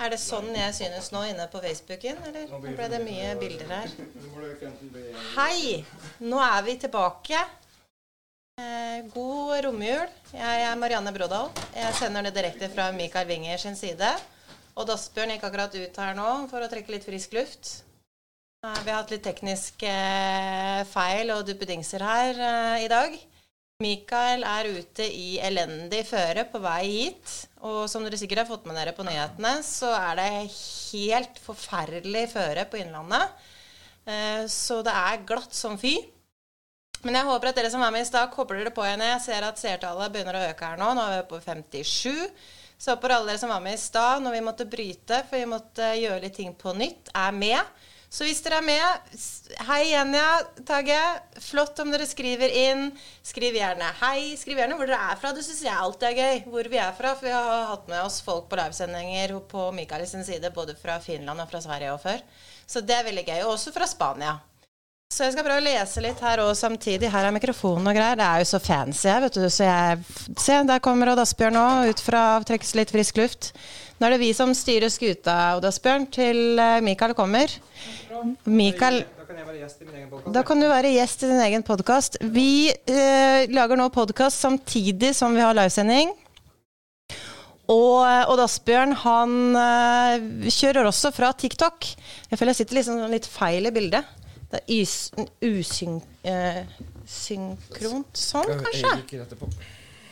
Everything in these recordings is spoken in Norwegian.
Er det sånn jeg synes nå inne på Facebooken, eller nå ble det mye bilder her? Hei! Nå er vi tilbake. Eh, god romjul. Jeg er Marianne Brådal. Jeg sender det direkte fra Mikael Winger sin side. Og Asbjørn gikk akkurat ut her nå for å trekke litt frisk luft. Eh, vi har hatt litt tekniske eh, feil og duppedingser her i dag. Mikael er ute i elendig føre på vei hit. Og som dere sikkert har fått med dere på nyhetene, så er det helt forferdelig føre på Innlandet. Eh, så det er glatt som fy. Men jeg håper at dere som var med i stad, kobler dere på igjen. Jeg ser at seertallet begynner å øke her nå. Nå er vi på 57. Så håper alle dere som var med i stad, når vi måtte bryte, for vi måtte gjøre litt ting på nytt, er med. Så hvis dere er med, hei Jenja, Tage. Flott om dere skriver inn. Skriv gjerne hei. Skriv gjerne hvor dere er fra. Det syns jeg alltid er gøy. Hvor vi er fra. For vi har hatt med oss folk på livesendinger på Mikael sin side, både fra Finland og fra Sverige og før. Så det er veldig gøy. Og også fra Spania. Så jeg skal prøve å lese litt her òg samtidig. Her er mikrofonen og greier. Det er jo så fancy her, vet du. Så jeg Se, der kommer Odd Asbjørn nå, ut fra trekkes litt frisk luft. Nå er det vi som styrer skuta, Odd Asbjørn, til eh, Mikael kommer. Mikael Da kan du være gjest i din egen podkast. Vi eh, lager nå podkast samtidig som vi har livesending. Og Odd Asbjørn han eh, kjører også fra TikTok. Jeg føler jeg sitter liksom litt feil i bildet. Det er usynkront eh, sånn, kanskje.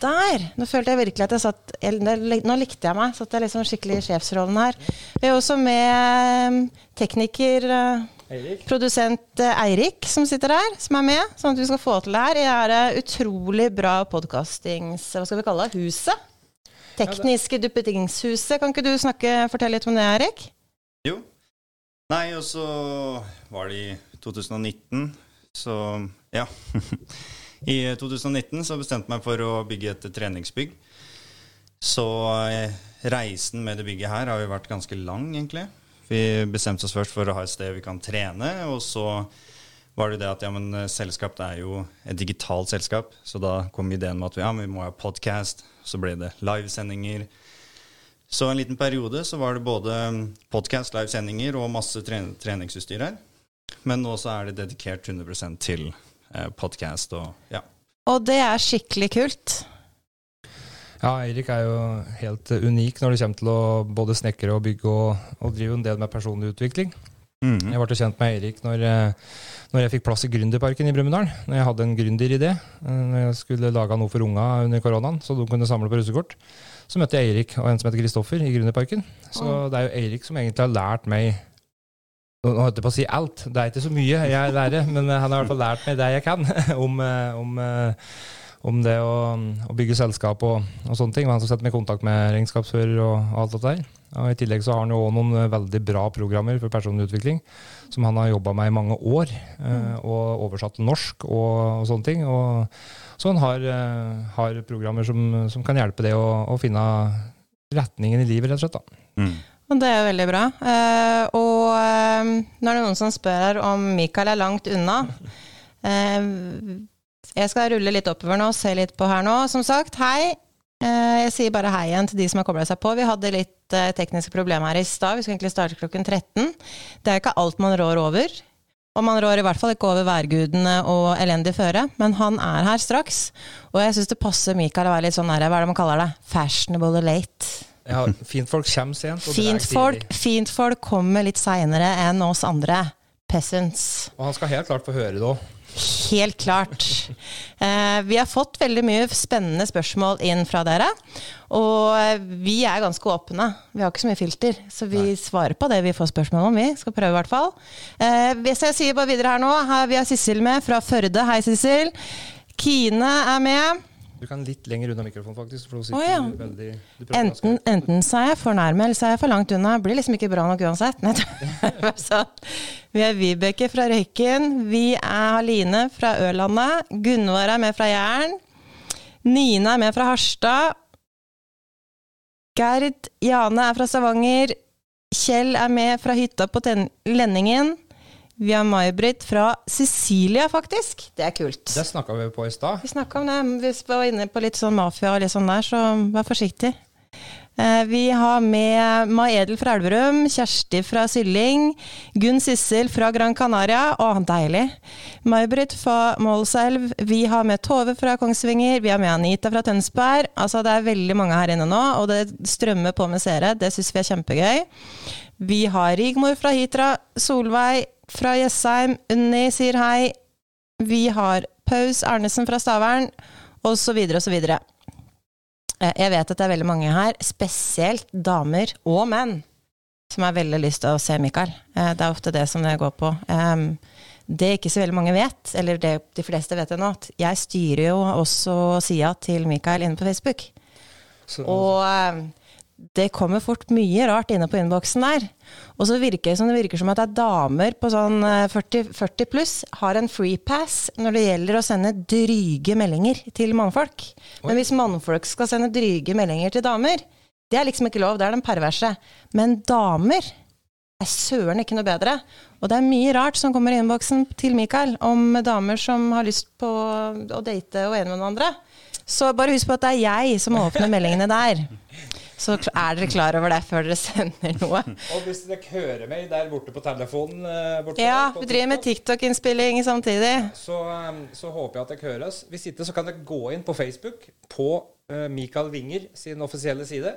Der! Nå følte jeg virkelig at jeg satt Nå likte jeg meg. Satt jeg liksom skikkelig i sjefsrollen her. Vi er også med eh, tekniker eh, Eirik. Produsent Eirik som sitter der, som er med. Sånn at vi skal få til det her. Jeg er det utrolig bra podkastings... Hva skal vi kalle det? Huset? Tekniske duppetingshuset. Kan ikke du snakke, fortelle litt om det, Eirik? Jo. Nei, og så var det i 2019, så ja. I 2019 så bestemte jeg meg for å bygge et treningsbygg. Så eh, reisen med det bygget her har jo vært ganske lang, egentlig. Vi bestemte oss først for å ha et sted vi kan trene, og så var det det at ja, men eh, selskap det er jo et digitalt selskap, så da kom ideen med at vi, ja, vi må ha podkast. Så ble det livesendinger. Så en liten periode så var det både podkast, livesendinger og masse treningsutstyr her. Men nå så er det dedikert 100% til eh, podkast og ja. Og det er skikkelig kult. Ja, Eirik er jo helt unik når det kommer til å både snekre og bygge og, og drive en del med personlig utvikling. Mm. Jeg ble kjent med Eirik når, eh, når, jeg fikk plass i Gründerparken i Brumunddal. Når jeg hadde en gründeridé. Eh, når jeg skulle lage noe for unga under koronaen, så de kunne samle på russekort. Så møtte jeg Eirik og en som heter Kristoffer i Gründerparken. Så det er jo Eirik som egentlig har lært meg nå holdt jeg på å si alt. Det er ikke så mye jeg lærer, men han har i hvert fall lært meg det jeg kan om, eh, om, eh, om det å, å, bygge selskap og, og, sånne ting. Han som setter meg i kontakt med regnskapsfører og, og alt det der. Og I tillegg så har han jo også noen eh, veldig bra programmer for personlig utvikling som han har jobba med i mange år, mm. og oversatt til norsk og, og, sånne ting. Og, så han har, har programmer som, som, kan hjelpe det å, å, finne retningen i livet, rett og slett. da. Mm. Det er veldig bra. Uh, og uh, nå er det noen som spør om Mikael er langt unna. Uh, jeg skal rulle litt oppover nå se litt på her nå. Som sagt, hei. jeg sier bare hei igjen til de som har kobla seg på. Vi hadde litt tekniske problemer her i stad. Vi skulle egentlig starte klokken 13. Det er ikke alt man rår over. Og man rår i hvert fall ikke over værgudene og elendig føre, men han er her straks. Og jeg syns det passer Mikael å være litt sånn nære, hva er det man kaller det, fashionable late. Ja, fintfolk kommer sent. Fintfolk fint folk kommer litt seinere enn oss andre peasants. Og han skal helt klart få høre det òg. Helt klart. Eh, vi har fått veldig mye spennende spørsmål inn fra dere. Og vi er ganske åpne. Vi har ikke så mye filter. Så vi Nei. svarer på det vi får spørsmål om, vi. Skal prøve, i hvert fall. Eh, hvis jeg sier bare videre her nå, her, vi har Sissel med fra Førde. Hei, Sissel. Kine er med. Du kan litt lenger unna mikrofonen, faktisk. For oh, ja. veldig, enten, enten så er jeg for nærme, eller så er jeg for langt unna. Det blir liksom ikke bra nok uansett. vi er Vibeke fra Røyken. Vi er Haline fra Ørlandet. Gunvor er med fra Jæren. Nina er med fra Harstad. Gerd Jane er fra Stavanger. Kjell er med fra hytta på Lenningen. Vi har May-Britt fra Sicilia, faktisk. Det er kult. Det snakka vi på i stad. Vi snakka om det. Vi var inne på litt sånn mafia og litt sånn der, så vær forsiktig. Eh, vi har med May Edel fra Elverum, Kjersti fra Sylling, Gunn Sissel fra Gran Canaria. Å, deilig. May-Britt fra Målselv. Vi har med Tove fra Kongsvinger. Vi har med Anita fra Tønsberg. Altså, det er veldig mange her inne nå, og det strømmer på med seere. Det syns vi er kjempegøy. Vi har Rigmor fra Hitra, Solveig fra Jessheim, Unni sier hei. Vi har Paus Arnesen fra Stavern, osv., osv. Eh, jeg vet at det er veldig mange her, spesielt damer og menn, som har veldig lyst til å se Mikael. Eh, det er ofte det som det går på. Det ikke så veldig mange vet, eller det de fleste vet ennå, at jeg styrer jo også sida til Mikael inne på Facebook. Så. Og det kommer fort mye rart inne på innboksen der. Og så virker det som det virker som at det er damer på sånn 40, eh, 40 pluss har en free pass når det gjelder å sende dryge meldinger til mannfolk. Men hvis mannfolk skal sende dryge meldinger til damer, det er liksom ikke lov, det er den perverse. Men damer er søren ikke noe bedre. Og det er mye rart som kommer i innboksen til Mikael om damer som har lyst på å date og ene med den andre. Så bare husk på at det er jeg som åpner meldingene der. Så er dere klar over det før dere sender noe. og hvis dere hører meg der borte på telefonen eh, borte Ja, vi driver med TikTok-innspilling samtidig. Så, eh, så, håper jeg at dere høres. Hvis ikke så kan dere gå inn på Facebook på uh, Mikael Winger sin offisielle side.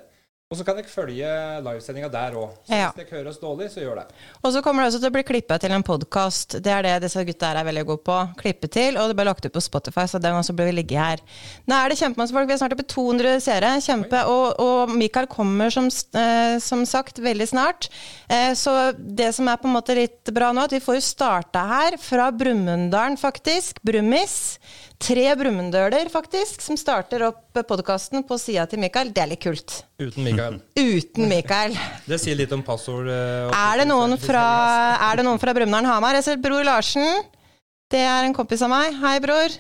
Og så kan dere følge livesendinga der òg. Så ja. hvis dere hører oss dårlig, så gjør det. Og så kommer det også til å bli klippa til en podkast. Det er det disse gutta her er veldig gode på. Klippe til, og det ble lagt ut på Spotify, så den også blir ligge her. Nå er det kjempemasse folk. Vi er snart oppe i 200 seere. Kjempe. Og, og, Mikael kommer som, eh, som, sagt veldig snart. Eh, så det som er på en måte litt bra nå, at vi får jo starta her fra Brumunddalen, faktisk. Brummis tre Brumunddøler, faktisk, som starter opp podkasten på sida til Mikael. Det er litt kult. Uten Mikael. Uten Mikael. det sier litt om passord. Uh, er, det noen fra, er det noen fra Brumunddal Hamar? Jeg ser Bror Larsen. Det er en kompis av meg. Hei, bror.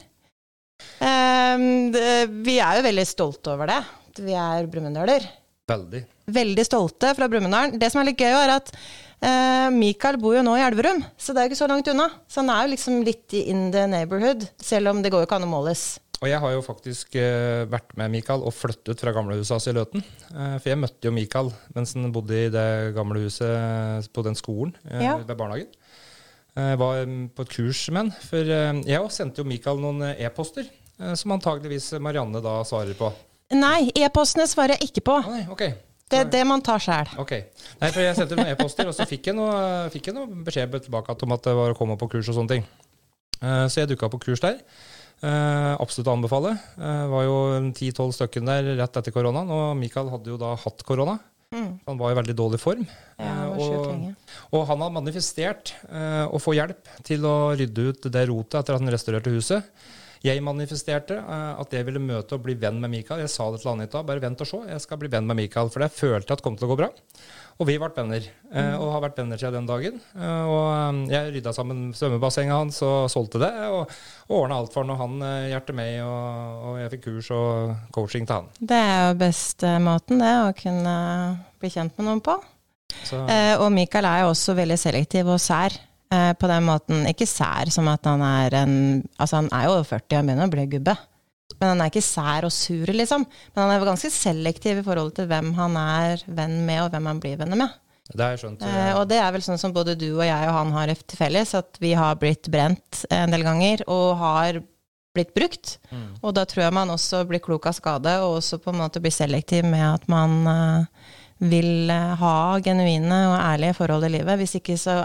Um, det, vi er jo veldig stolte over det. Vi er brumunddøler. Veldig. Veldig stolte fra Brumunddal. Det som er litt gøy, er at Uh, Mikael bor jo nå i Elverum, så det er jo ikke så langt unna. Så han er jo liksom litt in the neighborhood, selv om det går jo ikke an å måles. Og jeg har jo faktisk eh, vært med Mikael og flyttet fra gamlehuset hans i Løten. Eh, for jeg møtte jo Mikael mens han bodde i det gamle huset på den skolen ja. ved barnehagen. Jeg var mm, på et kurs med han. For jeg òg sendte jo Mikael noen e-poster, som antageligvis Marianne da svarer på. Nei, e-postene svarer jeg ikke på. Ah, nei, okay. Det er det man tar sjæl. Nei, for jeg sendte noen e-poster, og så fikk jeg noe, fikk jeg noe beskjed tilbake om at det var å komme på kurs og sånne ting. Uh, så jeg dukka på kurs der. Uh, absolutt å anbefale. Uh, var jo ti-tolv stykker der rett etter koronaen, og Mikael hadde jo da hatt korona. Mm. Han var i veldig dårlig form. Ja, og, og, han hadde manifestert å få hjelp til å rydde ut det rotet etter at han restaurerte huset. Jeg manifesterte uh, at jeg ville møte og bli venn med Mikael. Jeg sa det til Anita. Bare vent og se. Jeg skal bli venn med Mikael. For det følte jeg at kom til å gå bra. Og vi ble venner. Uh, og har vært venner siden den dagen. Uh, og jeg rydda sammen svømmebassenget hans og solgte det. Og, og ordna alt for han. Og han hjertet meg, og, og, jeg fikk kurs og coaching til han. Det er jo beste måten, det. Å kunne bli kjent med noen på. Så. og Mikael er jo også veldig selektiv og sær. Eh, på den måten Ikke sær som at han er en Altså, han er jo over 40 og begynner å bli gubbe. Men han er ikke sær og sur, liksom. Men han er ganske selektiv i forhold til hvem han er venn med, og hvem han blir venner med. Det har jeg skjønt. Eh, og det er vel sånn som både du og jeg og han har til felles, at vi har blitt brent en del ganger, og har blitt brukt. Mm. Og da tror jeg man også blir klok av skade, og også på en måte blir selektiv med at man uh, vil uh, ha genuine og ærlige forhold i livet. Hvis ikke så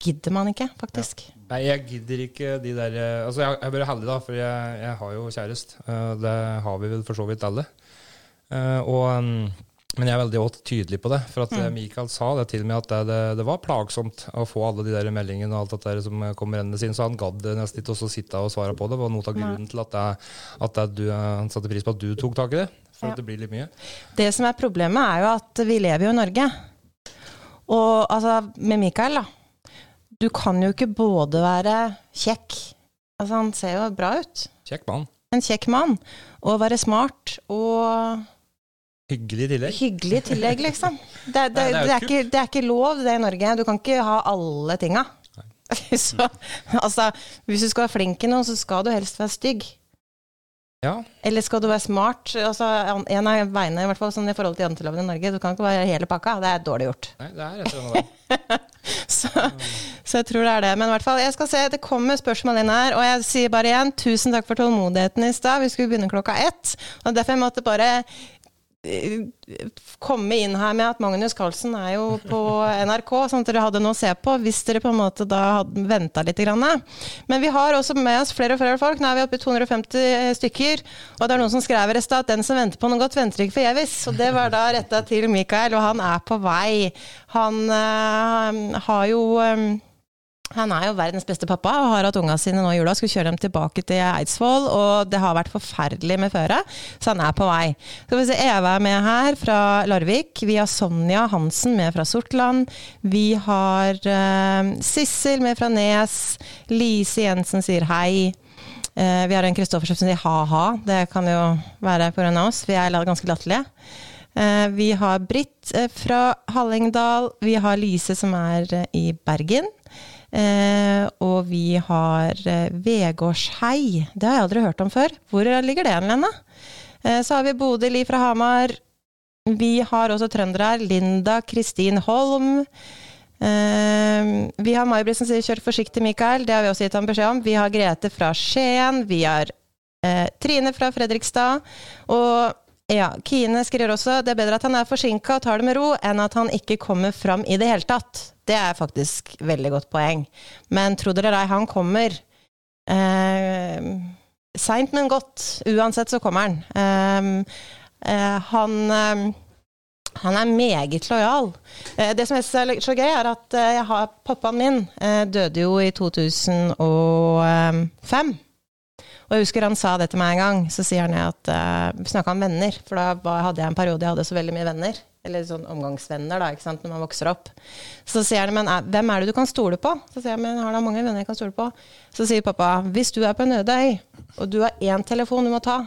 gidder man ikke, faktisk. Ja. Nei, jeg gidder ikke de der eh, Altså, jeg, er bare heldig, da, for jeg, jeg har jo kjæreste. Uh, det har vi vel for så vidt alle. Uh, og, um, men jeg er veldig tydelig på det. For at mm. Mikael sa det til meg at det, det, det, var plagsomt å få alle de der meldingene og alt det der som kommer rennende inn. Så han gadd nesten ikke å sitte og svare på det. Det var noe av grunnen til at, at du, han satte pris på at du tok tak i det. For ja. det blir litt mye. Det som er problemet, er jo at vi lever jo i Norge. Og altså, med Mikael, da du kan jo ikke både være kjekk Altså, han ser jo bra ut. Kjekk mann. En kjekk mann. Og være smart og Hyggelig tillegg. Hyggelig tillegg, liksom. Det, det, Nei, det, er det, er ikke, det, er ikke, lov, det i Norge. Du kan ikke ha alle tinga. så altså, hvis du skal være flink i noe, så skal du helst være stygg. Ja. Eller skal du være smart? Altså, en av veiene, i hvert fall sånn i forhold til janteloven i Norge, du kan ikke være hele pakka. Det er dårlig gjort. Nei, det er rett og slett så, så, jeg tror det er det. Men i hvert fall, jeg skal se, det kommer spørsmål inn her. Og jeg sier bare igjen tusen takk for tålmodigheten i stad. Vi skulle begynne klokka ett. Og derfor jeg måtte bare komme inn her med at Magnus Carlsen er jo på NRK, sånn at dere hadde noe å se på hvis dere på en måte da hadde venta litt. Grann. Men vi har også med oss flere og flere folk. Nå er vi oppe i 250 stykker. Og det er noen som skrev i stad at den som venter på noe godt, venter ikke forgjeves. Og det var da retta til Mikael, og han er på vei. Han øh, har jo øh, han er jo verdens beste pappa og har hatt unga sine nå i jula. Skulle kjøre dem tilbake til Eidsvoll, og det har vært forferdelig med føret, så han er på vei. Skal vi se, Eva er med her fra Larvik. Vi har Sonja Hansen med fra Sortland. Vi har uh, Sissel med fra Nes. Lise Jensen sier hei. Uh, vi har en Kristoffer som sier ha-ha. Det kan jo være pga. oss. Vi er ganske latterlige. Uh, vi har Britt fra Hallingdal. Vi har Lise som er i Bergen. Eh, og vi har eh, Vegårshei. Det har jeg aldri hørt om før. Hvor ligger det hen, Eh, så har vi Bodil fra Hamar. Vi har også trøndere her. Linda Kristin Holm. Eh, vi har May-Britt som sier 'kjør forsiktig, Mikael'. Det har vi også gitt ham beskjed om. Vi har Grete fra Skien. Vi har eh, Trine fra Fredrikstad. Og ja, Kine skriver også det er bedre at han er forsinka og tar det med ro, enn at han ikke kommer fram i det hele tatt. Det er faktisk veldig godt poeng. Men tro dere ei, han kommer. Eh, Seint, men godt. Uansett så kommer han. Eh, eh, han eh, han er meget lojal. Eh, det som er så gøy, er at eh, jeg har, pappaen min døde jo i 2005. Og jeg husker han sa det til meg en gang. Så sier han at uh, snakka om venner, for da hadde jeg en periode jeg hadde så veldig mye venner. Eller sånn omgangsvenner, da, ikke sant, når man vokser opp. Så sier han, men hvem er det du kan stole på? Så sier jeg, men har da mange venner jeg kan stole på? Så sier pappa, hvis du er på en øde øy, og du har én telefon du må ta,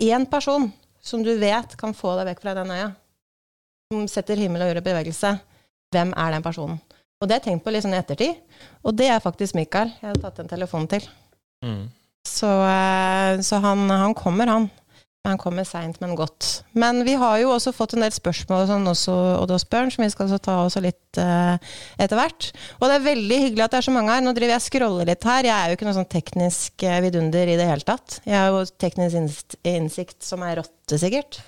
én person som du vet kan få deg vekk fra den øya, som setter himmel og jord i bevegelse, hvem er den personen? Og det har jeg tenkt på litt sånn i ettertid, og det er faktisk Mikael jeg har tatt en telefon til. Mm. Så, eh, så han, han, kommer, han. Han kommer seint, men godt. Men vi har jo også fått en del spørsmål sånn også, Osbjørn, som vi skal ta også litt uh, etter hvert. Og det er veldig hyggelig at det er så mange her. Nå driver jeg og scroller litt her. Jeg er jo ikke noe sånn teknisk uh, vidunder i det hele tatt. Jeg har jo teknisk innsikt som er rotte, sikkert.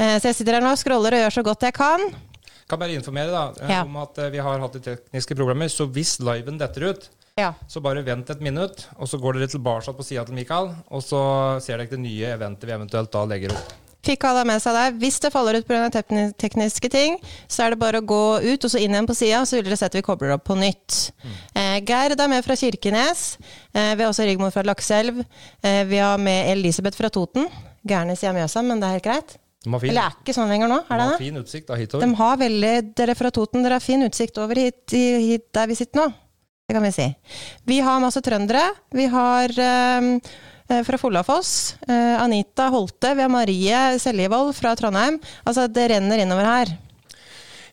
Uh, så jeg sitter her nå og scroller og gjør så godt jeg kan. Kan bare informere da, ja. om at vi har hatt tekniske problemer. Så hvis liven detter ut, ja. Så bare vent et minutt, og så går dere tilbake på sida til Mikael, og så ser dere det nye eventet vi eventuelt da legger opp. Fikk alle med seg det. Hvis det faller ut pga. tekniske ting, så er det bare å gå ut og så inn igjen på sida, så vil dere se at vi kobler opp på nytt. Mm. Eh, Gerd er med fra Kirkenes. Eh, vi har også Rigmor fra Lakselv. Eh, vi har med Elisabeth fra Toten. Gærne sier Mjøsa, men det er helt greit. De har fin, Eller er ikke sånn lenger nå? Er de har fin utsikt da, hitover. De har veldig, Dere fra Toten, dere har fin utsikt over hit, hit der vi sitter nå. Det kan vi si. Vi har masse trøndere. Vi har eh, fra Follafoss. Eh, Anita Holte. Vi har Marie Seljevold fra Trondheim. Altså, det renner innover her.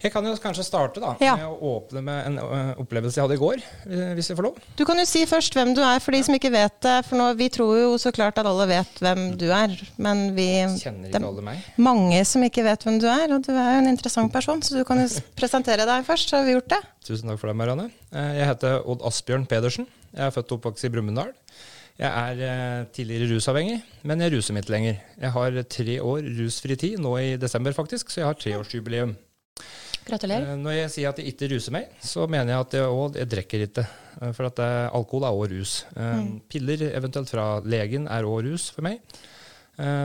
Jeg kan jo kanskje starte da, ja. med å åpne med en uh, opplevelse jeg hadde i går, hvis jeg får lov. Du kan jo si først hvem du er, for de som ikke vet det. For nå, vi tror jo så klart at alle vet hvem du er, men vi Kjenner ikke alle meg? Mange som ikke vet hvem du er, og du er jo en interessant person, så du kan jo presentere deg først, så har vi gjort det. Tusen takk for det, Marianne. Eh, jeg heter Odd Asbjørn Pedersen. Jeg er født og oppvokst i Brumunddal. Jeg er eh, tidligere rusavhengig, men jeg ruser meg ikke lenger. Jeg har tre år rusfri tid, nå i desember faktisk, så jeg har treårsjubileum. Gratulerer. Eh, når jeg sier at jeg ikke ruser meg, så mener jeg at jeg, òg drikker ikke. Eh, for at uh, alkohol er òg rus. Mm. Piller, eventuelt fra legen, er òg rus for meg.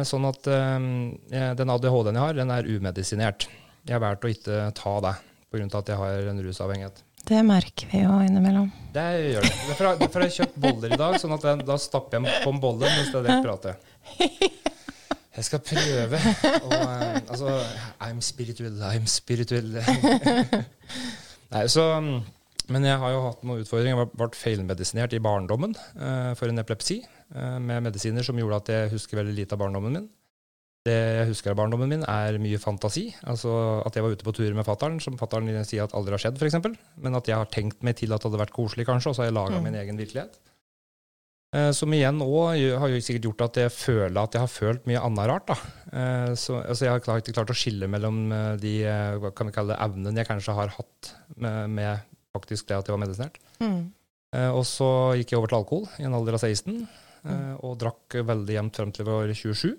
Sånn at den ADHD-en jeg har, den er umedisinert. Jeg har valgt å ikke ta det pga. at jeg har en rusavhengighet. Det merker vi jo innimellom. Det gjør det. Derfor har jeg kjøpt boller i dag, sånn at da stapper jeg på en bolle mens jeg prater. Jeg skal prøve. Og, uh, altså I'm spiritual, I'm spiritual. Nei, så, men jeg har jo hatt noen utfordringer. Jeg ble feilmedisinert i barndommen uh, for en epilepsi. Uh, med medisiner som gjorde at jeg husker veldig lite av barndommen min. Det jeg husker av barndommen min, er mye fantasi. Altså At jeg var ute på tur med fattern, som fattern sier at aldri har skjedd, f.eks. Men at jeg har tenkt meg til at det hadde vært koselig, kanskje, og så har jeg laga mm. min egen virkelighet. Eh, som igjen òg har jo sikkert gjort at jeg føler at jeg har følt mye annet rart. Eh, så, altså jeg har ikke klart å skille mellom eh, de kan vi kalle det, evnene jeg kanskje har hatt med, med faktisk det at jeg var medisinert. Mm. Og så gikk jeg over til alkohol i en alder av 16, mm. og drakk veldig jevnt frem til jeg var 27.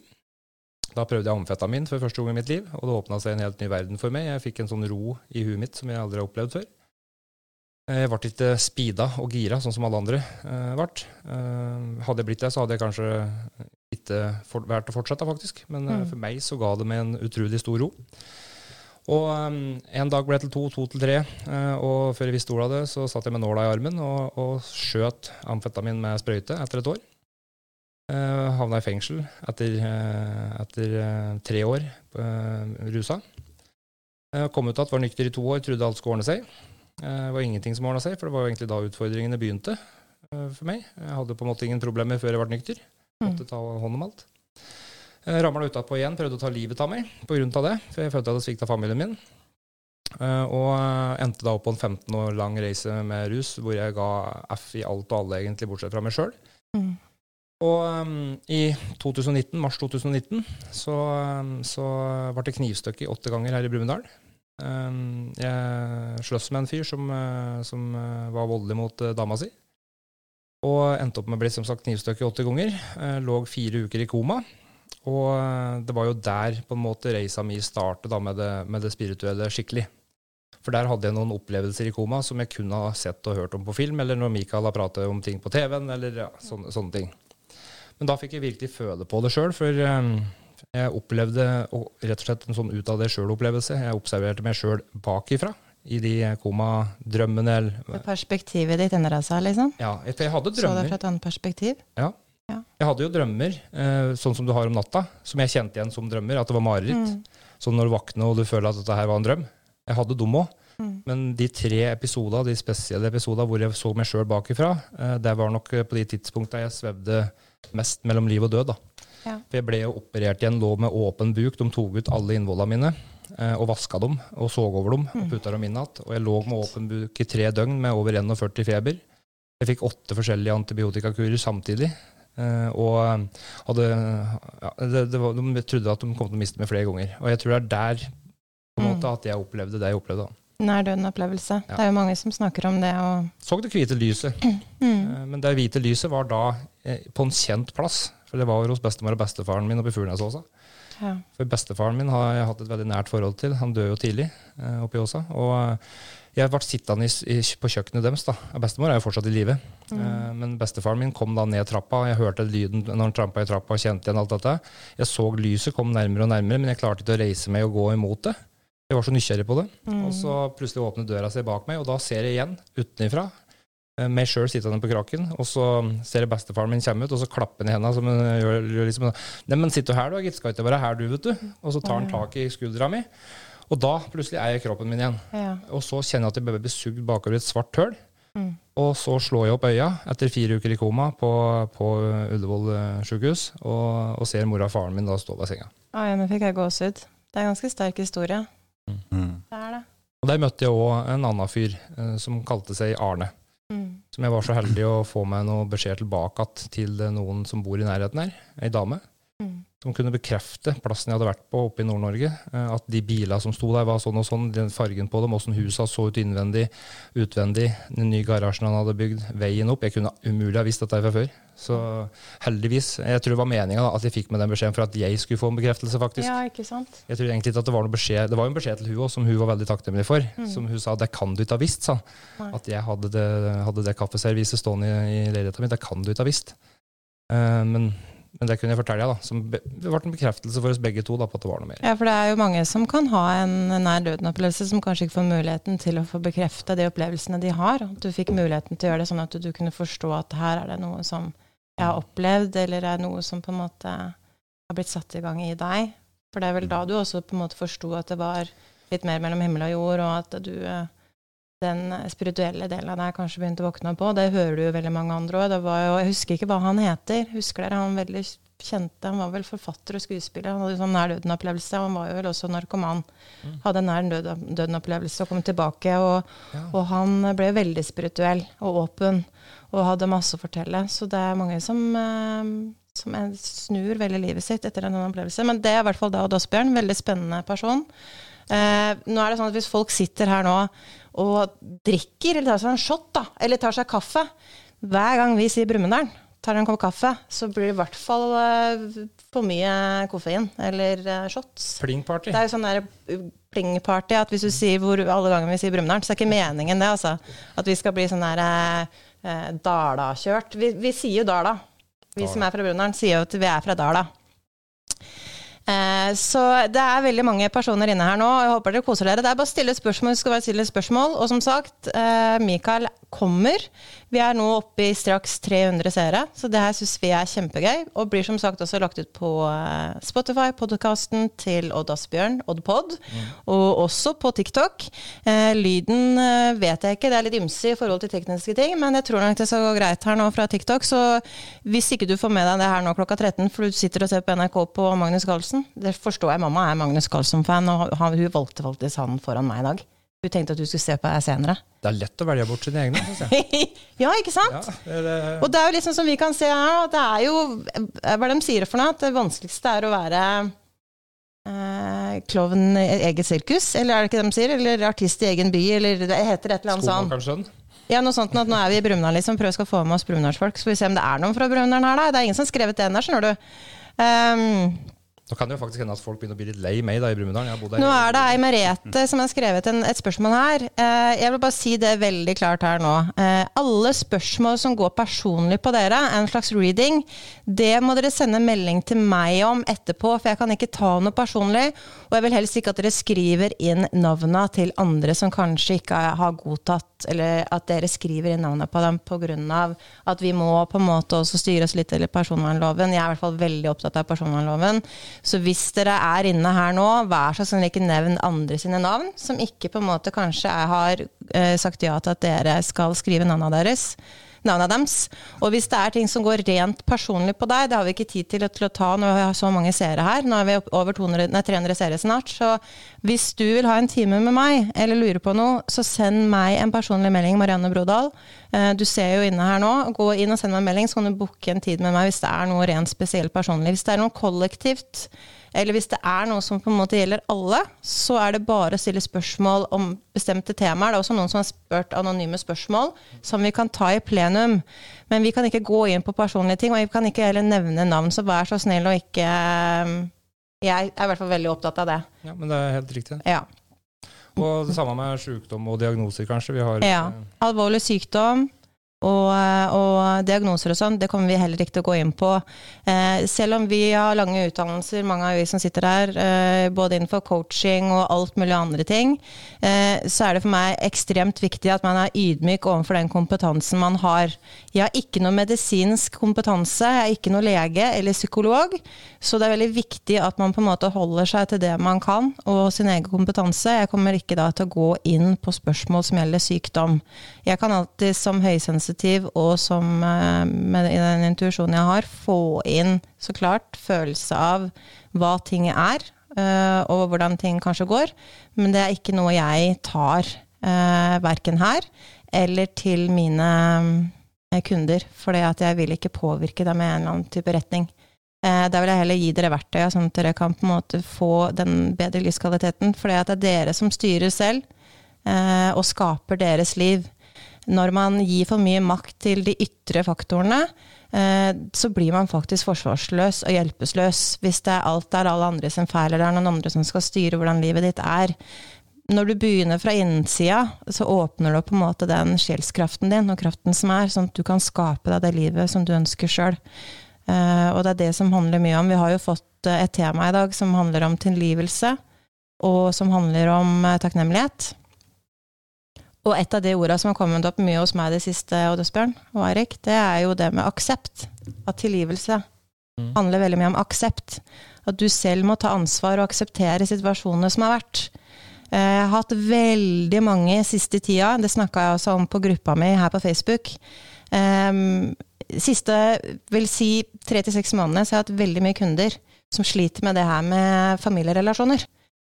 Da prøvde jeg amfetamin for første gang i mitt liv, og det åpna seg en helt ny verden for meg. Jeg fikk en sånn ro i huet mitt som jeg aldri har opplevd før. Jeg ble ikke speeda og gira, sånn som alle andre uh, ble. Uh, hadde jeg blitt det, så hadde jeg kanskje ikke for, vært å fortsette, faktisk. Men mm. for meg så ga det meg en utrolig stor ro. Og um, en dag ble det til to, to til tre, uh, og før jeg visste ordet av det, så satt jeg med nåla i armen og, og skjøt amfetamin med sprøyte etter et år. Uh, havna i fengsel etter, etter tre år rusa. kom ut igjen, var nykter i to år, trodde alt skulle ordne seg. Eh, det var ingenting som ordna seg, for det var jo egentlig da utfordringene begynte eh, for meg. Jeg hadde på en måte ingen problemer før jeg ble nykter. Mm. Måtte ta hånd om alt. Eh, ramla utapå igjen, prøvde å ta livet av meg pga. det, for jeg følte jeg hadde svikta familien min. Og endte da opp på en 15 år lang reise med rus, hvor jeg ga F i alt og alle, egentlig, bortsett fra meg sjøl. Mm. Og um, i 2019, mars 2019 så, så ble det knivstukket åtte ganger her i Brumunddal. Ehm, jeg sløss med en fyr som, eh, som eh, var voldelig mot eh, dama si. Og endte opp med å bli som sagt knivstukket åtte ganger. Lå fire uker i koma. Og det var jo der på en måte reisa mi startet med, det, med det spirituelle skikkelig. For der hadde jeg noen opplevelser i koma som jeg kunne ha sett og hørt om på film, eller når Mikael har pratet om ting på TV-en, eller ja, sånne, sånne, ting. Men da fikk jeg virkelig føle på det sjøl, for um, jeg opplevde rett og slett en sånn ut av det sjøl-opplevelse. Jeg observerte meg sjøl bakifra i de komadrømmene. Perspektivet ditt endra seg, liksom? Ja, jeg hadde drømmer. Så det fra et annet perspektiv? Ja. ja. Jeg hadde jo drømmer, eh, sånn som du har om natta, som jeg kjente igjen som drømmer. At det var mareritt. Mm. Sånn når du våkner og du føler at dette her var en drøm. Jeg hadde dem òg. Mm. Men de tre episoder, de spesielle episodene hvor jeg så meg sjøl bakifra, eh, det var nok på de tidspunktene jeg svevde mest mellom liv og død. da. Ja. For jeg ble jo operert i en lå med åpen buk. De tok ut alle innvollene mine eh, og vaska dem og så over dem og mm. putta dem inn igjen. Og jeg lå med åpen buk i tre døgn med over 41 feber. Jeg fikk åtte forskjellige antibiotikakurer samtidig. Eh, og hadde, ja, det, det var, de trodde at de kom til å miste meg flere ganger. Og jeg tror det er der på en måte, mm. at jeg opplevde det jeg opplevde. da. Nær døden-opplevelse. Ja. Det er jo mange som snakker om det. Og... Så det hvite lyset. Mm. Eh, men det hvite lyset var da på en kjent plass. For det var hos bestemor og bestefaren min oppe i Fuglenesåsa. Ja. For bestefaren min har jeg hatt et veldig nært forhold til. Han døde jo tidlig eh, oppe i Åsa. Og eh, jeg ble sittende i, i, på kjøkkenet deres. da. Bestemor er jo fortsatt i live. Mm. Eh, men bestefaren min kom da ned trappa. Jeg hørte lyden når han trampa i trappa og kjente igjen alt dette. Jeg så lyset kom nærmere og nærmere, men jeg klarte ikke å reise meg og gå imot det. Jeg var så nysgjerrig på det. Mm. Og så plutselig åpner døra seg bak meg, og da ser jeg igjen utenfra meg sjøl sittende på kraken, og så ser jeg bestefaren min komme ut, og så klapper han i hendene som han gjør, gjør liksom Neimen, sitt du her, da, gitt. Skal ikke være her, du, vet du. Og så tar han tak i skuldra mi. Og da plutselig er jeg i kroppen min igjen. Ja. Og så kjenner jeg at jeg blir sugd bakover i et svart høl. Mm. Og så slår jeg opp øya etter fire uker i koma på, på Ullevål eh, sjukehus, og, og, ser mora og faren min da stå ved senga. Ah, ja, nå fikk jeg gåsehud. Det er en ganske sterk historie. Mm. Det er det. Og der møtte jeg òg en annen fyr eh, som kalte seg Arne. Som jeg var så heldig å få meg noe beskjed tilbake til noen som bor i nærheten her. Ei dame. Mm. Som kunne bekrefte plassen jeg hadde vært på oppe i Nord-Norge. Eh, at de bilene som sto der, var sånn og sånn. Den fargen på dem, åssen husa så ut innvendig, utvendig. Den nye garasjen han hadde bygd, veien opp. Jeg kunne umulig ha visst dette fra før. Så heldigvis. Jeg tror det var meninga at jeg fikk med den beskjeden for at jeg skulle få en bekreftelse, faktisk. Ja, ikke sant? Jeg tror egentlig ikke at det var noe beskjed. Det var jo en beskjed til hun også, som hun var veldig takknemlig for. Mm. Som hun sa det kan du ikke ha visst, sa At jeg hadde det, hadde det kaffeserviset stående i, i leiligheta mi. Det kan du ikke ha visst. Uh, men men det kunne jeg fortelle, da. Som det ble en bekreftelse for oss begge to da, på at det var noe mer. Ja, for det er jo mange som kan ha en nær døden-opplevelse, som kanskje ikke får muligheten til å få bekrefta de opplevelsene de har. At du fikk muligheten til å gjøre det sånn at du kunne forstå at her er det noe som jeg har opplevd, eller er noe som på en måte har blitt satt i gang i deg. For det er vel da du også på en måte forsto at det var litt mer mellom himmel og jord, og at du den spirituelle delen av deg kanskje begynte å våkne på. Det hører du jo veldig mange andre òg. Jeg husker ikke hva han heter. Husker dere han veldig kjente Han var vel forfatter og skuespiller. Han hadde sånn nær døden-opplevelse. Han var jo vel også narkoman. Mm. Hadde en nær døden-opplevelse og kom tilbake. Og, ja. og, han ble veldig spirituell og åpen og hadde masse å fortelle. Så det er mange som, eh, som snur veldig livet sitt etter en opplevelse. Men det er i hvert fall da Odd Asbjørn. Veldig spennende person. Eh, nå er det sånn at Hvis folk sitter her nå og drikker, eller tar seg en shot, da, eller tar seg kaffe hver gang vi sier Brumunddal, tar en kopp kaffe, så blir det i hvert fall uh, for mye koffein eller uh, shots. Plingparty. Det er jo sånn der Pling party at hvis du sier hvor, alle ganger vi sier Brumunddal, så er ikke meningen det, altså. At vi skal bli sånn der eh, Dala-kjørt. Vi, vi, sier jo Dala. Vi Dala. som er fra Brumunddal, sier jo at vi er fra Dala. Eh, så det er veldig mange personer inne her nå. Jeg håper dere koser dere. Det er bare å stille spørsmål. Skal bare stille spørsmål. Og som sagt, eh, Mikael kommer. Vi er nå oppe i straks 300 seere, så det her syns vi er kjempegøy. Og blir som sagt også lagt ut på eh, Spotify, podkasten til Odd Asbjørn, Oddpod, mm. og også på TikTok. Eh, lyden eh, vet jeg ikke, det er litt ymse i forhold til tekniske ting, men jeg tror nok det skal gå greit her nå fra TikTok. Så hvis ikke du får med deg det her nå klokka 13, for du sitter og ser på NRK på Magnus Carlsen, det forstår jeg. Mamma er Magnus Carlsen-fan, og hun valgte faktisk han foran meg i dag. Hun tenkte at du skulle se på deg senere. Det er lett å velge bort sine egne. ja, ikke sant? Ja, det det... Og det er jo liksom som vi kan se her, det er jo hva de sier for noe, at det vanskeligste er å være eh, klovn i eget sirkus, eller er det ikke det de sier? Eller artist i egen by, eller det heter et eller annet sånt. Ja, noe sånt at Nå er vi i Brumunddal, liksom. Prøv å få med oss brumunddalsfolk. Så får vi se om det er noen fra Brumunddal her, da. Det er ingen som har skrevet det ennå, skjønner du. Um, nå kan det jo faktisk hende at folk begynner å bli litt lei meg da i Brumunddal. Nå er det ei Merete som har skrevet en, et spørsmål her. Eh, jeg vil bare si det veldig klart her nå. Eh, alle spørsmål som går personlig på dere, en slags reading, det må dere sende melding til meg om etterpå, for jeg kan ikke ta noe personlig. Og jeg vil helst ikke at dere skriver inn navna til andre som kanskje ikke har godtatt, eller at dere skriver inn navnet på dem pga. at vi må på en måte også styre oss litt til personvernloven. Jeg er i hvert fall veldig opptatt av personvernloven. Så hvis dere er inne her nå, vær så snill ikke nevn andre sine navn, som ikke på en måte kanskje har eh, sagt ja til at dere skal skrive navnet deres navnet deres. Og hvis det er ting som går rent personlig på deg, det har vi ikke tid til, til å ta når vi har så mange seere her. Nå er vi over 200, nei, 300 seere snart. Så hvis du vil ha en time med meg, eller lurer på noe, så send meg en personlig melding, Marianne Brodal. Eh, du ser jo inne her nå. Gå inn og send meg en melding, så kan du booke en tid med meg hvis det er noe rent spesielt personlig. Hvis det er noe kollektivt eller hvis det er noe som på en måte gjelder alle, så er det bare å stille spørsmål om bestemte temaer. Det er også noen som har spurt anonyme spørsmål som vi kan ta i plenum. Men vi kan ikke gå inn på personlige ting, og vi kan ikke heller nevne navn. Så vær så snill og ikke eh, Jeg er i hvert fall veldig opptatt av det. Ja, men det er helt riktig. Ja. Og det samme med sykdom og diagnoser, kanskje. Vi har ja. Alvorlig sykdom og, og, diagnoser og sånn, det kommer vi heller ikke til å gå inn på. Eh, selv om vi har lange utdannelser, mange av vi som sitter her, eh, både innenfor coaching og alt mulig andre ting, eh, så er det for meg ekstremt viktig at man er ydmyk overfor den kompetansen man har. Jeg har ikke noe medisinsk kompetanse, jeg er ikke noe lege eller psykolog, så det er veldig viktig at man på en måte holder seg til det man kan, og sin egen kompetanse. Jeg kommer ikke da til å gå inn på spørsmål som gjelder sykdom. Jeg kan alltid som høysensitiv sensitiv og som eh, med den intuisjonen jeg har, få inn så klart følelse av hva ting er, eh, og hvordan ting kanskje går. Men det er ikke noe jeg tar eh, verken her eller til mine kunder. For jeg vil ikke påvirke dem i en eller annen type retning. Da vil jeg heller gi dere verktøy, sånn at dere kan på en måte få den bedre livskvaliteten. For det er dere som styrer selv, og skaper deres liv når man gir for mye makt til de ytre faktorene, eh, så blir man faktisk forsvarsløs og hjelpeløs hvis det er alt er alle andre sin feil, eller det er noen andre som skal styre hvordan livet ditt er. Når du begynner fra innsida, så åpner du på en måte den sjelskraften din og kraften som er, sånn at du kan skape deg det livet som du ønsker sjøl. Eh, og det er det som handler mye om. Vi har jo fått eh, et tema i dag som handler om tilgivelse, og som handler om takknemlighet. Og et av de ordene som har kommet opp mye hos meg det siste, Oddesbjørn og Eirik, det er jo det med aksept. At tilgivelse mm. handler veldig mye om aksept. At du selv må ta ansvar og akseptere situasjonene som har vært. Eh, jeg har hatt veldig mange siste tida, det snakka jeg også om på gruppa mi her på Facebook. Um, siste vil si tre til seks månedene så har jeg hatt veldig mye kunder som sliter med det her med familierelasjoner.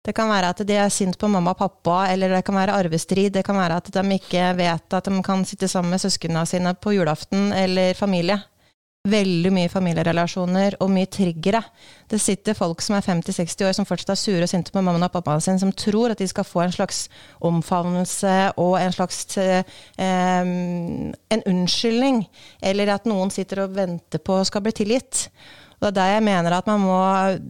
Det kan være at de er sint på mamma og pappa, eller det kan være arvestrid. Det kan være at de ikke vet at de kan sitte sammen med søsknene sine på julaften, eller familie. Veldig mye familierelasjoner og mye triggere. Det sitter folk som er 50-60 år som fortsatt er sure og sinte på mammaen og pappaen sin, som tror at de skal få en slags omfavnelse og en slags eh, en unnskyldning. Eller at noen sitter og venter på å skal bli tilgitt. Og det er der jeg mener at man må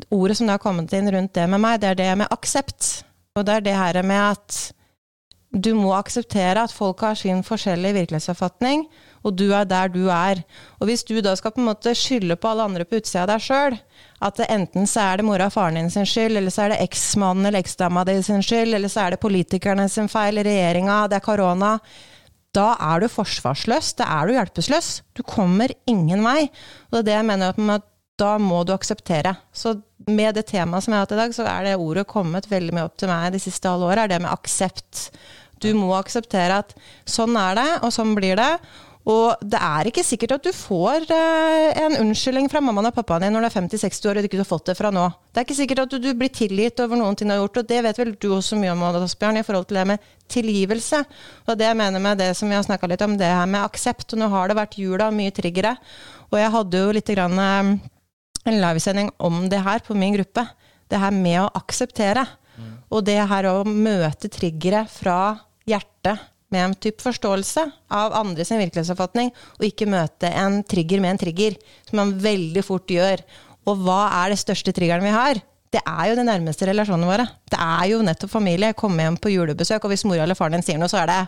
Ordet som det har kommet inn rundt det med meg, det er det med aksept. Og det er det her med at du må akseptere at folk har sin forskjellige virkelighetsoppfatning og du er der du er. Og hvis du da skal på en måte skylde på alle andre på utsida av deg sjøl, at enten så er det mora og faren din sin skyld, eller så er det eksmannen eller eksdama di sin skyld, eller så er det politikerne sin feil, regjeringa, det er korona da er du forsvarsløs, da er du hjelpeløs. Du kommer ingen vei. Og det er det jeg mener at da må du akseptere. Så med det temaet som jeg har hatt i dag, så er det ordet kommet veldig mye opp til meg de siste halve åra, er det med aksept. Du må akseptere at sånn er det, og sånn blir det. Og det er ikke sikkert at du får eh, en unnskyldning fra mammaen og pappaen din når du er 50-60 år og du ikke har fått det fra nå. Det er ikke sikkert at du, blir tilgitt over noen ting du har gjort, og det vet vel du også mye om, Asbjørn, i forhold til det med tilgivelse. Og det jeg mener med det som vi har snakka litt om, det her med aksept. Og nå har det vært jula, mye triggere. Og jeg hadde jo litt grann, eh, en livesending om det her på min gruppe. Det her med å akseptere. Mm. Og det her å møte triggere fra hjertet med en type forståelse av andres virkelighetsoppfatning, og ikke møte en trigger med en trigger, som man veldig fort gjør. Og hva er det største triggeren vi har? Det er jo de nærmeste relasjonene våre. Det er jo nettopp familie. Komme hjem på julebesøk, og hvis mora eller faren din sier noe, så er det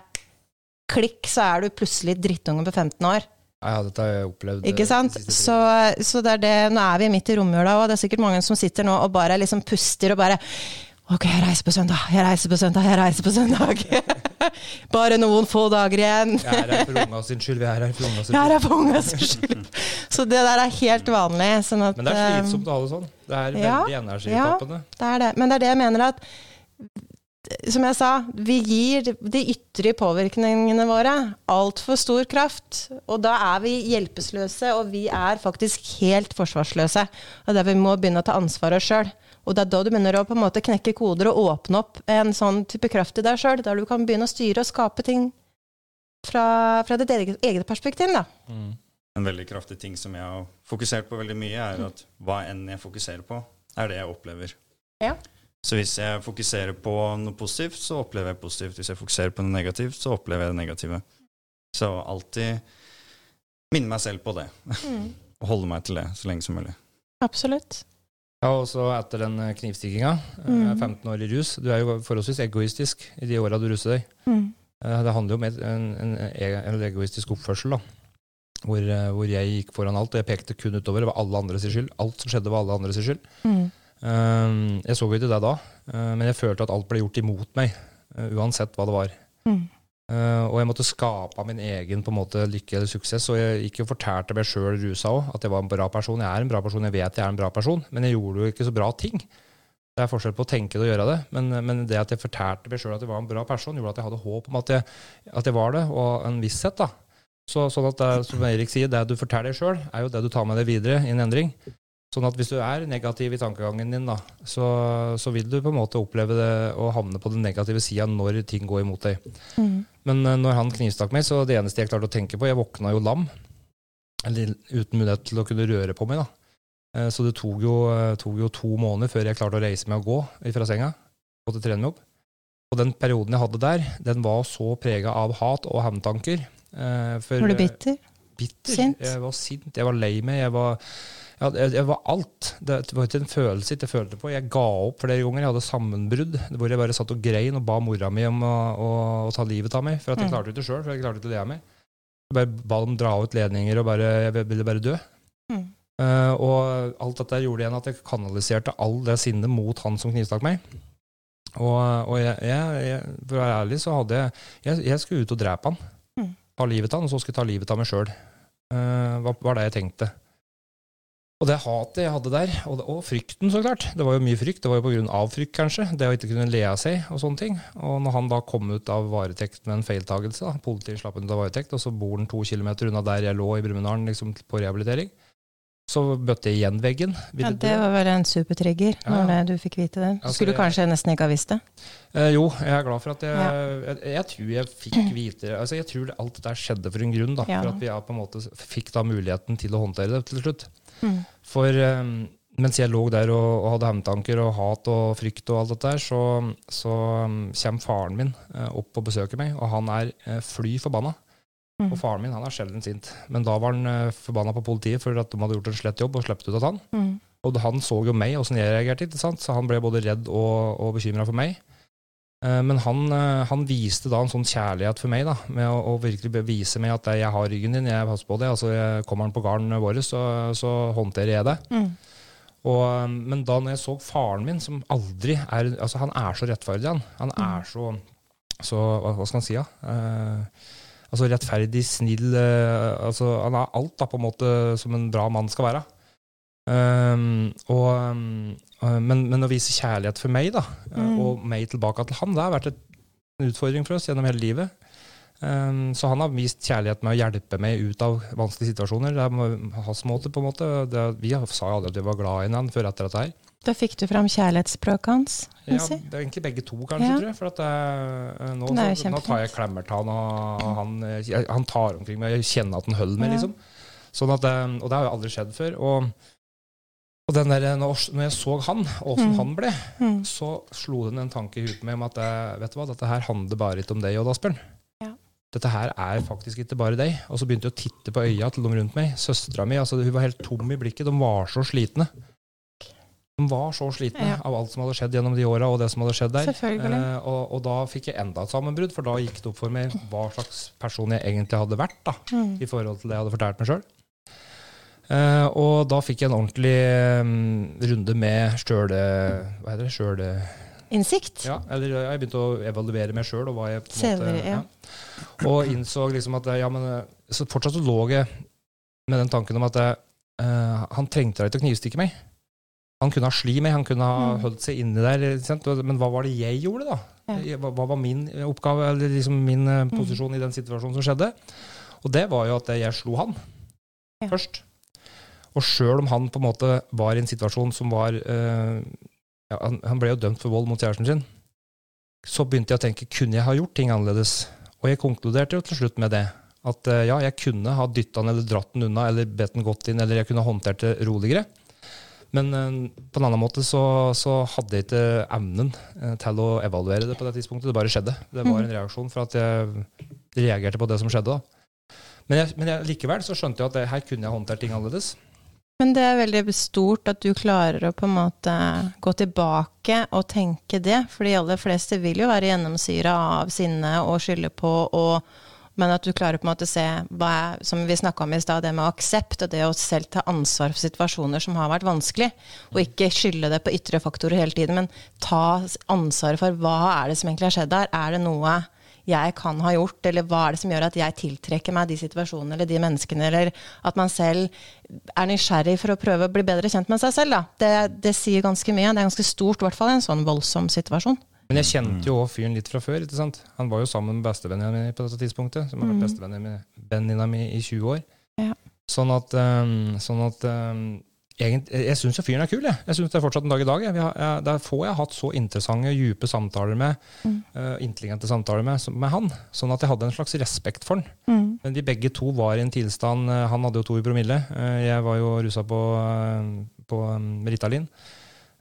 klikk, så er du plutselig drittunge på 15 år. Ja, dette har jeg opplevd. Ikke sant? Så, så, det er det, nå er vi midt i romjula, og det er sikkert mange som sitter nå og bare liksom puster og bare Ok, jeg reiser på søndag, jeg reiser på søndag, jeg reiser på søndag. Bare noen få dager igjen. Jeg er her for unga sin skyld. Vi er her for unga sin skyld. Jeg er her for unga sin skyld. Så det der er helt vanlig. Sånn at, Men det er slitsomt å ha det sånn. Det er veldig ja, energitappende. Ja, det er det. Men det er det jeg mener at som jeg sa, vi gir de ytre påvirkningene våre altfor stor kraft. Og da er vi hjelpeløse, og vi er faktisk helt forsvarsløse. Og der vi må begynne å ta ansvar oss sjøl. Og det er da du begynner å på en måte knekke koder og åpne opp en sånn type kraft i deg sjøl, der du kan begynne å styre og skape ting fra, fra ditt eget, eget perspektiv. da. Mm. En veldig kraftig ting som jeg har fokusert på veldig mye, er at hva enn jeg fokuserer på, er det jeg opplever. Ja. Så hvis jeg fokuserer på noe positivt, så opplever jeg positivt. Hvis jeg fokuserer på noe negativt, så opplever jeg det negative. Så alltid minne meg selv på det. Mm. og holde meg til det så lenge som mulig. Absolutt. Ja, og så etter den eh, knivstikkinga, eh, mm. 15 år i rus Du er jo forholdsvis egoistisk i de åra du ruser deg. Mm. Eh, det handler jo om en, en, en, egoistisk oppførsel, da. Hvor, hvor, jeg gikk foran alt, og jeg pekte kun utover. Det var alle andres skyld. Alt som skjedde, var alle andres skyld. Mm. Jeg så jo ikke det da, men jeg følte at alt ble gjort imot meg, uansett hva det var. Mm. Uh, og jeg måtte skape min egen måte lykke eller suksess. Og jeg ikke fortalte meg sjøl rusa òg at jeg var en bra person. Jeg er en bra person, jeg vet jeg er en bra person, men jeg gjorde jo ikke så bra ting. Det er forskjell på å tenke det og gjøre det, men, men det at jeg fortalte meg sjøl at jeg var en bra person, gjorde at jeg hadde håp om at jeg, at jeg var det, og en visshet. da. Så, sånn at det, som Erik sier, det du forteller deg sjøl, er jo det du tar med deg videre i en endring. Sånn at hvis du er negativ i tankegangen din, da, så, så, vil du på en måte oppleve det å havne på den negative sida når ting går imot deg. Mm. Men uh, når han knivstakk meg, så det eneste jeg klarte å tenke på Jeg våkna jo lam. Eller uten mulighet til å kunne røre på meg. da. Uh, så det tok jo, uh, tok jo, to måneder før jeg klarte å reise meg og gå fra senga. Måtte trene meg opp. Og den perioden jeg hadde der, den var så prega av hat og hevntanker. var du bitter? Bitter. Sint? Jeg var sint, jeg var lei meg. jeg var jeg, jeg, var alt. Det, var ikke en følelse jeg følte på. Jeg ga opp flere ganger. Jeg hadde sammenbrudd hvor jeg bare satt og grein og ba mora mi om å, å, å ta livet av meg. For at jeg mm. klarte det ikke sjøl. For jeg klarte ikke det jeg meg. Jeg bare ba dem dra ut ledninger, og bare, jeg ville bare dø. Mm. Uh, og alt dette gjorde igjen at jeg kanaliserte all det sinnet mot han som knivstakk meg. Og, og jeg, jeg, for å være ærlig så hadde jeg Jeg, jeg skulle ut og drepe han. Mm. Ta livet av han, og så skulle jeg ta livet av meg sjøl. Uh, eh, var, var det jeg tenkte. Og det hatet jeg hadde der, og, og, frykten, så klart. Det var jo mye frykt. Det var jo pga. frykt, kanskje. Det å ikke kunne le av seg og sånne ting. Og når han da kom ut av varetekt med en feiltagelse, da, politiet slapp ham ut av varetekt, og så bor han to kilometer unna der jeg lå i Brumunddal liksom, på rehabilitering, så bøtte jeg igjen veggen. Ja, Det var vel en supertrigger ja. når du fikk vite det. Altså, Skulle du kanskje nesten ikke ha visst det? Eh, jo, jeg er glad for at jeg, ja. jeg, jeg tror jeg fikk vite altså Jeg tror alt det der skjedde for en grunn. da. For at vi på en måte fikk da muligheten til å håndtere det til slutt. Mm. For um, mens jeg lå der og, og hadde hevntanker og hat og frykt og alt dette der, så, så um, kommer faren min uh, opp og besøker meg, og han er uh, fly forbanna. Mm. Og faren min han er sjelden sint. Men da var han uh, forbanna på politiet for at de hadde gjort en slett jobb og sluppet ut av han. Mm. Og han så jo meg, åssen jeg reagerte, ikke sant? så han ble både redd og, og bekymra for meg. Uh, men han, uh, han, viste da en sånn kjærlighet for meg, da, med å, å virkelig vise meg at jeg har ryggen din, jeg passer på det. altså jeg, Kommer han på gården vår, så, så, håndterer jeg det. Mm. Og, men da når jeg så faren min, som aldri er altså Han er så rettferdig, han. Han er mm. så, så Hva skal han si, da? Ja? Altså rettferdig, snill uh, altså Han er alt da på en måte som en bra mann skal være. Um, og, um, men, men, å vise kjærlighet for meg, da, mm. og meg tilbake til han, det har vært et, en utfordring for oss gjennom hele livet. Um, så han har vist kjærlighet med å hjelpe meg ut av vanskelige situasjoner. Det er hans måte, på en måte. Det, vi sa jo aldri at vi var glad i han før etter dette her. Da fikk du fram kjærlighetsspråket hans? Ja, det er egentlig begge to, kanskje, ja. tror jeg. For at jeg, nå, så, nå, tar jeg klemmer til han, og han, han tar omkring meg. Jeg kjenner at han holder meg, ja. liksom. Sånn at, og det har jo aldri skjedd før. Og, og der, når, jeg så han, og åssen mm. han ble, mm. så slo den en tanke i huet på meg om at vet du hva, dette her handler bare ikke om deg og Asbjørn. Ja. Dette her er faktisk ikke bare deg. Og så begynte jeg å titte på øya til dem rundt meg. Søstera mi altså, hun var helt tom i blikket. De var så slitne. De var så slitne ja. av alt som hadde skjedd gjennom de åra, og det som hadde skjedd der. Eh, og, og, da fikk jeg enda et sammenbrudd, for da gikk det opp for meg hva slags person jeg egentlig hadde vært da, mm. i forhold til det jeg hadde fortalt meg sjøl. Eh, og da fikk jeg en ordentlig um, runde med sjøle... Hva heter det? Sjøle... Innsikt? Ja, eller jeg begynte å evaluere meg sjøl. Og, hva jeg på måte, ja. ja. og innså liksom at ja, men, så fortsatt så lå jeg med den tanken om at jeg, uh, han trengte ikke å knivstikke meg. Han kunne ha sli meg, han kunne ha mm. holdt seg inni der. Men hva var det jeg gjorde, da? Ja. Hva, hva, var min oppgave, eller liksom min posisjon mm. i den situasjonen som skjedde? Og det var jo at jeg slo han ja. først. Og sjøl om han på en måte var i en situasjon som var uh, ja, han, han, ble jo dømt for vold mot kjæresten sin. Så begynte jeg å tenke kunne jeg ha gjort ting annerledes? Og jeg konkluderte jo til slutt med det. At uh, ja, jeg kunne ha dytta han eller dratt han unna eller bedt han gått inn, eller jeg kunne ha håndtert det roligere. Men uh, på en annen måte så, så, hadde jeg ikke evnen uh, til å evaluere det på det tidspunktet. Det bare skjedde. Det var en mhm. reaksjon for at jeg reagerte på det som skjedde. da. Men, jeg, men jeg, likevel så skjønte jeg at det, her kunne jeg håndtert ting annerledes. Men det er veldig stort at du klarer å på en måte gå tilbake og tenke det. For de aller fleste vil jo være gjennomsyra av sinne og skylde på og men at du klarer på en måte å se hva er, som vi snakka om i stad, det med aksept og det å selv ta ansvar for situasjoner som har vært vanskelig. Og ikke skylde det på ytre faktorer hele tiden, men ta ansvaret for hva er det som egentlig har skjedd her. Er det noe jeg kan ha gjort, eller hva er det som gjør at jeg tiltrekker meg de situasjonene eller de menneskene, eller at man selv er nysgjerrig for å prøve å bli bedre kjent med seg selv. Da. Det, det sier ganske mye. Det er ganske stort, i hvert fall i en sånn voldsom situasjon. Men jeg kjente jo fyren litt fra før. ikke sant? Han var jo sammen med bestevenninna mi på dette tidspunktet, som har vært mm. bestevenninna mi i 20 år. Ja. Sånn at, um, sånn at um, egentlig, Jeg syns jo fyren er kul. Jeg, jeg synes det er fortsatt en dag i dag. Jeg, jeg, der får jeg hatt så interessante, dype samtaler med, mm. uh, intelligente samtaler med, med, han. Sånn at jeg hadde en slags respekt for han. Mm. Men vi begge to var i en tilstand uh, Han hadde jo to i promille. Uh, jeg var jo rusa på, på um, Ritalin.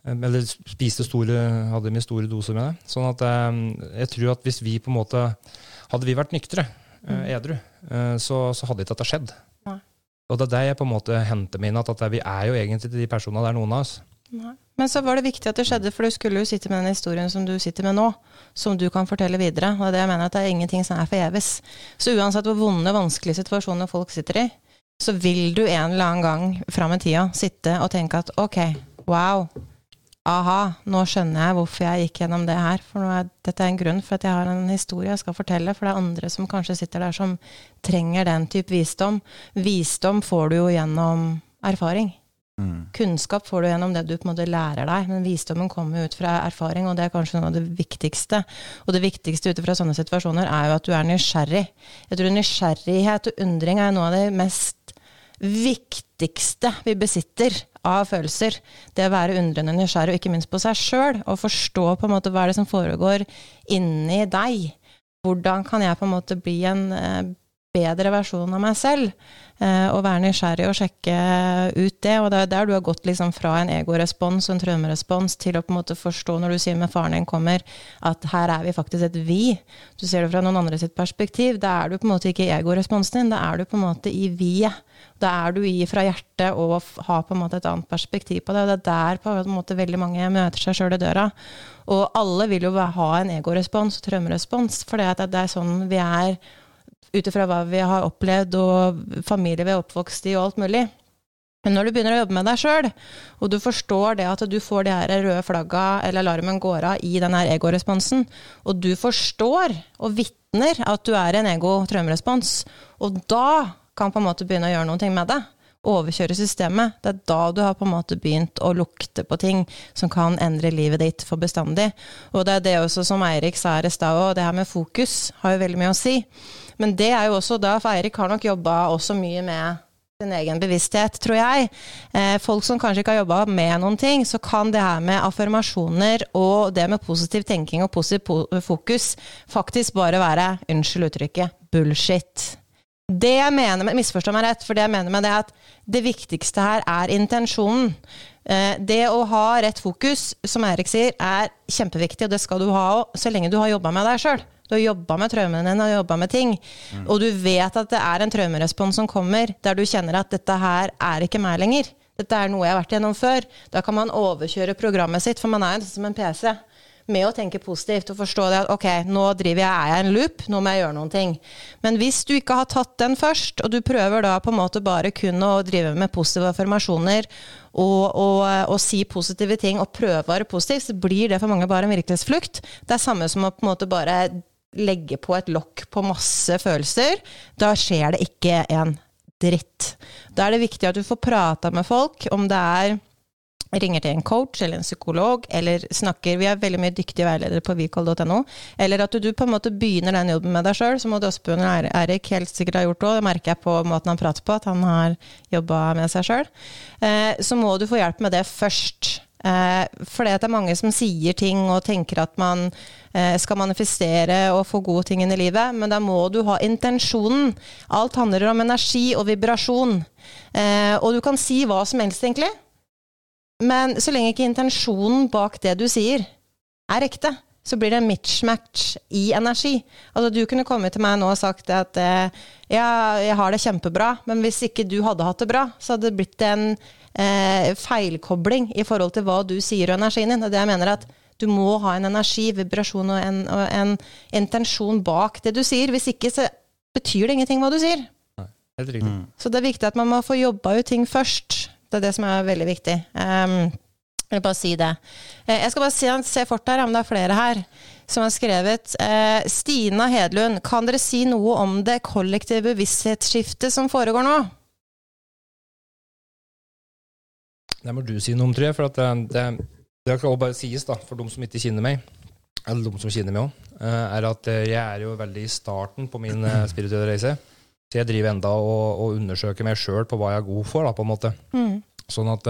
Eller spiste store, hadde med store doser med det. Sånn at eh, jeg tror at hvis vi på en måte Hadde vi vært nyktre, eh, mm. edru, eh, så, så, hadde ikke dette skjedd. Nei. Og det er det jeg på en måte henter meg inn, at, vi er jo egentlig de personene der, noen av oss. Nei. Men så var det viktig at det skjedde, for du skulle jo sitte med den historien som du sitter med nå, som du kan fortelle videre. Og det jeg mener at det er ingenting som er forgjeves. Så uansett hvor vonde, vanskelige situasjoner folk sitter i, så vil du en eller annen gang fram i tida sitte og tenke at ok, wow, aha, nå skjønner jeg hvorfor jeg gikk gjennom det her. For er, dette er en grunn for at jeg har en historie jeg skal fortelle. For det er andre som kanskje sitter der som trenger den type visdom. Visdom får du jo gjennom erfaring. Mm. Kunnskap får du gjennom det du på en måte lærer deg, men visdommen kommer ut fra erfaring, og det er kanskje noe av det viktigste. Og det viktigste ut fra sånne situasjoner er jo at du er nysgjerrig. Jeg tror nysgjerrighet og undring er noe av det mest viktigste vi besitter av følelser. Det å være undrende nysgjerrig, og ikke minst på seg sjøl, og forstå på en måte hva er det som foregår inni deg. Hvordan kan jeg på en måte bli en eh, bedre versjon av meg selv? Eh, og være nysgjerrig og sjekke ut det. Og det er der du har gått liksom fra en egorespons og en traumerespons til å på en måte forstå, når du sier med faren din kommer, at her er vi faktisk et vi. Du ser det fra noen andre sitt perspektiv. Da er du på en måte ikke i egoresponsen din, da er du på en måte i vi-et. Da er du i fra hjertet og har på en måte et annet perspektiv på det. Og det er der på en måte veldig mange møter seg sjøl i døra. Og alle vil jo ha en egorespons og traumerespons, for det er sånn vi er ut ifra hva vi har opplevd, og familie vi er oppvokst i, og alt mulig. Men når du begynner å jobbe med deg sjøl, og du forstår det at du får de her røde flagga, eller alarmen går av i den her egoresponsen, og du forstår og vitner at du er en ego-traumerespons, og da kan på en måte begynne å gjøre noe med det, overkjøre systemet, det er da du har på en måte begynt å lukte på ting som kan endre livet ditt for bestandig. Og det er det også som Eirik sa her i stad òg, det her med fokus har jo veldig mye å si. Men det er jo også da, for Eirik har nok jobba også mye med sin egen bevissthet, tror jeg. Eh, folk som kanskje ikke har jobba med noen ting, så kan det her med affirmasjoner og det med positiv tenking og positiv fokus faktisk bare være, unnskyld uttrykket, bullshit. Det jeg mener med, Misforstå meg rett, for det jeg mener med det er at det viktigste her er intensjonen. Eh, det å ha rett fokus, som Eirik sier, er kjempeviktig, og det skal du ha òg, så lenge du har jobba med deg sjøl. Du har jobba med traumene dine og jobba med ting. Mm. Og du vet at det er en traumerespons som kommer, der du kjenner at dette her er ikke meg lenger. Dette er noe jeg har vært gjennom før. Da kan man overkjøre programmet sitt, for man er som en PC. Med å tenke positivt og forstå det at ok, nå driver jeg, er jeg en loop, nå må jeg gjøre noen ting. Men hvis du ikke har tatt den først, og du prøver da på en måte bare kun å drive med positive affirmasjoner og, og, og, si positive ting og prøve å være positiv, så blir det for mange bare en virkelighetsflukt. Det er samme som å på en måte bare legge på et lokk på masse følelser, da skjer det ikke en dritt. Da er det viktig at du får prata med folk, om det er ringer til en coach eller en psykolog, eller snakker Vi er veldig mye dyktige veiledere på vikoll.no. Eller at du, på en måte begynner den jobben med deg sjøl, som Odd Åsbjørn Erik helt sikkert har gjort òg. Det merker jeg på måten han prater på, at han har jobba med seg sjøl. Eh, så må du få hjelp med det først. Eh, for det er mange som sier ting og tenker at man eh, skal manifestere og få gode ting inn i livet, men da må du ha intensjonen. Alt handler om energi og vibrasjon. Eh, og du kan si hva som helst, egentlig. Men så lenge ikke intensjonen bak det du sier, er ekte, så blir det en mismatch i energi. Altså Du kunne kommet til meg nå og sagt at ja, jeg har det kjempebra, men hvis ikke du hadde hatt det bra, så hadde det blitt en eh, feilkobling i forhold til hva du sier og energien din. Det er det jeg mener at du må ha en energi, vibrasjon og en, og en intensjon bak det du sier. Hvis ikke så betyr det ingenting hva du sier. Nei, helt riktig. Mm. Så det er viktig at man må få jobba ut ting først. Det er det som er veldig viktig. Um, jeg vil bare si det. Eh, jeg skal bare se, se fort her om det er flere her som har skrevet. Eh, Stina Hedlund, kan dere si noe om det kollektive bevissthetsskiftet som foregår nå? Det må du si noe om, tror jeg. For det, det, det kan bare sies, da, for de som ikke kjenner meg, eller de som kjenner meg òg, eh, er at eh, jeg er jo veldig i starten på min eh, spirituelle reise. Så jeg driver enda og, og undersøker meg sjøl på hva jeg er god for, da, på en måte. Mm. Sånn at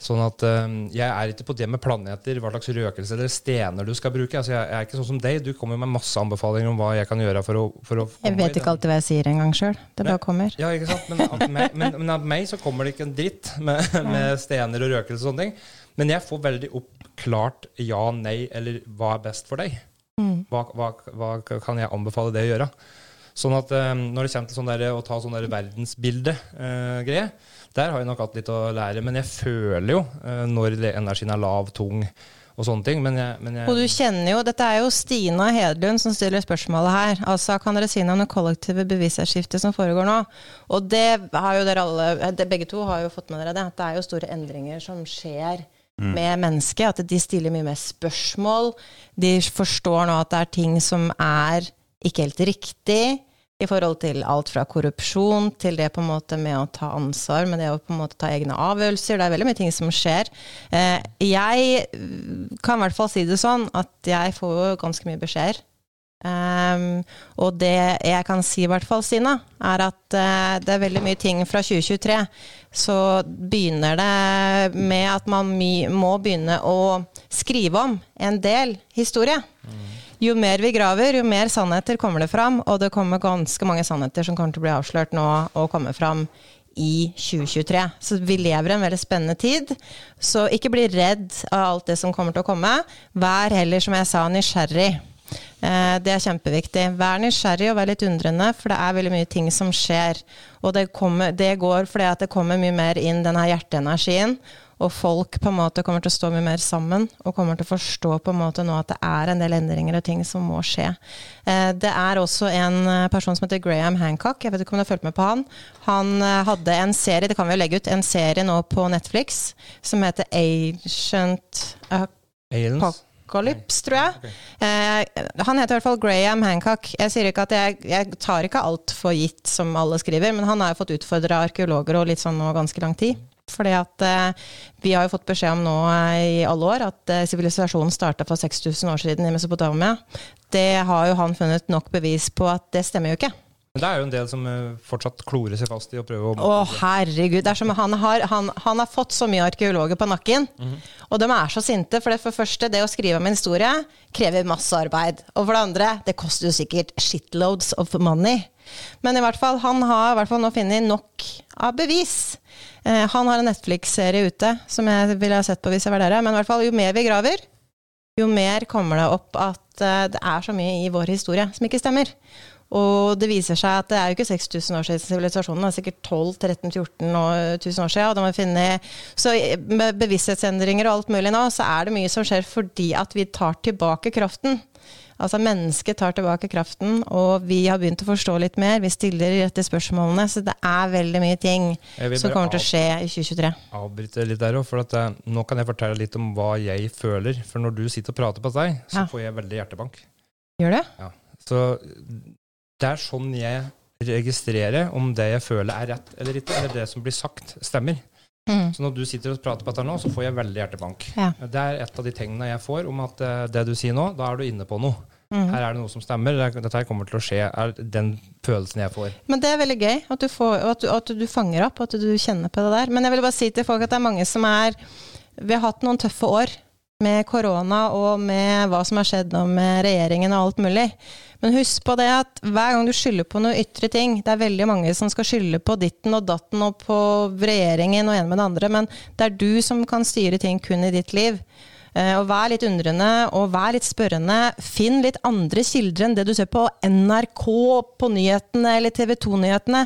Sånn at uh, Jeg er ikke på det med planeter, hva slags røkelse eller stener du skal bruke. Altså, jeg, er ikke sånn som deg. Du kommer med masse anbefalinger om hva jeg kan gjøre for å, for å Jeg vet ikke alltid hva jeg sier engang sjøl. Det bare kommer. Ja, ikke sant? Men, meg, men, men, av meg så kommer det ikke en dritt med, med stener og røkelse og sånne ting. Men jeg får veldig opp klart ja, nei, eller hva er best for deg? Mm. Hva, hva, hva, kan jeg anbefale det å gjøre? Sånn at um, når det kommer til sånn der, å ta sånn verdensbilde-greie, uh, der har jeg nok hatt litt å lære. Men jeg føler jo uh, når energien er lav, tung og sånne ting. Men jeg, men jeg og du kjenner jo Dette er jo Stina Hedlund som stiller spørsmålet her. Altså, Kan dere si noe om det kollektive bevissthetsskiftet som foregår nå? Og det har jo dere alle Begge to har jo fått med dere det. At det er jo store endringer som skjer. Mm. med mennesket. At de stiller mye mer spørsmål. De forstår nå at det er ting som er ikke helt riktig. I forhold til alt fra korrupsjon til det på en måte med å ta ansvar, med det å på en måte ta egne avgjørelser. Det er veldig mye ting som skjer. Eh, jeg kan i hvert fall si det sånn at jeg får ganske mye beskjeder. Um, og det jeg kan si, i hvert fall, Sina, er at uh, det er veldig mye ting fra 2023. Så begynner det med at man må begynne å skrive om en del historie. Mm. Jo mer vi graver, jo mer sannheter kommer det fram. Og det kommer ganske mange sannheter som kommer til å bli avslørt nå og komme fram i 2023. Så vi lever i en veldig spennende tid. Så ikke bli redd av alt det som kommer til å komme. Vær heller, som jeg sa, nysgjerrig. Eh, det er kjempeviktig. Vær nysgjerrig og vær litt undrende, for det er veldig mye ting som skjer. Og det, kommer, det går fordi at det kommer mye mer inn denne hjerteenergien. Og folk på en måte kommer til å stå mye mer sammen og kommer til å forstå på en måte nå at det er en del endringer og ting som må skje. Eh, det er også en eh, person som heter Graham Hancock, jeg vet ikke om du har fulgt med på han. Han hadde en serie, det kan vi jo legge ut, en serie nå på Netflix som heter Agent Aliens? Apocalypse, tror jeg. Eh, han heter i hvert fall Graham Hancock. Jeg, sier ikke at jeg, jeg tar ikke alt for gitt som alle skriver, men han har jo fått utfordra arkeologer og litt sånn nå ganske lang tid. Fordi at eh, Vi har jo fått beskjed om nå eh, i alle år at eh, sivilisasjonen eh, starta for 6000 år siden i Mesopotamia. Det har jo han funnet nok bevis på at det stemmer jo ikke. Men det er jo en del som eh, fortsatt klorer seg fast i å prøve å Å, herregud. Det er som han har, han, han har fått så mye arkeologer på nakken. Mm -hmm. Og de er så sinte. For det for første, det å skrive om en historie krever masse arbeid. Og for det andre, det koster jo sikkert shitloads of money. Men i hvert fall, han har i hvert fall nå funnet nok av bevis. Eh, han har en Netflix-serie ute som jeg ville ha sett på hvis jeg var dere. Men i hvert fall, jo mer vi graver, jo mer kommer det opp at eh, det er så mye i vår historie som ikke stemmer. Og det viser seg at det er jo ikke 6000 år siden sivilisasjonen, det er sikkert 12-13-14 000 år siden. Funnet, så med bevissthetsendringer og alt mulig nå, så er det mye som skjer fordi at vi tar tilbake kraften. Altså mennesket tar tilbake kraften, og vi har begynt å forstå litt mer. Vi stiller de rette spørsmålene. Så det er veldig mye ting som kommer til å skje i 2023. Avbryte litt der òg, for at, uh, nå kan jeg fortelle litt om hva jeg føler. For når du sitter og prater på deg, så ja. får jeg veldig hjertebank. Gjør det? Ja. Så det er sånn jeg registrerer om det jeg føler er rett eller ikke, eller det som blir sagt, stemmer. Mm. Så når du sitter og prater på dette nå, så får jeg veldig hjertebank. Ja. Det er et av de tegnene jeg får om at uh, det du sier nå, da er du inne på noe. Mm. Her er det noe som stemmer. Dette her kommer til å skje. er den følelsen jeg får. Men det er veldig gøy at du, får, at du, at du fanger opp, at du kjenner på det der. Men jeg vil bare si til folk at det er mange som er Vi har hatt noen tøffe år med korona og med hva som har skjedd nå med regjeringen og alt mulig. Men husk på det at hver gang du skylder på noe ytre ting Det er veldig mange som skal skylde på ditten og datten og på regjeringen og en med det andre, men det er du som kan styre ting kun i ditt liv. Eh, og vær litt undrende og vær litt spørrende. Finn litt andre kilder enn det du ser på NRK, på nyhetene eller TV 2-nyhetene.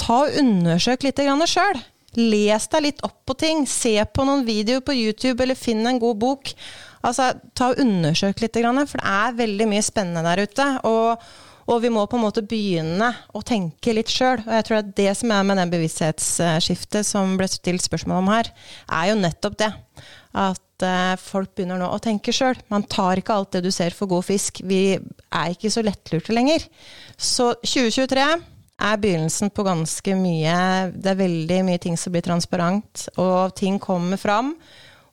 Ta og Undersøk litt sjøl. Les deg litt opp på ting. Se på noen videoer på YouTube, eller finn en god bok. Altså, ta og Undersøk litt, for det er veldig mye spennende der ute. Og, og vi må på en måte begynne å tenke litt sjøl. Og jeg tror at det som er med den bevissthetsskiftet som ble stilt spørsmål om her, er jo nettopp det. At uh, folk begynner nå å tenke sjøl. Man tar ikke alt det du ser for god fisk. Vi er ikke så lettlurte lenger. Så 2023 er begynnelsen på ganske mye Det er veldig mye ting som blir transparent, og ting kommer fram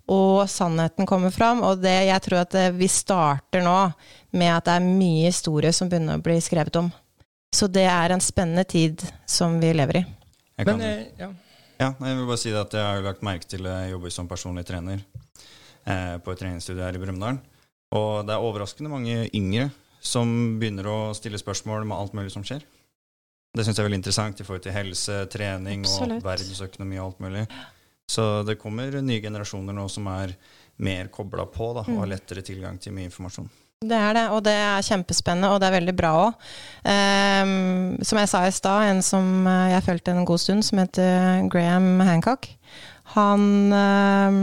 og sannheten kommer fram. Og det, jeg tror at vi starter nå med at det er mye historie som begynner å bli skrevet om. Så det er en spennende tid som vi lever i. Jeg, kan, Men, eh, ja. Ja, jeg vil bare si at jeg har lagt merke til at jeg jobber som personlig trener eh, på et treningsstudio her i Brumunddal. Og det er overraskende mange yngre som begynner å stille spørsmål med alt mulig som skjer. Det syns jeg er veldig interessant i forhold til helse, trening Absolutt. og verdensøkonomi og alt mulig. Så det kommer nye generasjoner nå som er mer kobla på da, og har mm. lettere tilgang til mye informasjon. Det er det, og det er kjempespennende, og det er veldig bra òg. Um, ehm, som jeg sa i stad, en som eh, jeg fulgte en god stund, som heter Graham Hancock, han um,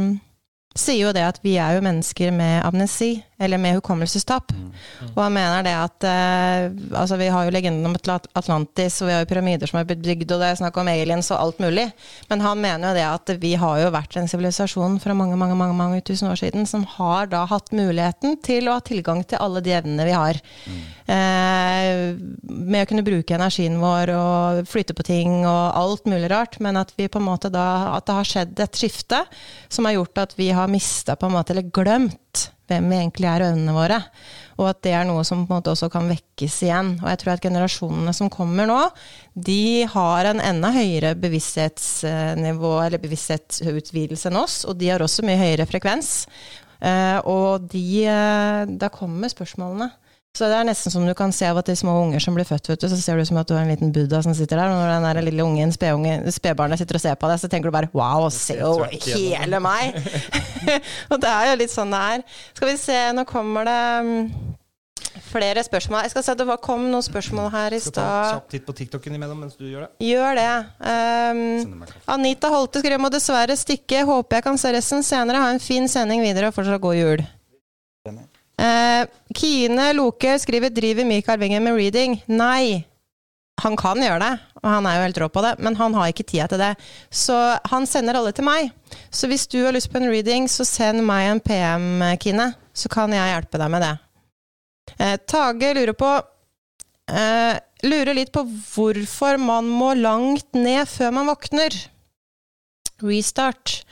sier jo det at vi er jo mennesker med amnesi, eller med hukommelsestap. Mm. Og han mener det at eh, altså Vi har jo legenden om Atlantis, og vi har jo pyramider som har blitt bygd, og det er snakk om aliens og alt mulig. Men han mener jo det at vi har jo vært en sivilisasjon fra mange mange, mange, mange tusen år siden som har da hatt muligheten til å ha tilgang til alle de evnene vi har. Mm. Uh, med å kunne bruke energien vår og flytte på ting og alt mulig rart, men at vi på en måte da at det har skjedd et skifte som har gjort at vi har mista på en måte, eller glemt hvem vi egentlig er og øynene våre. Og at det er noe som på en måte også kan vekkes igjen. Og jeg tror at generasjonene som kommer nå, de har en enda høyere bevissthetsnivå, eller bevissthetsutvidelse enn oss, og de har også mye høyere frekvens. Uh, og de, uh, da kommer spørsmålene. Så det er nesten som du kan se av at de små unger som blir født, vet du, så ser du som at du har en liten buddha som sitter der. Og når den der lille ungen, spedbarnet, sitter og ser på deg, så tenker du bare wow, se jo hele meg! og det er jo litt sånn det er. Skal vi se, nå kommer det mm, flere spørsmål. Jeg skal se, Det kom noen spørsmål her i stad. Skal ta kjapp titt på TikToken imellom mens du gjør det. Gjør det. Um, Anita Holte skriver må dessverre stikke. Håper jeg kan se resten senere. Ha en fin sending videre og fortsatt god jul. Eh, Kine Loke skriver 'Driver Mikael Wenger med reading?' Nei. Han kan gjøre det, og han er jo helt rå på det, men han har ikke tida til det. Så han sender alle til meg. Så hvis du har lyst på en reading, så send meg en PM, Kine. Så kan jeg hjelpe deg med det. Uh, Tage lurer på uh, Lurer litt på hvorfor man må langt ned før man våkner. Restart.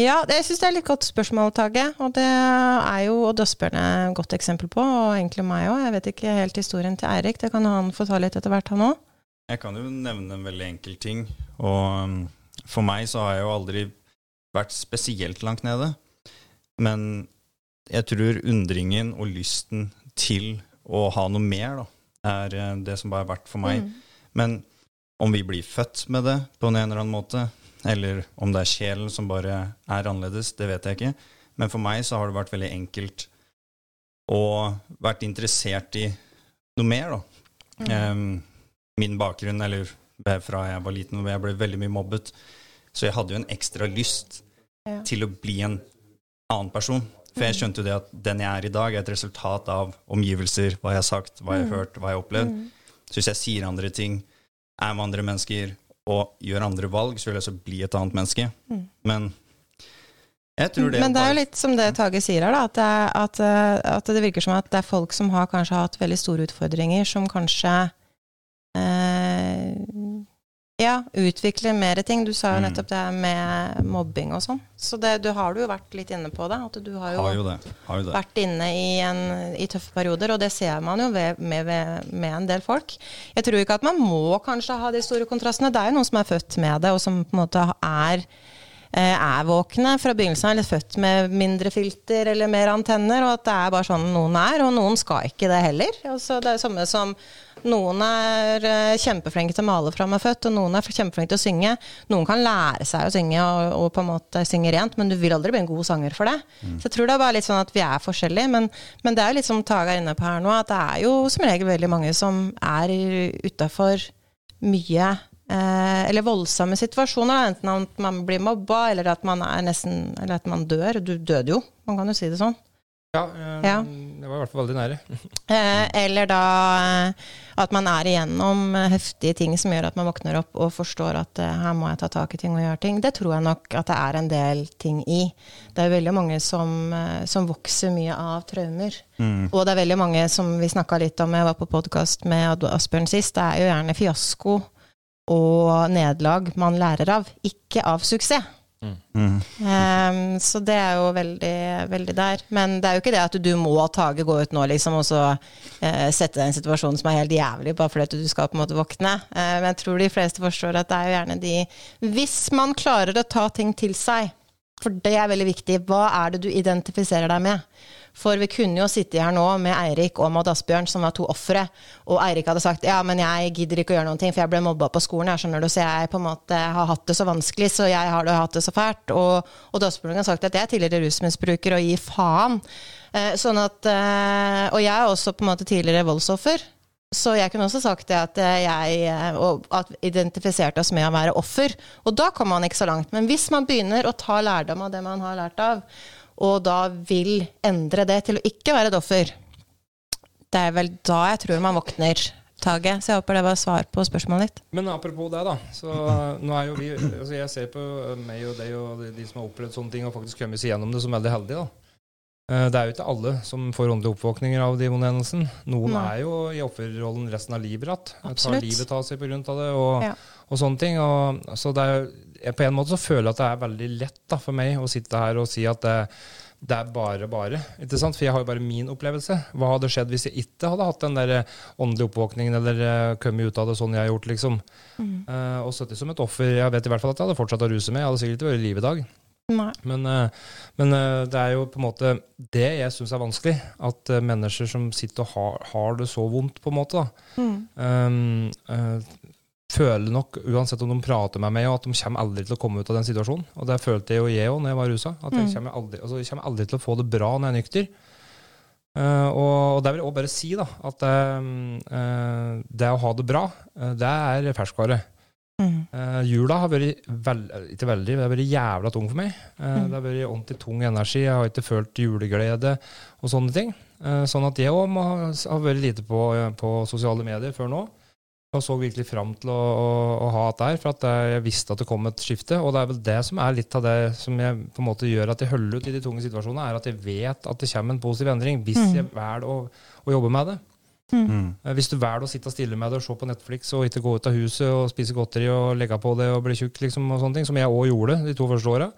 Ja, jeg syns det er et litt godt spørsmål, Tage. Og det er jo Østbjørn et godt eksempel på, og egentlig meg òg. Jeg vet ikke helt historien til Eirik. Det kan han få ta litt etter hvert, han òg. Jeg kan jo nevne en veldig enkel ting. Og um, for meg så har jeg jo aldri vært spesielt langt nede. Men jeg tror undringen og lysten til å ha noe mer, da, er eh, det som bare har vært for meg. Mm. Men om vi blir født med det på en eller annen måte, eller om det er sjelen som bare er annerledes, det vet jeg ikke. Men for meg så har det vært veldig enkelt å vært interessert i noe mer, da. Mm. Um, min bakgrunn, eller fra jeg var liten, jeg ble veldig mye mobbet, så jeg hadde jo en ekstra lyst ja. til å bli en annen person. For jeg mm. skjønte jo det at den jeg er i dag, er et resultat av omgivelser, hva jeg har sagt, hva jeg har mm. hørt, hva jeg har opplevd. Mm. Så hvis jeg sier andre ting, er med andre mennesker, og gjør andre valg, så vil jeg også bli et annet menneske. Mm. Men jeg tror det Men det er jo litt som det Tage sier her, da, at det, at, eh, at det, virker som at det er folk som har kanskje hatt veldig store utfordringer, som kanskje eh, ja, utvikle mer ting. Du sa jo mm. nettopp det med mobbing og sånn. Så det, du har du jo vært litt inne på det. At du har jo, har jo, det. Har jo det. vært inne i, en, i, tøffe perioder, og det ser man jo ved, med, med, en del folk. Jeg tror ikke at man må kanskje ha de store kontrastene. Det er jo noen som er født med det, og som på en måte er er våkne fra begynnelsen av, eller født med mindre filter eller mer antenner, og at det er bare sånn noen er, og noen skal ikke det heller. Altså, det er det samme som noen er uh, kjempeflinke til å male fra de er født, og noen er kjempeflinke til å synge. Noen kan lære seg å synge og, og, på en måte synge rent, men du vil aldri bli en god sanger for det. Mm. Så jeg tror det er bare litt sånn at vi er forskjellige, men, men det er jo litt som Tage er inne på her nå, at det er jo som regel veldig mange som er utafor mye eh, eller voldsomme situasjoner. Enten at man blir mobba, eller at man er nesten Eller at man dør. Du døde jo, man kan jo si det sånn. Ja, eh, ja. det var i hvert fall veldig nære. Eh, eller da eh, at man er igjennom heftige ting som gjør at man våkner opp og forstår at eh, her må jeg ta tak i ting og gjøre ting. Det tror jeg nok at det er en del ting i. Det er veldig mange som, eh, som vokser mye av traumer. Mm. Og det er veldig mange som vi snakka litt om, jeg var på podkast med Asbjørn sist, det er jo gjerne fiasko og nederlag man lærer av, ikke av suksess. Mm. Um, så det er jo veldig, veldig der. Men det er jo ikke det at du, du må Tage gå ut nå liksom, og så uh, sette deg i en situasjon som er helt jævlig, bare fordi at du skal på en måte våkne. Uh, men jeg tror de fleste forstår at det er jo gjerne de Hvis man klarer å ta ting til seg, for det er veldig viktig, hva er det du identifiserer deg med? For vi kunne jo sitte her nå med Eirik og Maud Asbjørn, som var to ofre, og Eirik hadde sagt ja, men jeg gidder ikke å gjøre noen ting, for jeg ble mobba på skolen, jeg skjønner du, så jeg på en måte har hatt det så vanskelig, så jeg har hatt det så fælt. Og, og Asbjørn har sagt at jeg er tidligere rusmisbruker og gir faen. Eh, sånn at, eh, og jeg er også på en måte tidligere voldsoffer. Så jeg kunne også sagt det at jeg eh, at identifiserte oss med å være offer. Og da kom man ikke så langt. Men hvis man begynner å ta lærdom av det man har lært av, og da vil endre det til å ikke være et offer. Det er vel da jeg tror man våkner. Tage, så jeg håper det var svar på spørsmålet ditt. Men apropos det, da. Så nå er jo vi altså Jeg ser på meg og deg og de som har opplevd sånne ting og faktisk kommet seg gjennom det, som veldig heldige. da. Eh, det er jo ikke alle som får åndelige oppvåkninger av de vonde. Noen Nei. er jo i offerrollen resten av livet igjen. Tar livet av seg pga. det og, ja. og, sånne ting. Og, så det er, på en måte så føler jeg at det er veldig lett da, for meg å sitte her og si at det, det er bare bare. ikke sant? For jeg har jo bare min opplevelse. Hva hadde skjedd hvis jeg ikke hadde hatt den der eh, åndelige oppvåkningen eller uh, kommet ut av det sånn jeg har gjort, liksom. Mm. Uh, og sittet som et offer. Jeg vet i hvert fall at jeg hadde fortsatt å ruse meg. Jeg hadde sikkert ikke vært i live i dag. Men, men det er jo på en måte det jeg syns er vanskelig. At mennesker som sitter og har, har, det så vondt, på en måte, da, mm. Føler nok, uansett om de prater med meg, at de kommer aldri til å komme ut av den situasjonen. Og det følte jeg jo jeg òg når jeg var rusa. At jeg mm. kommer, aldri, altså, jeg kommer aldri til å få det bra når jeg er nykter. Uh, og, og det vil jeg òg bare si, da, at uh, det å ha det bra, uh, det er ferskvare. Mm. jula har vært veld, ikke veldig, det har vært jævla tung for meg. Mm. Det har vært ordentlig tung energi. Jeg har ikke følt juleglede og sånne ting. sånn at jeg òg har vært lite på, på sosiale medier før nå og så virkelig fram til å, å, å ha det der, for at jeg visste at det kom et skifte. Og det er vel det som er litt av det som jeg på en måte gjør at jeg holder ut i de tunge situasjonene, er at jeg vet at det kommer en positiv endring hvis mm. jeg velger å, å, jobbe med det. Mm. mm. Eh, hvis du velger å sitte stille med det og se på Netflix og ikke gå ut av huset og spise godteri og legge på det og bli tjukk, liksom, og sånne ting, som jeg òg gjorde de to første åra,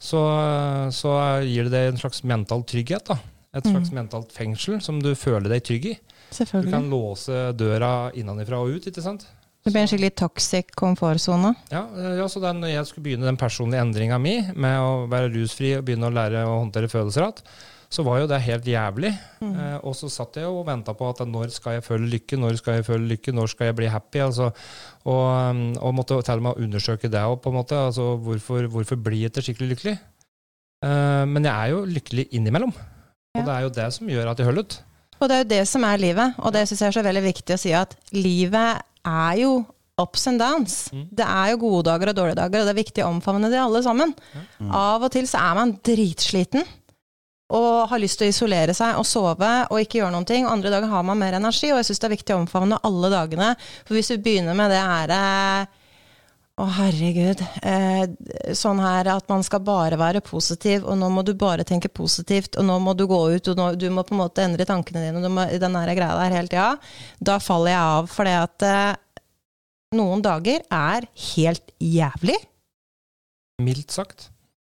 så, så, gir det deg en slags mental trygghet. da. Et slags mm. mentalt fengsel som du føler deg trygg i. Du kan låse døra innenfra og ut, ikke sant? Det blir en skikkelig toxic komfortsone. Ja, ja, så da jeg skulle begynne den personlige endringa mi med å være rusfri og begynne å lære å håndtere følelser igjen, så var jo det helt jævlig. Mm. Eh, og så satt jeg og venta på at når skal jeg føle lykke, når skal jeg føle lykke, når skal jeg bli happy? Altså, og, um, og, måtte til og med undersøke det òg, på en måte. Altså, hvorfor, hvorfor blir jeg ikke skikkelig lykkelig? Eh, men jeg er jo lykkelig innimellom. Og det er jo det som gjør at jeg holder ut. Og det er jo det som er livet, og det syns jeg er så veldig viktig å si at livet er jo ups and downs. Mm. Det er jo gode dager og dårlige dager, og det er viktig å omfavne de alle sammen. Mm. Av og til så er man dritsliten og har lyst til å isolere seg og sove og ikke gjøre noen ting. Og andre dager har man mer energi, og jeg syns det er viktig å omfavne alle dagene. For hvis du begynner med det her eh, å, herregud. Eh, sånn her at man skal bare være positiv, og nå må du bare tenke positivt, og nå må du gå ut, og nå, du må på en måte endre tankene dine, og du må, den der greia der hele tida. Da faller jeg av, fordi at eh, noen dager er helt jævlig. Mildt sagt.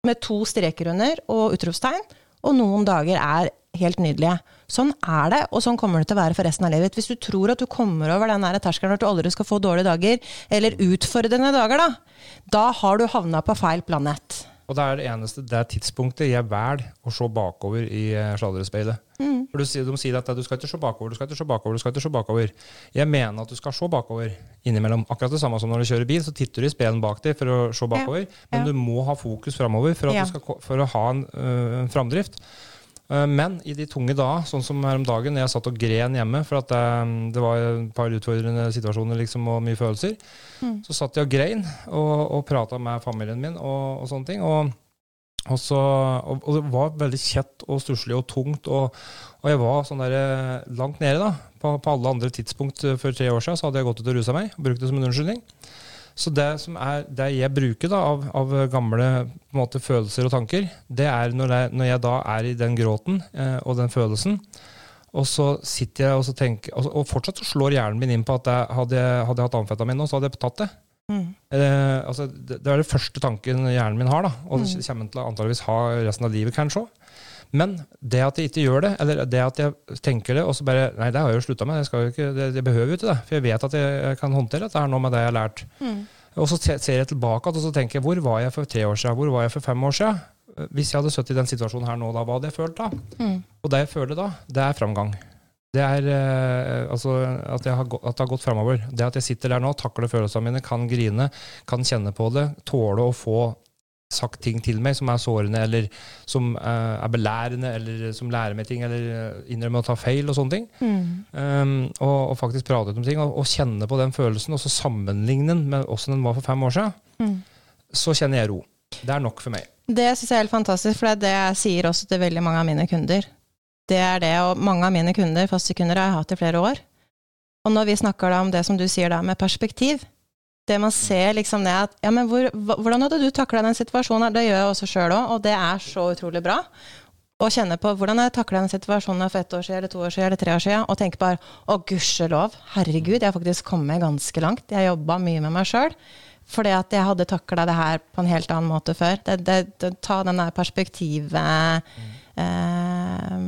Med to streker under og utropstegn. Og noen dager er helt nydelige. Sånn er det, og sånn kommer det til å være for resten av livet. Hvis du tror at du kommer over den terskelen at du aldri skal få dårlige dager, eller utfordrende dager, da, da har du havna på feil planet. Og det er det eneste det er tidspunktet jeg velger å se bakover i eh, sladrespeilet. Mm. For du, De sier at du skal ikke se bakover, du skal ikke se bakover, du skal ikke se bakover. Jeg mener at du skal se bakover innimellom. Akkurat det samme som når du kjører bil, så titter du i speilet bak deg for å se bakover. Ja. Men ja. du må ha fokus framover for, ja. for, å ha en, øh, en framdrift. Eh, men i de tunge da, sånn som her om dagen, jeg satt og gren hjemme for at det, eh, det var et par utfordrende situasjoner liksom, og mye følelser, mm. så satt jeg og grein og, og prata med familien min og, og sånne ting. Og, og, så, og, det var veldig kjett og stusslig og tungt. Og, jeg var sånn der eh, langt nede. da. På, på, alle andre tidspunkt for tre år siden så hadde jeg gått ut og rusa meg og brukt det som en unnskyldning. Så det som er det jeg bruker da, av, av gamle måte, følelser og tanker, det er når jeg, når jeg, da er i den gråten eh, og den følelsen, og så sitter jeg og så tenker Og, og fortsatt så slår hjernen min inn på at jeg, hadde, hadde jeg hatt amfetamin nå, så hadde jeg tatt det. Mm. Eh, altså, det, det, er det første tanken hjernen min har, da, og det mm. kommer til å antageligvis ha resten av livet, kanskje òg. Men det at jeg ikke gjør det, eller det at jeg tenker det, og så bare Nei, det har jeg jo slutta med. Jeg, ikke, det, jeg behøver jo ikke det. For jeg vet at jeg kan håndtere dette her nå med det jeg har lært. Mm. Og så ser jeg tilbake og så tenker jeg, hvor var jeg for tre år siden? Hvor var jeg for fem år siden? Hvis jeg hadde sittet i den situasjonen her nå, da, hva hadde jeg følt da? Mm. Og det jeg føler da, det er framgang. Det er eh, altså, at, har, at, det har gått framover. Det at jeg sitter der nå, takler følelsene mine, kan grine, kan kjenne på det, tåle å få sagt ting til meg som er sårende, eller som uh, er belærende, eller som lærer meg ting, eller eh, innrømmer å ta feil, og sånne ting. Mm. Um, og, og, faktisk prate om ting, og, og, kjenne på den følelsen, og så sammenligne den med åssen den var for fem år siden, mm. så kjenner jeg ro. Det er nok for meg. Det syns jeg er helt fantastisk, for det er det jeg sier også til veldig mange av mine kunder. Det er det, og mange av mine kunder, fastekunder, har jeg hatt i flere år. Og når vi snakker da om det som du sier da, med perspektiv Det man ser liksom det at Ja, men hvor, hvordan hadde du takla den situasjonen? Det gjør jeg også sjøl òg, og det er så utrolig bra. Å kjenne på hvordan jeg takla den situasjonen for ett år siden, eller to år siden, eller tre år siden, og tenke bare å gudskjelov, herregud, jeg har faktisk kommet ganske langt. Jeg jobba mye med meg sjøl. Fordi at jeg hadde takla det her på en helt annen måte før. Det, det, det, ta den der perspektivet mm. eh,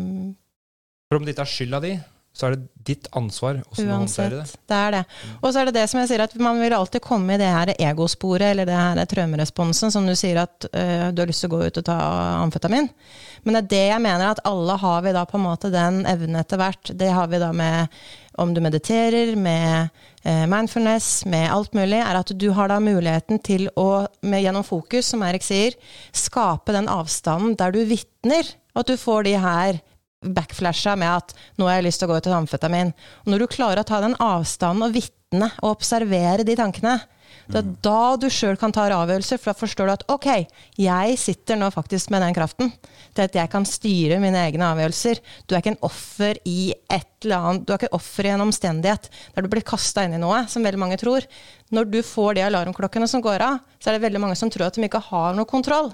det ikke er skylda di, så er det ditt ansvar hvordan håndtere det. Det er det. Og så er det det som jeg sier, at man vil alltid komme i det her egosporet, eller det her traumeresponsen, som du sier at øh, du har lyst til å gå ut og ta amfetamin. Men det er det jeg mener, at alle har vi da på en måte den evnen etter hvert. Det har vi da med om du mediterer, med eh, mindfulness, med alt mulig, er at du har da muligheten til å, med, gjennom fokus, som Erik sier, skape den avstanden der du vitner. At du får de her backflasha med at 'nå har jeg lyst til å gå ut til amfetamin'. Og når du klarer å ta den avstanden og vitne og observere de tankene, det er da du sjøl kan ta avgjørelser, for da forstår du at ok, jeg sitter nå faktisk med den kraften til at jeg kan styre mine egne avgjørelser. Du er ikke en offer i et eller annet, du er ikke offer i en omstendighet der du blir kasta inn i noe, som veldig mange tror. Når du får de alarmklokkene som går av, så er det veldig mange som tror at de ikke har noe kontroll.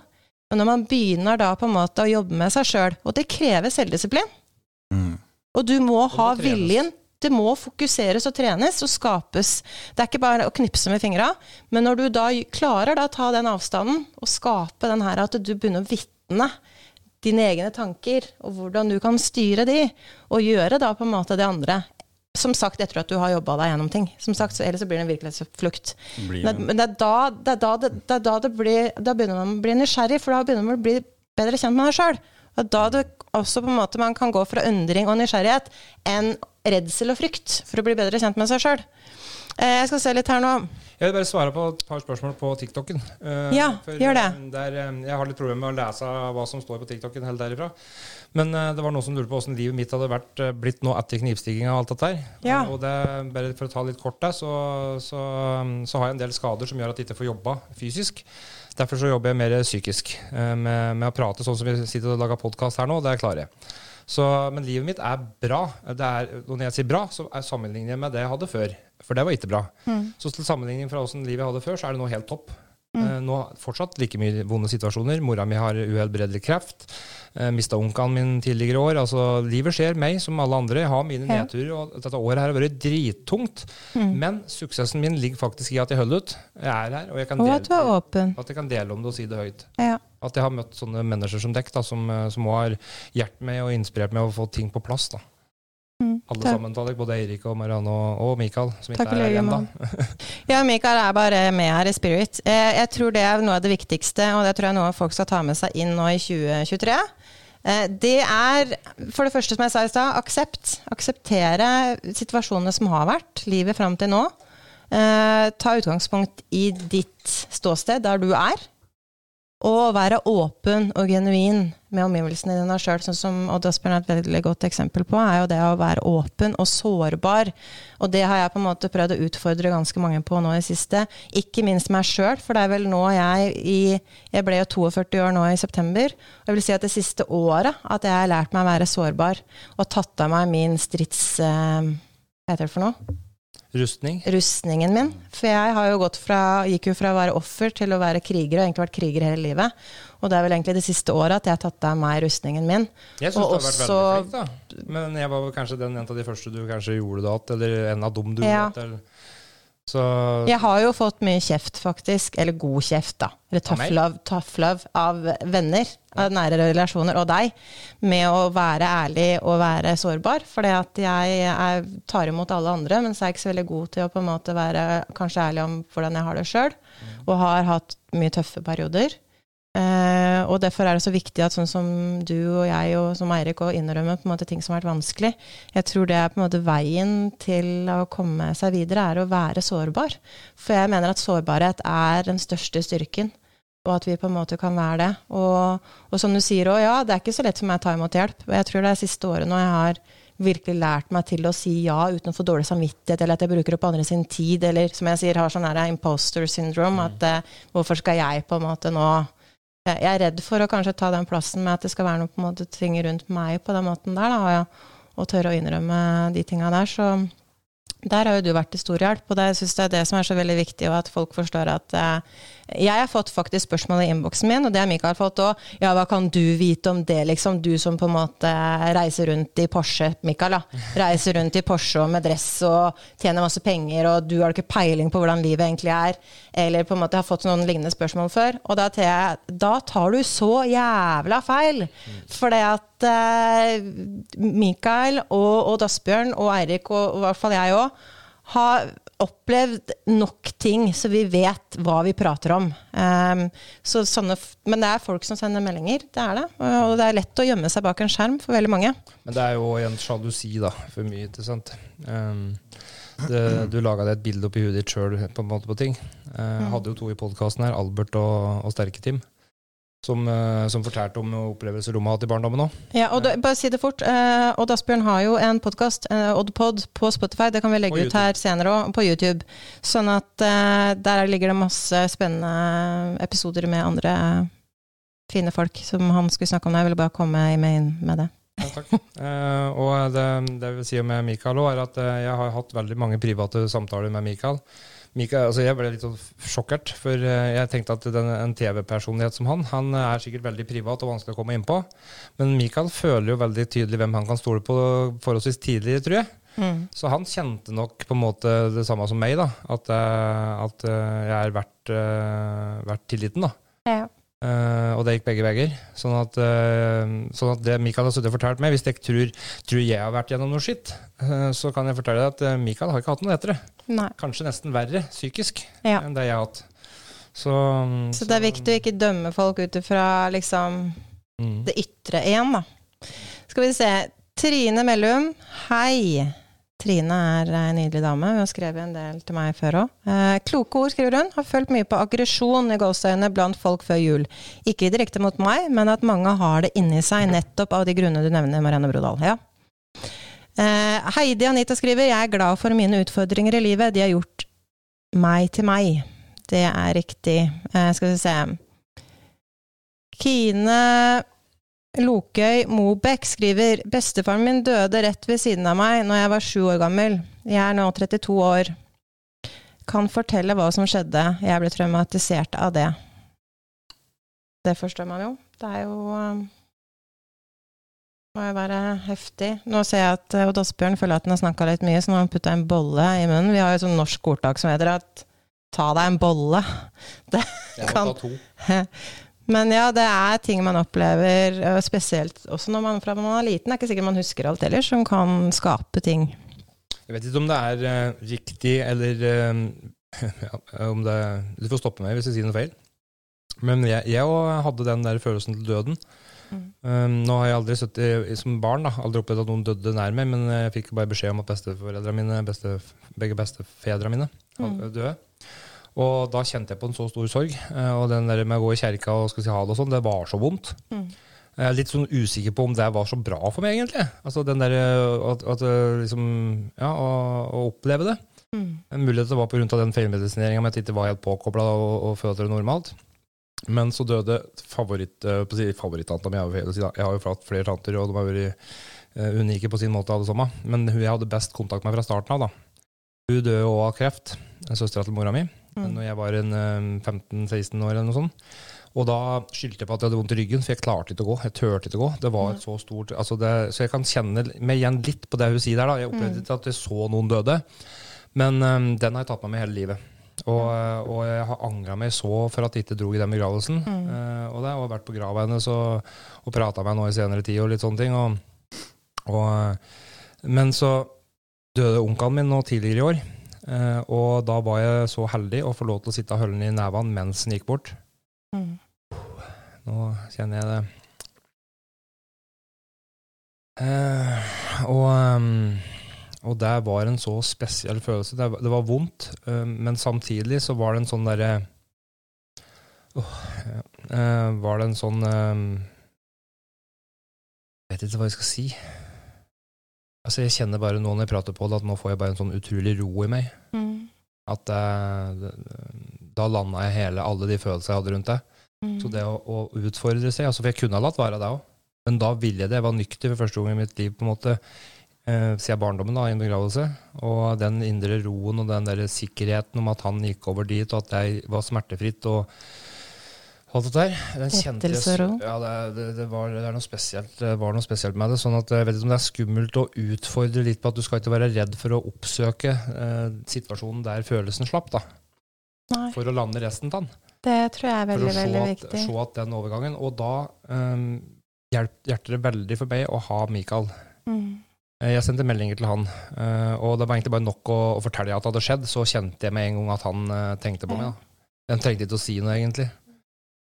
Men når man begynner da på en måte å jobbe med seg sjøl, og det krever selvdisiplin mm. Og du må ha viljen. Det må fokuseres og trenes og skapes. Det er ikke bare å knipse med fingra, men når du da klarer da å ta den avstanden og skape den her at du begynner å vitne dine egne tanker, og hvordan du kan styre de, og gjøre da på en måte det andre som sagt, etter at du har jobba deg gjennom ting. Som sagt, så, Ellers så blir det en virkelighetsflukt. Men det er da det, er da det, det, er da det blir, da begynner man å bli nysgjerrig, for da begynner man å bli bedre kjent med deg sjøl. Og da det også på en måte man kan gå fra undring og nysgjerrighet enn redsel og frykt for å bli bedre kjent med seg sjøl. Eh, jeg skal se litt her nå. Jeg vil bare svare på et par spørsmål på TikToken. Eh, ja, gjør det. Eh, der, jeg har litt problemer med å lese hva som står på TikToken helt derifra. Men uh, det var noen som lurte på åssen livet mitt hadde vært, blitt nå etter knivstikkinga og alt dette her. Ja. Og det, bare for å ta litt kort der, så, så, så, har jeg en del skader som gjør at jeg ikke får jobba fysisk. Derfor så jobber jeg mer psykisk, med, med å prate sånn som vi sitter og lager podkast her nå. Det klarer jeg. Så, men livet mitt er bra. Er, når jeg sier bra, så er sammenlignet med det jeg hadde før. For det var ikke bra. Mm. Så til sammenligning fra åssen livet jeg hadde før, så er det nå helt topp. Mm. Eh, nå fortsatt like mye vonde situasjoner. Mora mi har uhelbredelig kreft. Eh, Mista onkelen min tidligere år. Altså, livet skjer meg som alle andre. Jeg har mine ja. nedturer. og Dette året her har vært drittungt. Mm. Men suksessen min ligger faktisk i at jeg holder ut. Jeg er her, og jeg kan, og dele, at du er åpen. at jeg kan dele om det og si det høyt. Ja. At jeg har møtt sånne mennesker som dekk, da, som, eh, som har hjulpet meg og inspirert meg å få ting på plass. da. Mm, Alle sammen, Talik. Både Eirik og Marianne og, Mikael, som takk ikke er igjen ennå. ja, Mikael er bare med her i spirit. Jeg, jeg, tror det er noe av det viktigste, og det tror jeg noe folk skal ta med seg inn nå i 2023. Eh, det er for det første, som jeg sa i stad, aksept. Akseptere situasjonene som har vært, livet fram til nå. Eh, ta utgangspunkt i ditt ståsted, der du er. Og være åpen og genuin med omgivelsene dine sjøl, sånn som Odd Asbjørn er et veldig godt eksempel på, er jo det å være åpen og sårbar. Og det har jeg på en måte prøvd å utfordre ganske mange på nå i siste. Ikke minst meg sjøl, for det er vel nå jeg i Jeg ble jo 42 år nå i september. Og jeg vil si at det siste året at jeg har lært meg å være sårbar og tatt av meg min strids... Uh, hva heter det for noe? Rustning? Rustningen min. For jeg har jo gått fra, gikk jo fra å være offer til å være kriger, og egentlig vært kriger hele livet. Og det er vel egentlig det siste året at jeg har tatt av meg rustningen min. Jeg syns du har vært veldig flink, da. Men jeg var kanskje den en av de første du kanskje gjorde det igjen, eller en av dem du ja. gjorde det så Jeg har jo fått mye kjeft, faktisk. Eller god kjeft, da. Eller tough love, tough love av venner, av nære relasjoner, og deg, med å være ærlig og være sårbar. For jeg jeg tar imot alle andre, men så er jeg ikke så veldig god til å på en måte være kanskje ærlig om hvordan jeg har det sjøl. Mm. Og har hatt mye tøffe perioder. Uh, og derfor er det så viktig at sånn som du og jeg og som Eirik og innrømmer på en måte ting som har vært vanskelig. Jeg tror det er på en måte veien til å komme seg videre, er å være sårbar. For jeg mener at sårbarhet er den største styrken, og at vi på en måte kan være det. Og, og som du sier òg, ja, det er ikke så lett for meg å ta imot hjelp. Og jeg tror det er siste året nå jeg har virkelig lært meg til å si ja uten å få dårlig samvittighet, eller at jeg bruker opp andre sin tid, eller som jeg sier, har sånn imposter syndrome, at uh, hvorfor skal jeg på en måte nå Jeg er redd for å kanskje ta den plassen med at det skal være noe på en måte ting rundt meg på den måten der, da, og, og tørre å innrømme de tinga der. Så der har jo du vært til stor hjelp, og det syns jeg er det som er så veldig viktig, og at folk forstår at eh, Jeg har fått faktisk spørsmål i innboksen min, og det har Mikael fått òg. Ja, hva kan du vite om det, liksom? Du som på en måte reiser rundt i Porsche, Mikael, da. Reiser rundt i Porsche og med dress og tjener masse penger, og du har ikke peiling på hvordan livet egentlig er. Eller på en måte har fått noen lignende spørsmål før. Og da, jeg, da tar du så jævla feil. For det at eh, Mikael og, Odd Asbjørn og Eirik, og, i hvert fall jeg òg, har opplevd nok ting, så vi vet hva vi prater om. Um, sånne, men det er folk som sender meldinger, det er det. Og det er lett å gjemme seg bak en skjerm for veldig mange. Men det er jo en sjalusi, da, for mye, ikke sant. Um, det, du laga deg et bilde oppi huet ditt sjøl på, på ting. Uh, hadde jo to i podkasten her, Albert og, og Sterke-Tim som, uh, som, fortalte om opplevelser de har hatt i barndommen òg. Ja, og da, bare si det fort. Eh, Odd Asbjørn har jo en podkast, eh, Oddpod, på Spotify. Det kan vi legge ut her senere òg, på YouTube. Sånn at eh, der ligger det masse spennende episoder med andre fine folk som han skulle snakke om. Jeg ville bare komme med inn med det. Ja, takk. og det, det jeg vil si med Mikael òg, er at jeg har hatt veldig mange private samtaler med Mikael. Mikael, altså jeg ble litt sånn sjokkert, for eh, jeg tenkte at den, en TV-personlighet som han, han er sikkert veldig privat og vanskelig å komme inn på. Men Mikael føler jo veldig tydelig hvem han kan stole på forholdsvis tidlig, tror jeg. Mm. Så han kjente nok på en måte det samme som meg, da. At, eh, at eh, jeg er verdt, verdt tilliten, da. Ja. Uh, og det gikk begge veier. Sånn uh, sånn at det Mikael har fortalt meg, hvis jeg tror, tror, jeg har vært gjennom noe skitt, uh, så kan jeg fortelle deg at Mikael har ikke hatt noe lettere. Nei. Kanskje nesten verre psykisk ja. enn det jeg har hatt. Så, så, det er viktig å ikke dømme folk ut ifra liksom, mm. det ytre igjen, da. Skal vi se. Trine Mellum, hei. Trine er ei nydelig dame. Hun har skrevet en del til meg før òg. Eh, kloke ord, skriver hun. Har følt mye på aggresjon i gåseøynene blant folk før jul. Ikke direkte mot meg, men at mange har det inni seg, nettopp av de grunnene du nevner, Marianne Brodal. Ja. Eh, Heidi Anita skriver jeg er glad for mine utfordringer i livet. De har gjort meg til meg. Det er riktig. Eh, skal vi se Kine Lokøy Mobek skriver bestefaren min døde rett ved siden av meg når jeg var sju år gammel. Jeg er nå 32 år. Kan fortelle hva som skjedde. Jeg ble traumatisert av det. Det forstår man jo. Det er jo um, må jo være heftig. Nå ser jeg at Odd Asbjørn føler at han har snakka litt mye, så nå har han putta en bolle i munnen. Vi har jo et sånt norsk ordtak som heter at ta deg en bolle. Det jeg må ta to. Men ja, det er ting man opplever, spesielt også når man, fra man er liten. Det er ikke sikkert man husker alt heller, som kan skape ting. Jeg vet ikke om det er uh, riktig eller uh, ja, om det Du får stoppe meg hvis jeg sier noe feil. Men jeg, òg hadde den der følelsen til døden. Mm. Um, nå har jeg aldri sett som barn da, aldri opplevd at noen døde nær meg, men jeg fikk bare beskjed om at besteforeldrene mine, beste, begge bestefedrene mine mm. døde. Og da kjente jeg på en så stor sorg. Eh, og den der med å gå i kjerka og skal si ha det og sånn, det var så vondt. Mm. Jeg er litt sånn usikker på om det var så bra for meg, egentlig. Altså den der, eh, at, at eh, liksom, ja, å, å, oppleve det. Mm. En mulighet det var pga. den feilmedisineringa med at jeg ikke var helt påkobla og, og følte det normalt. Men så døde favoritt, si, favorittanta mi. Jeg har jo hatt flere tanter, og de har vært unike på sin måte, alle sammen. Men hun jeg hadde best kontakt med fra starten av, da. Hun døde òg av kreft. Søstera til mora mi mm. når jeg var 15-16 år eller noe sånt. Og da skyldte jeg på at jeg hadde vondt i ryggen, for jeg klarte ikke å gå. Jeg turte ikke å gå. Det var et så stort altså det, Så jeg kan kjenne meg igjen litt på det hun sier der. da. Jeg opplevde mm. ikke at jeg så noen døde, men um, den har jeg tatt med meg hele livet. Og, uh, og jeg har angra meg så for at jeg ikke dro i den begravelsen. Mm. Uh, og det har vært på grava hennes og, og prata med henne nå i senere tid og litt sånne ting. Og, og, men så døde onkelen min nå tidligere i år. Uh, og da var jeg så heldig å få lov til å sitte og holde den i nevene mens den gikk bort. Mm. Nå kjenner jeg det. Uh, og, og, det var en så spesiell følelse. Det, det var vondt, uh, men samtidig så var det en sånn derre Var det en sånn Jeg vet ikke hva jeg skal si. Altså, jeg kjenner bare nå når jeg prater på det, at nå får jeg bare en sånn utrolig ro i meg. Mm. At uh, da landa jeg hele alle de følelsene jeg hadde rundt det. Mm. Så det å, å, utfordre seg altså For jeg kunne ha latt være det òg, men da ville jeg det. Jeg var nykter for første gang i mitt liv, på en måte, eh, siden barndommen, da, i en begravelse. Og den indre roen og den der sikkerheten om at han gikk over dit, og at jeg var smertefritt. og alt det der. Den kjente ja, det, det, det, var, det, noe spesielt, var noe spesielt med det. sånn at Jeg vet ikke om det er skummelt å utfordre litt på at du skal ikke være redd for å oppsøke eh, situasjonen der følelsen slapp. da. Nei. For å lande resten av den. Det tror jeg er veldig, veldig at, viktig. Se at den overgangen. Og da um, hjelper det veldig for meg å ha Mikael. Mm. Eh, jeg sendte meldinger til han, uh, og det var egentlig bare nok å, å, fortelle at det hadde skjedd. Så kjente jeg med en gang at han uh, tenkte på meg. Da. Han trengte ikke å si noe, egentlig.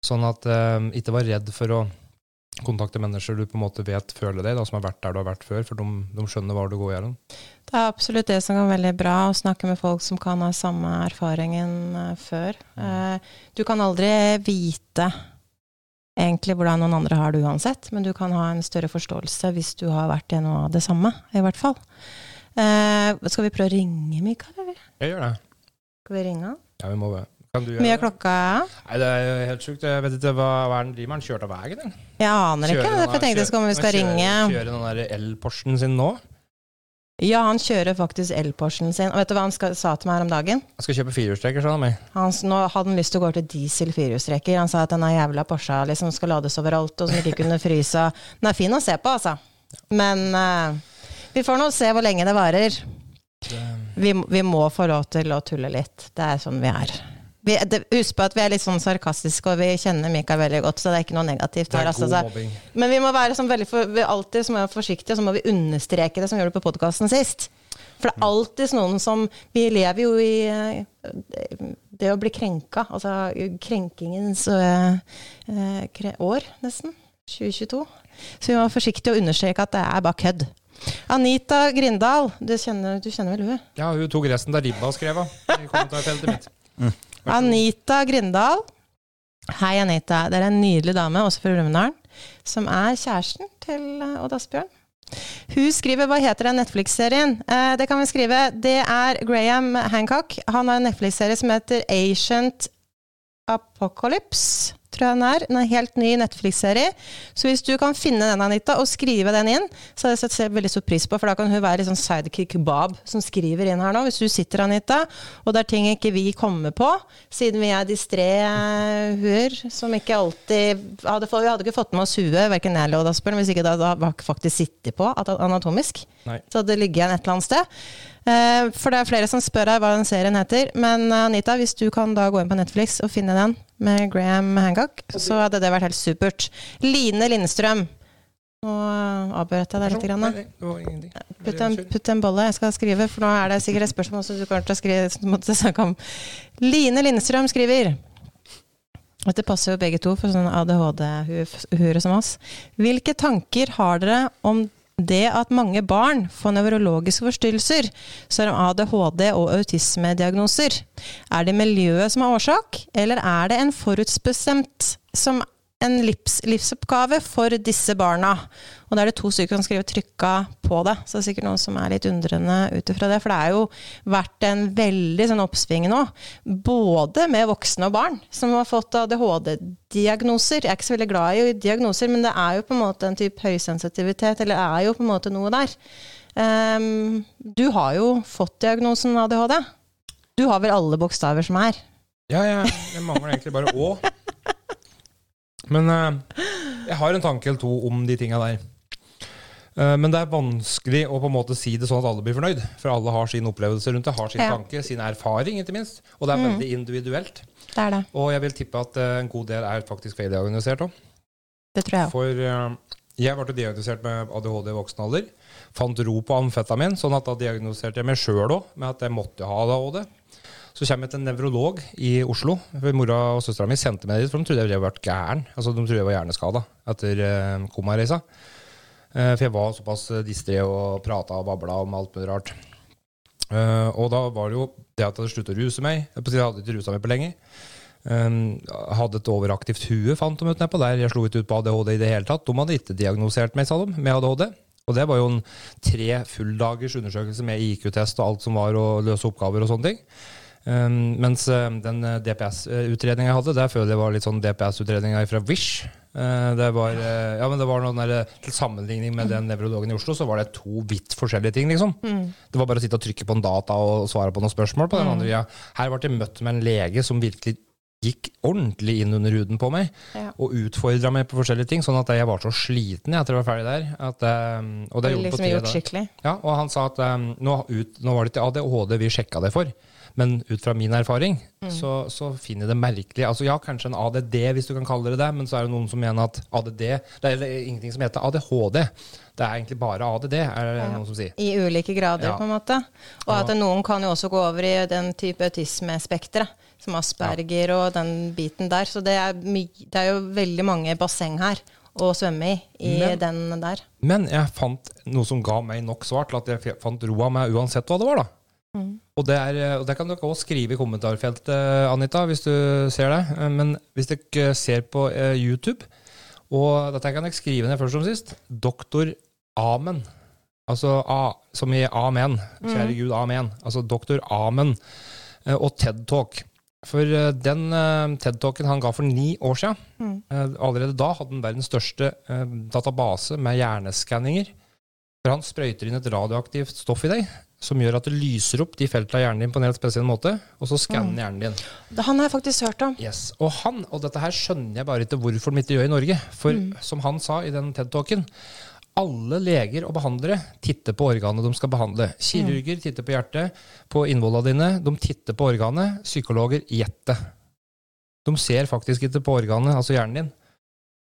Sånn at eh, ikke var redd for å kontakte mennesker du på en måte vet føler deg, da, som har vært der du har vært før, for de, de skjønner hva du går gjennom. Det er absolutt det som kan være veldig bra, å snakke med folk som kan ha samme erfaringen uh, før. Uh, du kan aldri vite egentlig hvordan noen andre har det uansett, men du kan ha en større forståelse hvis du har vært i noe av det samme, i hvert fall. Eh, skal vi prøve å ringe Mikael, eller? Jeg gjør det. Skal vi ringe han? Ja, vi må det. Mye av klokka Nei, Det er jo helt sjukt. Jeg vet ikke hva, hva er den driver med. Han kjørte av veien, eller? Jeg aner ikke. Kjører Derfor tenkte jeg skulle om vi skal ringe. Kjører den der el-Porschen sin nå? Ja, han kjører faktisk el-Porschen sin. Og vet du hva han skal, sa til meg her om dagen? Han skal kjøpe firehjulstrekker, sa han meg. Han, nå hadde han lyst til å gå til diesel firehjulstrekker. Han sa at denne jævla Porscha liksom skal lades overalt, og som ikke kunne fryse. Den er fin å se på, altså. Men uh, vi får nå se hvor lenge det varer. Vi, vi må få lov til å tulle litt. Det er sånn vi er. Vi, det, husk på at vi er litt sånn sarkastiske, og vi kjenner Mikael veldig godt, så det er ikke noe negativt her. Altså, men vi må være sånn veldig for, vi alltid så må være forsiktige, så må vi understreke det som vi gjorde på podkasten sist. For det er alltid noen som Vi lever jo i eh, det å bli krenka, altså krenkingens øh, kre, år, nesten. 2022. Så vi må være forsiktige og understreke at det er bare kødd. Anita Grindal, du kjenner, du kjenner vel hun? Ja, hun tok resten da Ribba skrev i kommentarfeltet mitt. Mm. Anita Grindal. Hei, Anita. Det er en nydelig dame, også fra Brumunddal, som er kjæresten til eh, Odd Asbjørn. Hun skriver Hva heter den Netflix-serien? Eh, det kan vi skrive. Det er Graham Hancock. Han har en Netflix-serie som heter Ancient Apocalypse tror jeg den er. En helt ny Netflix-serie. Så hvis du kan finne den, Anita, og skrive den inn, så hadde jeg sett veldig stor pris på, for da kan hun være litt sånn sidekick Bob som skriver inn her nå. Hvis du sitter, Anita, og det er ting ikke vi kommer på, siden vi er distré huer som ikke alltid hadde, Vi hadde ikke fått med oss huet, verken jeg eller Odd Asbjørn, hvis ikke det hadde faktisk sittet på anatomisk. Nei. Så hadde det ligget igjen et eller annet sted. Eh, for det er flere som spør deg hva den serien heter. Men eh, Anita, hvis du kan da gå inn på Netflix og finne den med Graham Hancock, så hadde det vært helt supert. Line Lindstrøm. Nå avbrøt jeg deg litt. Grann, putt, en, putt en bolle. Jeg skal skrive, for nå er det sikkert et spørsmål som du kommer til å skrive, snakke om. Line Lindstrøm skriver dette passer jo begge to for sånne ADHD-hure som oss. Hvilke tanker har dere om det at mange barn får nevrologiske forstyrrelser, som ADHD og autismediagnoser. Er det miljøet som er årsak, eller er det en forutsbestemt som en livs, livsoppgave for disse barna. Og da er det to stykker som skriver trykka på det. Så det er sikkert noen som er litt undrende ut ifra det. For det er jo vært en veldig sånn oppsving nå. Både med voksne og barn som har fått ADHD-diagnoser. Jeg er ikke så veldig glad i diagnoser, men det er jo på en måte en type høysensitivitet, eller er jo på en måte noe der. Um, du har jo fått diagnosen ADHD. Du har vel alle bokstaver som er? Ja, ja. jeg mangler egentlig bare Å. Men uh, jeg har en tanke eller to om de tinga der. Uh, men det er vanskelig å på en måte si det sånn at alle blir fornøyd. For alle har sin opplevelse rundt det, har sin ja. tanke, sin erfaring, ikke minst. Og det er mm. veldig individuelt. Det er det. Og jeg vil tippe at uh, en god del er faktisk feildiagnosert òg. Det tror jeg òg. For jeg ble diagnosert med ADHD i voksen alder. Fant ro på amfetamin, sånn at da diagnoserte jeg meg sjøl òg med at jeg måtte ha ADHD. Så kommer jeg til en nevrolog i Oslo. For Mora og søstera mi sendte meg dit, for de trodde jeg hadde vært gæren. Altså, de trodde jeg var hjerneskada etter uh, komareisa. Uh, for jeg var såpass distré og prata og babla om alt mulig rart. Uh, og da var det jo det at jeg hadde sluttet å ruse meg. Jeg hadde ikke rusa meg på lenge. Um, hadde et overaktivt hue, fant de ut nedpå der. Jeg slo ikke ut på ADHD i det hele tatt. De hadde ikke diagnosert meg, sa de, med ADHD. Og det var jo en tre fulldagers undersøkelse med IQ-test og alt som var, og løse oppgaver og sånne ting. Um, mens den DPS-utredninga jeg hadde, der føler jeg var litt sånn DPS-utredninga fra Wish. Uh, det var, uh, ja, men det var noen der, Til sammenligning med den nevrologen i Oslo, så var det to vidt forskjellige ting. liksom. Mm. Det var bare å sitte og trykke på en data og svare på noen spørsmål. på den mm. andre ja. Her ble jeg møtt med en lege som virkelig gikk ordentlig inn under huden på meg ja. og utfordra meg på forskjellige ting, sånn at jeg var så sliten etter jeg var ferdig der. At, um, og det, det liksom gjort skikkelig? Ja, og han sa at um, nå, ut, nå, var det ikke ADHD vi sjekka det for, men ut fra min erfaring mm. så, så, finner jeg det merkelig. Altså Ja, kanskje en ADD, hvis du kan kalle det det, men så er det noen som mener at ADD Det er ingenting som heter ADHD. Det er egentlig bare ADD, er det ja. noen som sier. I ulike grader, ja. på en måte. Og at noen kan jo også gå over i den type autismespekteret som Asperger ja. og den biten der. Så det er, det er, jo veldig mange basseng her å svømme i, i men, den der. Men jeg fant noe som ga meg nok svar til at jeg fant roa meg uansett hva det var, da. Mm. Og, det er, og, det kan dere også skrive i kommentarfeltet, Anita, hvis du ser det. Men hvis dere ser på uh, YouTube, og dette kan dere skrive ned først som sist, doktor Amen. Altså A, som i Amen. Kjære mm. Gud, Amen. Altså doktor Amen og TED Talk. For eh, den uh, TED-talken han ga for ni år siden, mm. allerede da hadde han verdens største database med hjerneskanninger. For han sprøyter inn et radioaktivt stoff i deg som gjør at det lyser opp de feltene av hjernen din på en helt spesiell måte, og så skanner mm. hjernen din. Det han har jeg faktisk hørt om. Yes. Og han, og dette her skjønner jeg bare ikke hvorfor de ikke gjør i Norge. For mm. som han sa i den TED-talken, alle leger og behandlere titter på organet de skal behandle. Kirurger mm. titter på hjertet, på innvollene dine. De titter på organet. Psykologer gjetter. De ser faktisk ikke på organet, altså hjernen din,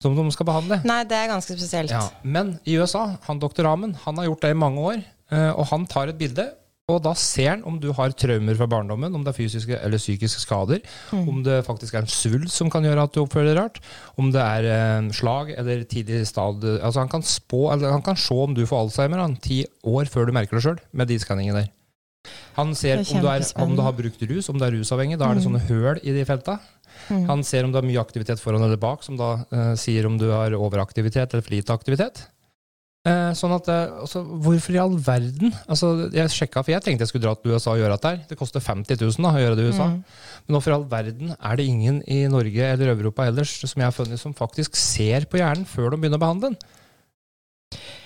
som de skal behandle. Nei, det er ganske spesielt. Ja. Men i USA, han doktor Ramen, han har gjort det i mange år, og han tar et bilde og da ser han om du har traumer fra barndommen, om det er fysiske eller psykiske skader, mm. om det faktisk er en svulst som kan gjøre at du oppfører deg rart, om det er eh, slag eller tidlig stad altså han kan, spå, han kan se om du får Alzheimer han, ti år før du merker det sjøl, med de skanningene der. Han ser om du, er, om du, har brukt rus, om du er rusavhengig. Da er det mm. sånne høl i de felta. Mm. Han ser om du har mye aktivitet foran eller bak, som da uh, sier om du har overaktivitet eller for lite aktivitet. Eh, sånn at, eh, altså, Hvorfor i all verden? Altså, jeg sjekka, for jeg tenkte jeg skulle dra til USA og gjøre dette her. Det koster 50 000 da, å gjøre det i USA. Mm. Men hvorfor i all verden er det ingen i Norge eller Europa ellers som jeg har funnet som faktisk ser på hjernen før de begynner å behandle den?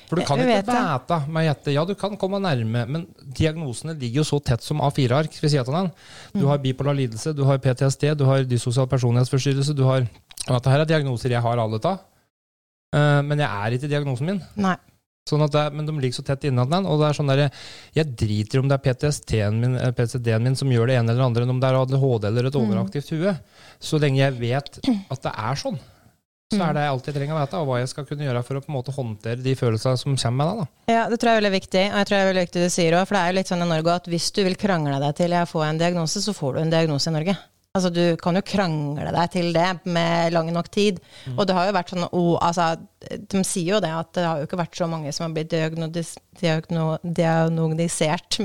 For du kan ikke vite med gjette. Ja, du kan komme nærme, men diagnosene ligger jo så tett som A4-ark ved siden den. Du mm. har bipolar lidelse, du har PTSD, du har dysosial personlighetsforstyrrelse, du har Dette her er diagnoser jeg har alle av. Uh, men jeg er ikke diagnosen min. Nei. Sånn at det, men de ligger så tett innat den. Og det er sånn der, jeg driter om det er PTSD-en min, eh, PTSD min som gjør det ene eller det andre, enn om det er ADHD eller et mm. overaktivt hue. Så lenge jeg vet at det er sånn, så er det jeg alltid trenger å vite, og hva jeg skal kunne gjøre for å på en måte håndtere de følelsene som kommer med det. da. Ja, Det tror jeg er veldig viktig, og jeg tror det er veldig viktig du sier òg, for det er jo litt sånn i Norge at hvis du vil krangle deg til å få en diagnose, så får du en diagnose i Norge. Altså, du kan jo krangle deg til det med lang nok tid. Mm. Og det har jo vært sånn oh, altså, De sier jo det at det har jo ikke vært så mange som har blitt diagnosis, diagno,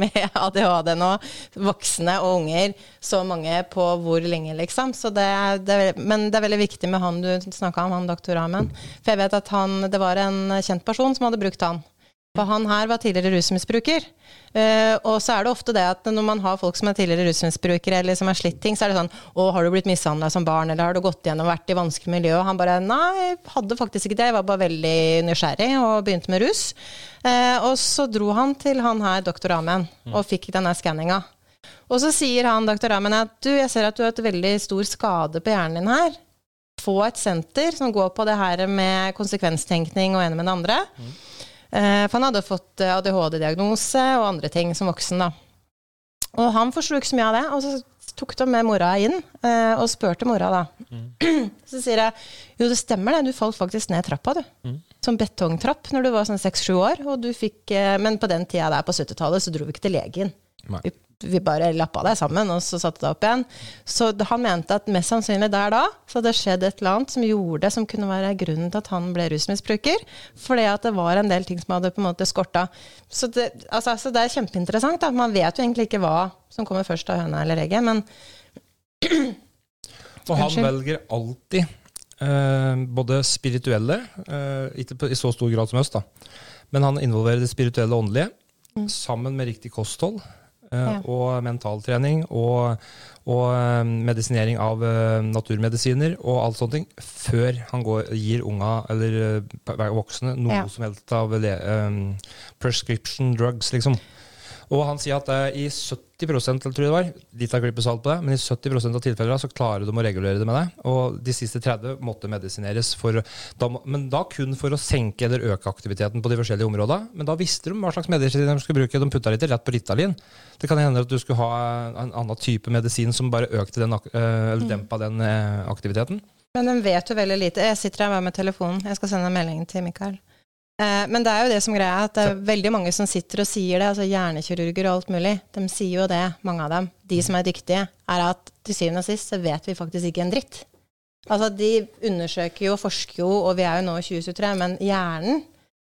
med ADHD nå. Voksne og unger. Så mange på hvor lenge, liksom. Det, det, men det er veldig viktig med han du snakka om, han doktor Amen. For jeg vet at han, det var en kjent person som hadde brukt han. For han her var tidligere rusmisbruker. Uh, og så er det ofte det at når man har folk som er tidligere rusmisbrukere, eller som har slitt ting, så er det sånn Å, har du blitt mishandla som barn, eller har du gått gjennom vært i vanskelig miljø? Og han bare Nei, hadde faktisk ikke det. Jeg var bare veldig nysgjerrig og begynte med rus. Uh, og så dro han til han her, doktor Amen, mm. og fikk denne skanninga. Og så sier han doktor Amen at du, jeg ser at du har et veldig stor skade på hjernen din her. Få et senter som går på det her med konsekvenstenkning og ene med det andre. Mm. Eh, for han hadde fått eh, ADHD-diagnose og andre ting som voksen. da. Og han forsto ikke så mye av det. Og så tok de med mora inn eh, og spurte mora, da. Mm. Så sier jeg jo, det stemmer det, du falt faktisk ned trappa, du. Mm. Som betongtrapp når du var sånn seks-sju år. Og du fikk, men på den tida der på 70-tallet så dro vi ikke til legen. Vi vi bare lappa det sammen, og så satte det opp igjen. Så han mente at mest sannsynlig der da så hadde det skjedd et eller annet som gjorde det, som kunne være grunnen til at han ble rusmisbruker. Fordi at det var en del ting som hadde på en måte skorta. Så det, altså, så det er kjempeinteressant. Da. Man vet jo egentlig ikke hva som kommer først av høna eller egget, men Og han velger alltid eh, både spirituelle, eh, ikke i så stor grad som oss, da, men han involverer det spirituelle og åndelige, mm. sammen med riktig kosthold ja. og mentaltrening og, og medisinering av naturmedisiner og alt ting, før han går, gir unga eller voksne noe ja. som helst av prescription drugs, liksom. Og han sier at i 70% eller tror jeg det var, litt av klippet salt på det, men i 70% av tilfellene så klarer de å regulere det med det. Og de siste 30 måtte medisineres, for, da, men da kun for å senke eller øke aktiviteten på de forskjellige områdene. Men da visste de hva slags medisiner de skulle bruke. De putta litt rett på Ritalin. Det kan hende at du skulle ha en annen type medisin som bare økte den, eh, eller mm. dempa den eh, aktiviteten. Men de vet jo veldig lite. Jeg sitter her med telefonen. Jeg skal sende en melding til Mikael. Eh, men det er jo det som greia, at det er veldig mange som sitter og sier det. altså Hjernekirurger og alt mulig. De sier jo det, mange av dem. De som er dyktige, er at til syvende og sist så vet vi faktisk ikke en dritt. Altså De undersøker jo, forsker jo, og vi er jo nå i 2023, men hjernen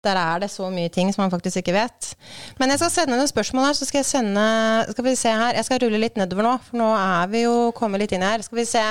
der er det så mye ting som man faktisk ikke vet. Men jeg skal sende noen spørsmål her. så skal jeg sende, skal vi se her, Jeg skal rulle litt nedover nå, for nå er vi jo kommet litt inn her. Skal vi se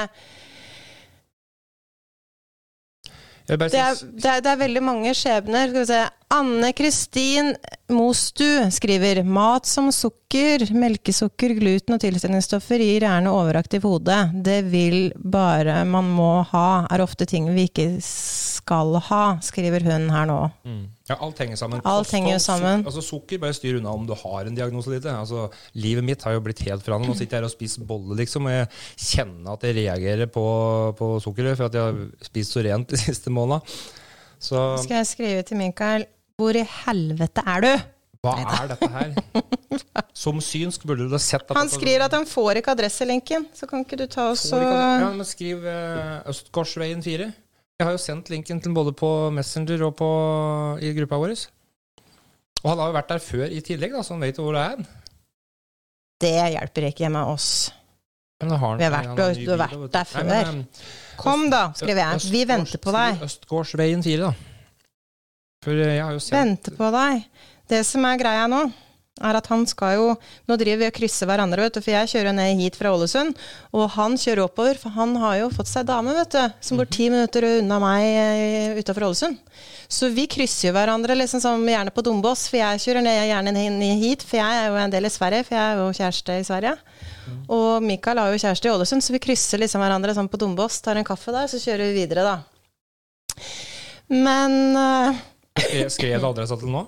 det er, det, er, det er, veldig mange skjebner. Skal vi se. Anne Kristin Mostu skriver mat som sukker, melkesukker, gluten og tilsetningsstoffer gir gjerne overaktiv hode. Det vil bare man må ha, er ofte ting vi ikke skal ha, skriver hun her nå. Mm. Ja, alt henger sammen. Alt henger jo sammen. Altså, sukker bare styr unna om du har en diagnose eller ikke. Altså, livet mitt har jo blitt helt forandret. Nå sitter jeg her og spiser bolle, liksom, og jeg kjenner at jeg reagerer på, på sukkeret for at jeg har spist så rent de siste månedene. Så Skal jeg skrive til Mikael Hvor i helvete er du? Hva er dette her? Som synsk burde du ha sett Han skriver at han får ikke adresselinken, så kan ikke du ta oss og Ja, men skriv uh, Østgårdsveien 4. Jeg har jo sendt linken til både på Messenger og på, i gruppa vår. Og han har jo vært der før i tillegg, da, så han vet hvor det er. Det hjelper ikke med oss. Men har Vi har vært, har vært der før. Nei, men, Kom, da, skriver jeg. Vi venter på deg. Østgårdsveien 4, da. For jeg har jo sett Venter på deg. Det som er greia nå, er at han skal jo Nå driver vi og krysser hverandre, vet du, for jeg kjører ned hit fra Ålesund. Og han kjører oppover, for han har jo fått seg dame, vet du, som bor ti minutter unna meg eh, utafor Ålesund. Så vi krysser jo hverandre liksom som gjerne på Dombås, for jeg kjører ned, gjerne ned hit, for jeg er jo en del i Sverige, for jeg er jo kjæreste i Sverige. Mm. Og Mikael har jo kjæreste i Ålesund, så vi krysser liksom hverandre sånn på Dombås, tar en kaffe der, så kjører vi videre, da. Men uh, Skrev du adressa til nå?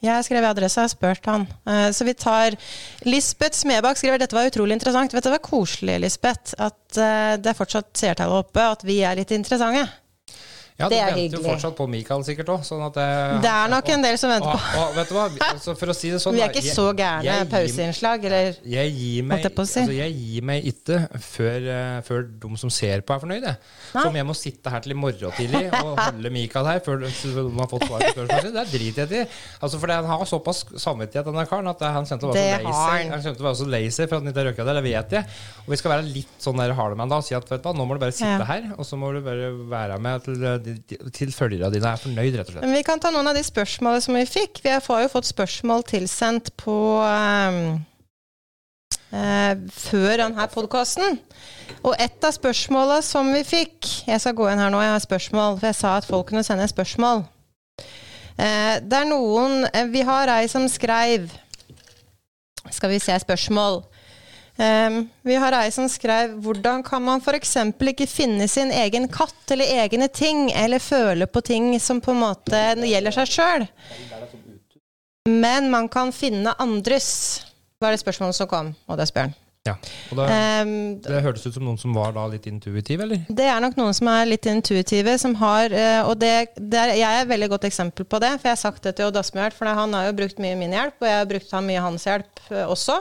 Jeg skrev i adressa, jeg spurte han. Uh, så vi tar Lisbeth Smebakk skriver dette var utrolig interessant. Vet du det var koselig, Lisbeth, at uh, det er fortsatt seertall oppe, at vi er litt interessante. Ja, det er hyggelig. Du venter jo fortsatt på Mikael sikkert òg. Sånn det, det, er nok en del som venter på. Og, og, vet du hva? Altså, for å si det sånn Vi er ikke jeg, så gærne pauseinnslag, eller jeg gir, meg, si. altså, jeg gir meg ikke før, uh, før, de som ser på, er fornøyde. Så om jeg må sitte her til i morgen tidlig og holde Mikael her før de har fått svar på spørsmålet det driter jeg i. Altså, for han har såpass samvittighet, denne karen, at han kommer til å være så lei Han kommer til å være så lazy for at han ikke har røyka det, det vet jeg. Og vi skal være litt sånn der han da og si at vet du hva, nå må du bare sitte ja. her, og så må du bare være med til, til, til følgerne dine er fornøyd, rett og slett. Vi kan ta noen av de spørsmålene som vi fikk. Vi har jo fått spørsmål tilsendt på um, uh, før denne podkasten. Og et av spørsmålene som vi fikk Jeg skal gå inn her nå, jeg har spørsmål. For jeg sa at folk kunne sende spørsmål. Uh, det er noen uh, Vi har ei som skreiv Skal vi se spørsmål. Um, vi har ei som skrev hvordan kan man f.eks. ikke finne sin egen katt eller egne ting, eller føle på ting som på en måte gjelder seg sjøl. Men man kan finne andres, var det spørsmålet som kom, og det spør han. Ja, og da, um, Det hørtes ut som noen som var da litt intuitive, eller? Det er nok noen som er litt intuitive, som har uh, Og det, det er, jeg er et veldig godt eksempel på det, for jeg har sagt det til Odd Asmjørt, for han har jo brukt mye min hjelp, og jeg har brukt han mye hans hjelp uh, også.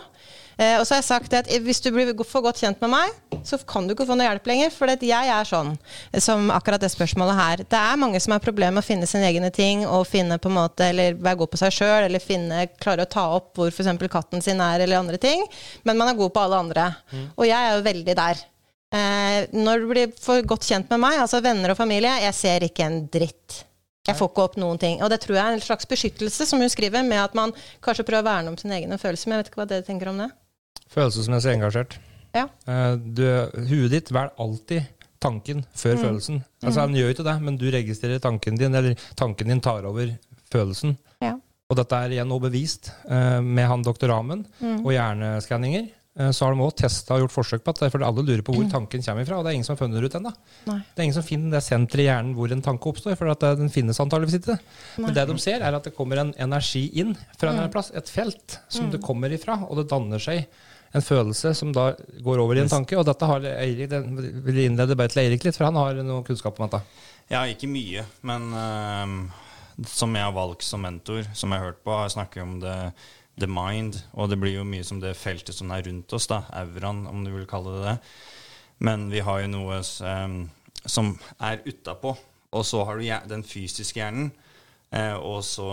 Eh, og så har jeg sagt at hvis du blir for godt kjent med meg, så kan du ikke få noe hjelp lenger. For jeg er sånn som akkurat det spørsmålet her. Det er mange som har problemer med å finne sine egne ting og finne på en måte, eller være god på seg sjøl, eller finne, klare å ta opp hvor f.eks. katten sin er, eller andre ting. Men man er god på alle andre. Mm. Og jeg er jo veldig der. Eh, når du blir for godt kjent med meg, altså venner og familie, jeg ser ikke en dritt. Jeg får ikke opp noen ting. Og det tror jeg er en slags beskyttelse, som hun skriver, med at man kanskje prøver å verne om sine egne følelser. Men jeg vet ikke hva dere tenker om det? Følelsesmessig engasjert. Ja. Eh, du, huet ditt velger alltid tanken før mm. følelsen. Altså Han gjør ikke det, men du registrerer tanken din, eller tanken din tar over følelsen. Ja. Og dette er igjen nå bevist eh, med han doktor Ramen mm. og hjerneskanninger. Eh, så har de også testa og gjort forsøk på at for alle lurer på hvor mm. tanken kommer fra. Og det er ingen som har funnet det ut ennå. Det er ingen som finner det senteret i hjernen hvor en tanke oppstår. For at den finnes antageligvis ikke. Men det de ser, er at det kommer en energi inn fra en mm. plass. Et felt som mm. det kommer ifra. Og det danner seg en følelse som da går over i en tanke. Og dette har Eirik, den vil innlede bare til Eirik litt, for han har noe kunnskap om dette. Ja, ikke mye, men uh, som jeg har valgt som mentor, som jeg har hørt på, har snakket om det, the mind. Og det blir jo mye som det feltet som er rundt oss, da, auraen, om du vil kalle det det. Men vi har jo noe um, som er utapå. Og så har du den fysiske hjernen, eh, og så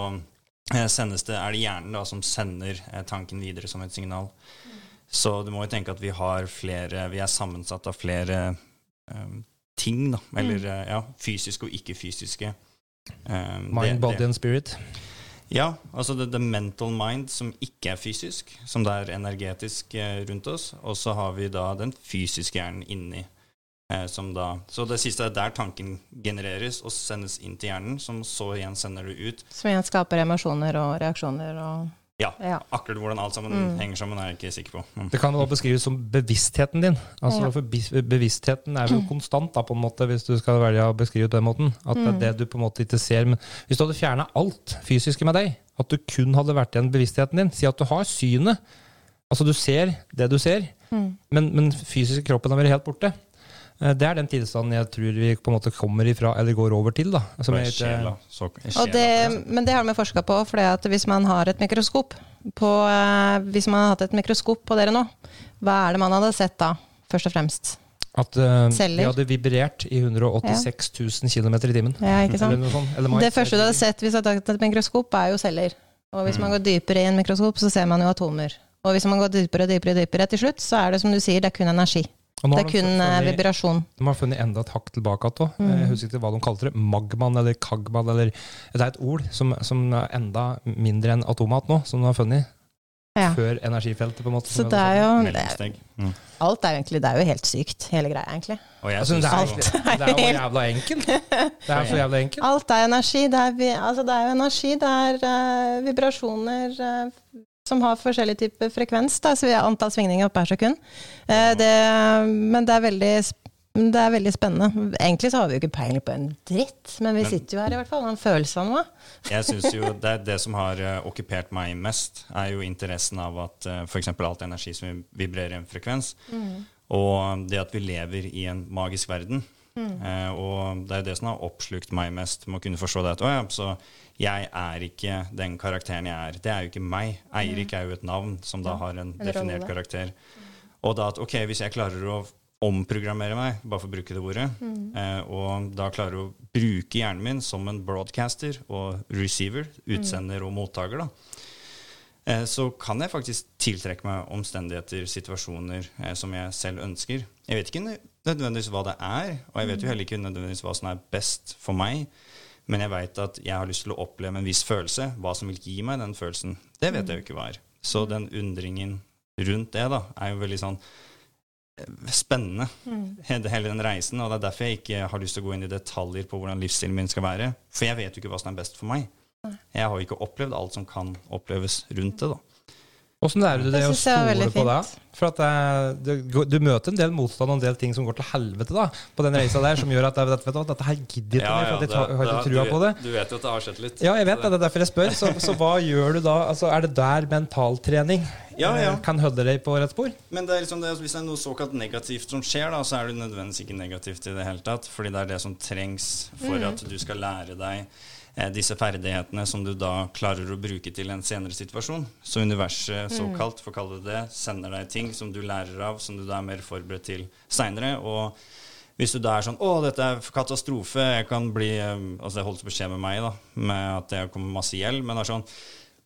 eh, sendes det, er det hjernen da, som sender tanken videre som et signal. Så du må jo tenke at vi har flere Vi er sammensatt av flere um, ting, da. Eller mm. ja, fysiske og ikke-fysiske. Um, mind, det, body det. and spirit? Ja, altså det, the mental mind som ikke er fysisk, som det er energetisk eh, rundt oss. Og så har vi da den fysiske hjernen inni. Eh, som da, så det siste er der tanken genereres og sendes inn til hjernen, som så igjen sender det ut. Som igjen skaper emosjoner og reaksjoner og ja, ja. Akkurat hvordan alt sammen mm. henger sammen, er jeg ikke sikker på. Mm. Det kan jo beskrives som bevisstheten din. Altså, ja. for Bevisstheten er jo konstant, da, på en måte, hvis du skal velge å beskrive det på den måten. At det er mm. det du på en måte ikke ser. Men hvis du hadde fjerna alt fysiske med deg, at du kun hadde vært igjen bevisstheten din Si at du har synet. Altså du ser det du ser, mm. men, men fysisk kroppen har vært helt borte. Eh, det er den tilstanden jeg tror vi på en måte kommer ifra, eller går over til. da. Sjela, så, det, men det har vi forska på. for hvis man har et mikroskop på, eh, Hvis man har hatt et mikroskop på dere nå, hva er det man hadde sett da, først og fremst? At uh, de hadde vibrert i 186 000 km i timen. Ja, ikke sant? Sånt, det første du hadde sett hvis du hadde tatt et mikroskop, er jo celler. Og hvis mm. man går dypere i en mikroskop, så ser man jo atomer. Og hvis man går dypere og dypere, dypere til slutt, så er det som du sier, det er kun energi. Det er kun eh, funnet, vibrasjon. De har funnet enda et hakk tilbake igjen. Mm. Jeg husker ikke hva de kalte det. Magman eller kagman eller Det er et ord som, som er enda mindre enn atomat nå, som de har funnet. Ja. Før energifeltet, på en måte. Så det er jo det, mm. Alt er jo egentlig Det er jo helt sykt, hele greia, egentlig. Altså, det, er, det er jo jævla enkelt. Det er så jævla enkelt. Alt er energi. Det er, altså, det er jo energi. Det er uh, vibrasjoner. Uh, som har forskjellig type frekvens, da, så vi har antall svingninger per sekund. Eh, det, men det er, veldig, det er veldig spennende. Egentlig så har vi jo ikke peiling på en dritt, men vi men, sitter jo her i hvert fall og har en følelse av noe. jeg synes jo det, det som har uh, okkupert meg mest, er jo interessen av at uh, f.eks. alt energi som vibrerer i en frekvens, mm. og det at vi lever i en magisk verden. Mm. Uh, og det er det som har oppslukt meg mest, med å kunne forstå det. at, å ja, så jeg er ikke den karakteren jeg er. Det er jo ikke meg. Eirik er jo et navn som da har en definert karakter. Og da at ok, hvis jeg klarer å omprogrammere meg, bare for å bruke det ordet, mm. eh, og da klarer å bruke hjernen min som en broadcaster og receiver, utsender og mottaker, da, eh, så kan jeg faktisk tiltrekke meg omstendigheter, situasjoner eh, som jeg selv ønsker. Jeg vet ikke nødvendigvis hva det er, og jeg vet jo heller ikke nødvendigvis hva som er best for meg. Men jeg veit at jeg har lyst til å oppleve en viss følelse. Hva som vil gi meg den følelsen, det vet jeg jo ikke hva er. Så den undringen rundt det da, er jo veldig sånn eh, spennende, mm. hele den reisen. Og det er derfor jeg ikke har lyst til å gå inn i detaljer på hvordan livsstilen min skal være. For jeg vet jo ikke hva som er best for meg. Jeg har jo ikke opplevd alt som kan oppleves rundt det. da. Åssen er det, det å stole på det? For at det, du, du, møter en del motstand og en del ting som går til helvete da, på den reisa der, som gjør at vet du, dette her gidder ikke ja, ja, for at jeg har ikke trua på det. Du vet jo at det har skjedd litt. Ja, jeg vet det. Det er derfor jeg spør. Så, så hva gjør du da? Altså, er det der mentaltrening ja, ja. Eh, kan holde deg på rett spor? Men det er liksom det, hvis det er noe såkalt negativt som skjer, da, så er det nødvendigvis ikke negativt i det hele tatt. Fordi det er det som trengs for mm. at du skal lære deg Eh, disse ferdighetene som du da klarer å bruke til en senere situasjon. Så universet, mm. såkalt, for å kalle det det, sender deg ting som du lærer av, som du da er mer forberedt til seinere. Og hvis du da er sånn 'Å, dette er katastrofe. Jeg kan bli eh, Altså, det holdt på å skje med meg, da, med at jeg kommer masse gjeld. Men det er sånn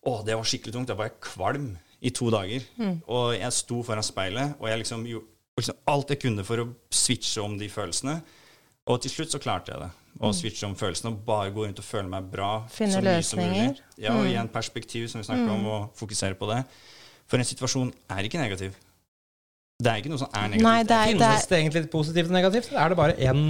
'Å, det var skikkelig tungt. Da var jeg kvalm i to dager.' Mm. Og jeg sto foran speilet, og jeg liksom gjorde liksom alt jeg kunne for å switche om de følelsene. Og til slutt så klarte jeg det og mm. switche om følelsene og bare gå rundt og føle meg bra Finne så mye løsninger. som mulig. Ja, og mm. igjen perspektiv, som vi snakker mm. om, og fokusere på det. For en situasjon er ikke negativ. Det er ikke noe som er negativt. Nei, det er, Finnes det egentlig positivt og negativt? Er det bare én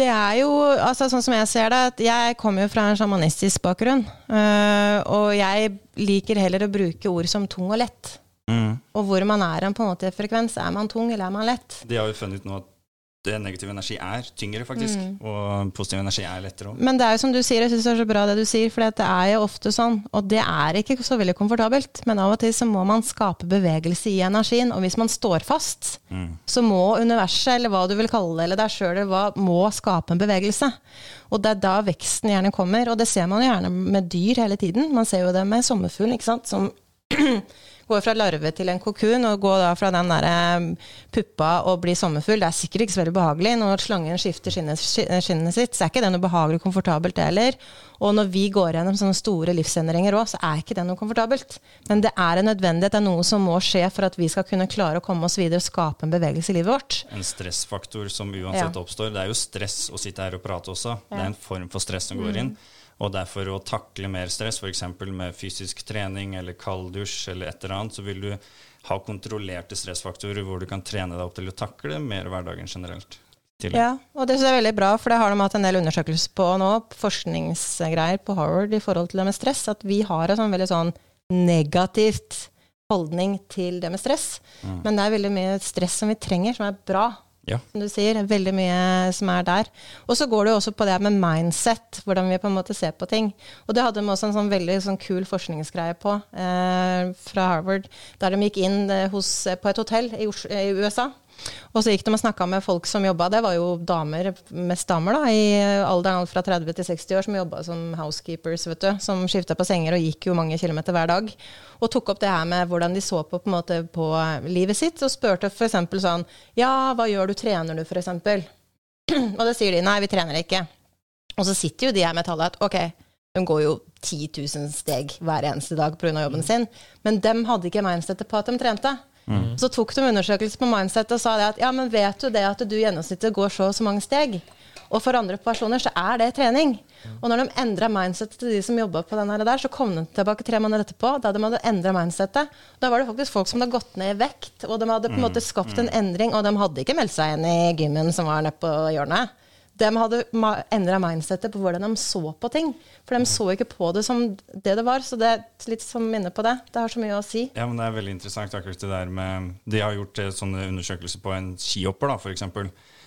Det er jo, altså sånn som jeg ser det, at jeg kommer jo fra en sjamanistisk bakgrunn. Øh, og jeg liker heller å bruke ord som tung og lett. Mm. Og hvor man er en på en måte frekvens. Er man tung, eller er man lett? De har jo funnet ut nå at det negativ energi er tyngre, faktisk. Mm. Og positiv energi er lettere òg. Men det er jo som du sier, jeg syns det er så bra det du sier, for det er jo ofte sånn, og det er ikke så veldig komfortabelt, men av og til så må man skape bevegelse i energien. Og hvis man står fast, mm. så må universet, eller hva du vil kalle det, eller deg sjøl, må skape en bevegelse. Og det er da veksten gjerne kommer. Og det ser man jo gjerne med dyr hele tiden. Man ser jo det med sommerfuglen, ikke sant, som går fra larve til en kokun, og går da fra den der eh, puppa og blir sommerfugl. Det er sikkert ikke så veldig behagelig når slangen skifter skinnet, skinnet sitt. Så er ikke det noe behagelig og komfortabelt, det heller. Og når vi går gjennom sånne store livsendringer òg, så er ikke det noe komfortabelt. Men det er en nødvendighet, det er noe som må skje for at vi skal kunne klare å komme oss videre og skape en bevegelse i livet vårt. En stressfaktor som uansett ja. oppstår. Det er jo stress å sitte her og prate også. Ja. Det er en form for stress som går inn. Mm. Og derfor å takle mer stress, f.eks. med fysisk trening eller kalddusj eller et eller annet, så vil du ha kontrollerte stressfaktorer hvor du kan trene deg opp til å takle mer hverdagen generelt. Ja, og det synes jeg er veldig bra, for det har de hatt en del undersøkelser på nå, forskningsgreier på Harvard i forhold til det med stress, at vi har en sånn veldig sånn negativt holdning til det med stress. Mm. Men det er veldig mye stress som vi trenger, som er bra. Ja. Som du sier, veldig mye som er der. Og så går det jo også på det med mindset, hvordan vi på en måte ser på ting. Og det hadde de også en sånn veldig sånn kul forskningsgreie på eh, fra Harvard, der de gikk inn eh, hos, på et hotell i, i USA. Og så gikk de og snakka med folk som jobba, det var jo damer, mest damer, da, i alderen alt fra 30 til 60 år, som jobba som housekeepers, vet du. Som skifta på senger og gikk jo mange kilometer hver dag. Og tok opp det her med hvordan de så på, på, måte, på livet sitt, og spurte f.eks. sånn Ja, hva gjør du, trener du, f.eks.? og det sier de nei, vi trener ikke. Og så sitter jo de her med tallet at ok, de går jo 10 000 steg hver eneste dag pga. jobben sin, men dem hadde ikke mindsetet på at de trente. Mm. Så tok de undersøkelse på Mindset og sa det at ja, men vet du det at du gjennomsnittet går så og så mange steg? Og for andre personer så er det trening. Og når de endra mindsetet til de som jobba på den der, så kom de tilbake tre måneder etterpå, da de hadde endra mindsetet. Da var det faktisk folk som hadde gått ned i vekt, og de hadde på en måte skapt en endring. Og de hadde ikke meldt seg inn i gymmen som var nede på hjørnet de hadde endra mindsettet på hvordan de så på ting. For de så ikke på det som det det var. Så det er litt som minne på det. Det har så mye å si. Ja, men Det er veldig interessant akkurat det der med De har gjort eh, sånne undersøkelser på en skihopper, da, f.eks.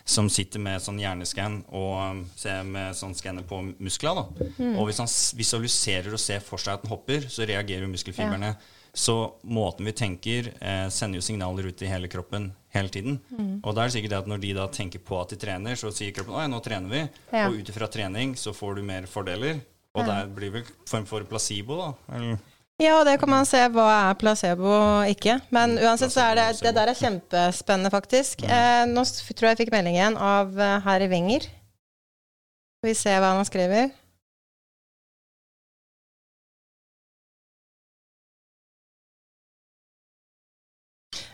Som sitter med sånn hjerneskann og um, ser med sånn skanner på muskler. Da. Mm. Og hvis han visualiserer og ser for seg at han hopper, så reagerer muskelfibrene. Ja. Så måten vi tenker, eh, sender jo signaler ut i hele kroppen hele tiden. Mm. Og da er det sikkert det at når de da tenker på at de trener, så sier kroppen at nå trener vi. Ja. Og ut ifra trening så får du mer fordeler. Og ja. det blir vel form for placebo, da? Eller? Ja, det kan man se. Hva er placebo og ikke? Men uansett så er det, det der er kjempespennende, faktisk. Mm. Eh, nå tror jeg jeg fikk melding igjen av uh, her Wenger. Skal vi se hva han skriver.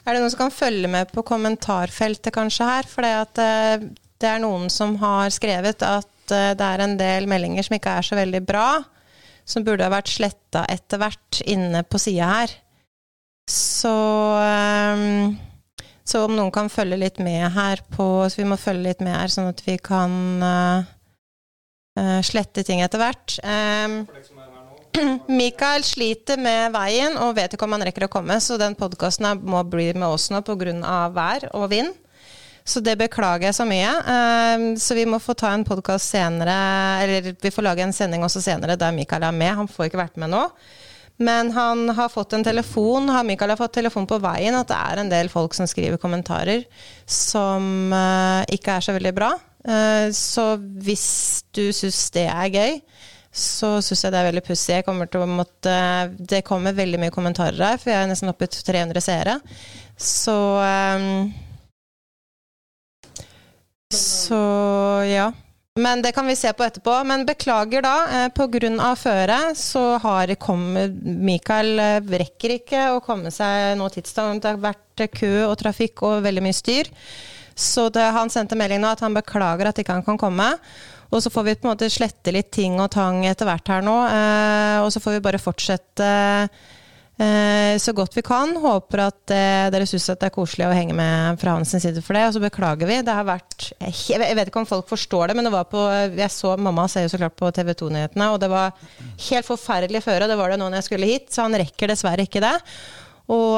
Er det noen som kan følge med på kommentarfeltet kanskje her? For det, at, eh, det er noen som har skrevet at eh, det er en del meldinger som ikke er så veldig bra, som burde ha vært sletta etter hvert inne på sida her. Så um, så om noen kan følge litt med her på Så vi må følge litt med her, sånn at vi kan slette ting etter hvert. Um, Mikael sliter med veien og vet ikke om han rekker å komme, så den podkasten må bli med oss nå pga. vær og vind. Så det beklager jeg så mye. Ehm, så vi må få ta en podkast senere, eller vi får lage en sending også senere der Mikael er med. Han får ikke vært med nå. Men han har fått en telefon, Mikael har fått telefon på veien at det er en del folk som skriver kommentarer som uh, ikke er så veldig bra. Uh, så hvis du syns det er gøy, så syns jeg det er veldig pussig. Jeg kommer til å måtte Det kommer veldig mye kommentarer her, for jeg er nesten oppe i 300 seere. Så um, Så ja. Men det kan vi se på etterpå. Men beklager da. Eh, Pga. føret så har kommet Mikael eh, rekker ikke å komme seg noe tidspunkt. Det har vært kø og trafikk og veldig mye styr. Så det, han sendte melding nå at han beklager at ikke han kan komme. Og så får vi på en måte slette litt ting og tang etter hvert her nå. Eh, og så får vi bare fortsette eh, så godt vi kan. Håper at eh, dere syns det er koselig å henge med fra hans side for det. Og så beklager vi. Det har vært Jeg vet ikke om folk forstår det, men det var på Jeg så mamma ser jo så klart på TV 2-nyhetene, og det var helt forferdelig føre. Det var det nå når jeg skulle hit, så han rekker dessverre ikke det. Og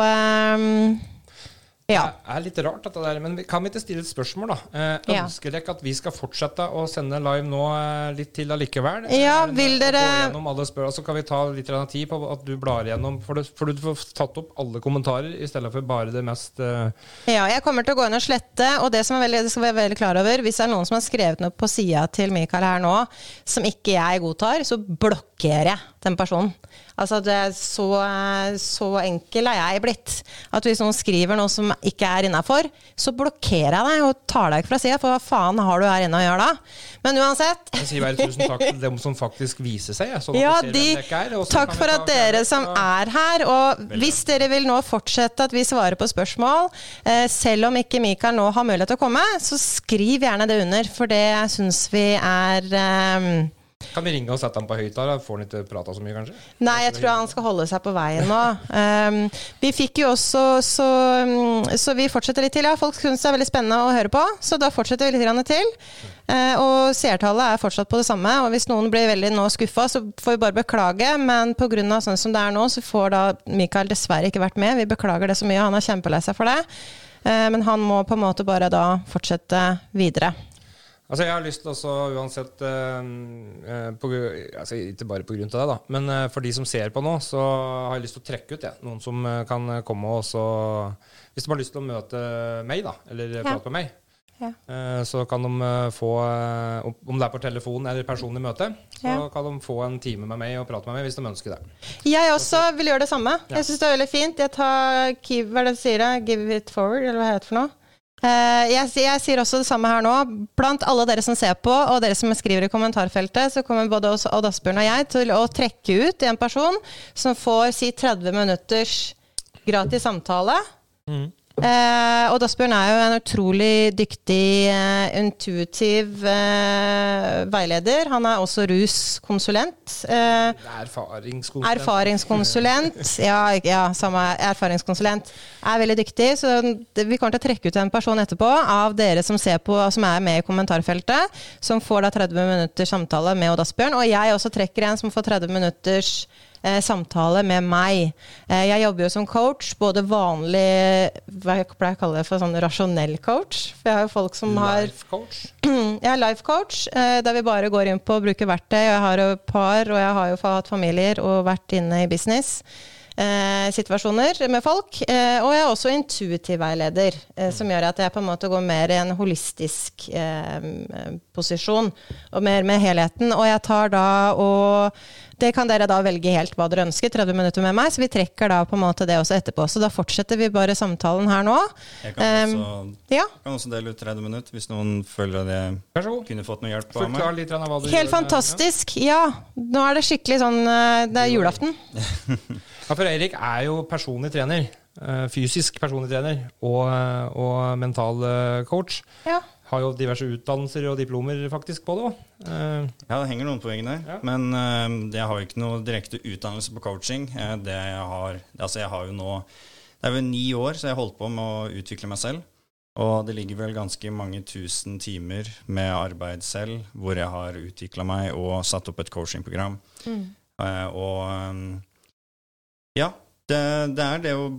ja. Det er litt rart, dette der. Men kan vi ikke stille et spørsmål, da? Eh, ønsker dere at vi skal fortsette å sende live nå eh, litt til allikevel? Ja, vil dere Gå gjennom alle spør, Så kan vi ta litt tid på at du blar igjennom, for du, for du får tatt opp alle kommentarer i stedet for bare det mest eh... Ja, jeg kommer til å gå inn og slette, og det som er veldig, skal være veldig klar over Hvis det er noen som har skrevet noe på sida til Mikael her nå som ikke jeg godtar, så blokkerer jeg den personen. Altså det er så, så, enkel er jeg blitt. At hvis noen skriver noe som ikke er innafor, så blokkerer jeg deg og tar deg ikke fra sida. For hva faen har du her inne å gjøre da? Men uansett Jeg sier bare tusen takk til dem som faktisk viser seg. Sånn ja, de, er, takk for at dere som er her. Og hvis dere vil nå fortsette at vi svarer på spørsmål, eh, selv om ikke Mikael nå har mulighet til å komme, så skriv gjerne det under. For det syns vi er eh, kan vi ringe og sette ham på høyttaler? Får han ikke prata så mye, kanskje? Nei, jeg tror han skal holde seg på veien nå. Um, vi fikk jo også så, um, så, vi fortsetter litt til. Ja, folk syns det er veldig spennende å høre på, så da fortsetter vi litt til. Uh, og seertallet er fortsatt på det samme. Og hvis noen blir veldig nå skuffa, så får vi bare beklage. Men pga. sånn som det er nå, så får da Mikael dessverre ikke vært med. Vi beklager det så mye. Han er kjempelei seg for det. Uh, men han må på en måte bare da fortsette videre. Altså Jeg har lyst til også, uansett uh, på, altså Ikke bare pga. det, da, men uh, for de som ser på nå, så har jeg lyst til å trekke ut ja. noen som uh, kan komme og så Hvis de har lyst til å møte meg, da, eller ja. prate med meg, ja. så kan de få Om det er på telefon eller personlig møte, så kan de få en time med meg og prate med meg hvis de ønsker det. Jeg også vil gjøre det samme. Jeg syns det er veldig fint. Jeg tar Hva er det du sier? Give it forward, eller hva heter det for noe? Eh, jeg, jeg, sier også det samme her nå. Blant alle dere som ser på, og dere som skriver i kommentarfeltet, så kommer både Odd Asbjørn og jeg til å trekke ut en person som får si 30 minutters gratis samtale. Mm. Eh, og Asbjørn er jo en utrolig dyktig, uh, intuitiv uh, veileder. Han er også ruskonsulent. Uh, erfaringskonsulent. Erfaringskonsulent. ja, ja, samme erfaringskonsulent. Er veldig dyktig. Så vi kommer til å trekke ut en person etterpå av dere som ser på, som er med i kommentarfeltet, som får da 30 minutters samtale med Odd Asbjørn. Og jeg også trekker en som får 30 minutters eh, samtale med meg. Eh, jeg jobber jo som coach, både vanlig Hva jeg pleier å kalle det for sånn rasjonell coach. For jeg har jo folk som har Life coach? er life coach, eh, der vi bare går inn på å bruke verktøy. Jeg har jo par, og jeg har jo hatt familier og vært inne i business eh, situasjoner med folk. Eh, og jeg er også intuitiv veileder, eh, som gjør at jeg på en måte går mer i en holistisk eh, posisjon, og mer med helheten. Og jeg tar da og det kan dere da velge helt hva dere ønsker. 30 minutter med meg, så vi trekker da på en måte det også etterpå. Så da fortsetter vi bare samtalen her nå. Jeg kan, også, um, ja. kan også, dele ut 30 minutter, hvis noen føler at jeg kunne fått noe hjelp av meg. Helt fantastisk. Ja. Nå er det skikkelig sånn eh, Det er julaften. Ja, for Eirik er jo personlig trener. Eh, fysisk personlig trener og, eh, og mental coach. Ja. Har jo diverse utdannelser og diplomer faktisk på det òg. Ja, det henger noen poeng der. Ja. Men uh, jeg har jo ikke noe direkte utdannelse på coaching. det jeg har Altså, jeg har jo nå Det er vel ni år så jeg har holdt på med å utvikle meg selv. Og det ligger vel ganske mange tusen timer med arbeid selv hvor jeg har utvikla meg og satt opp et coachingprogram. Mm. Uh, og um, ja, det, det, er det å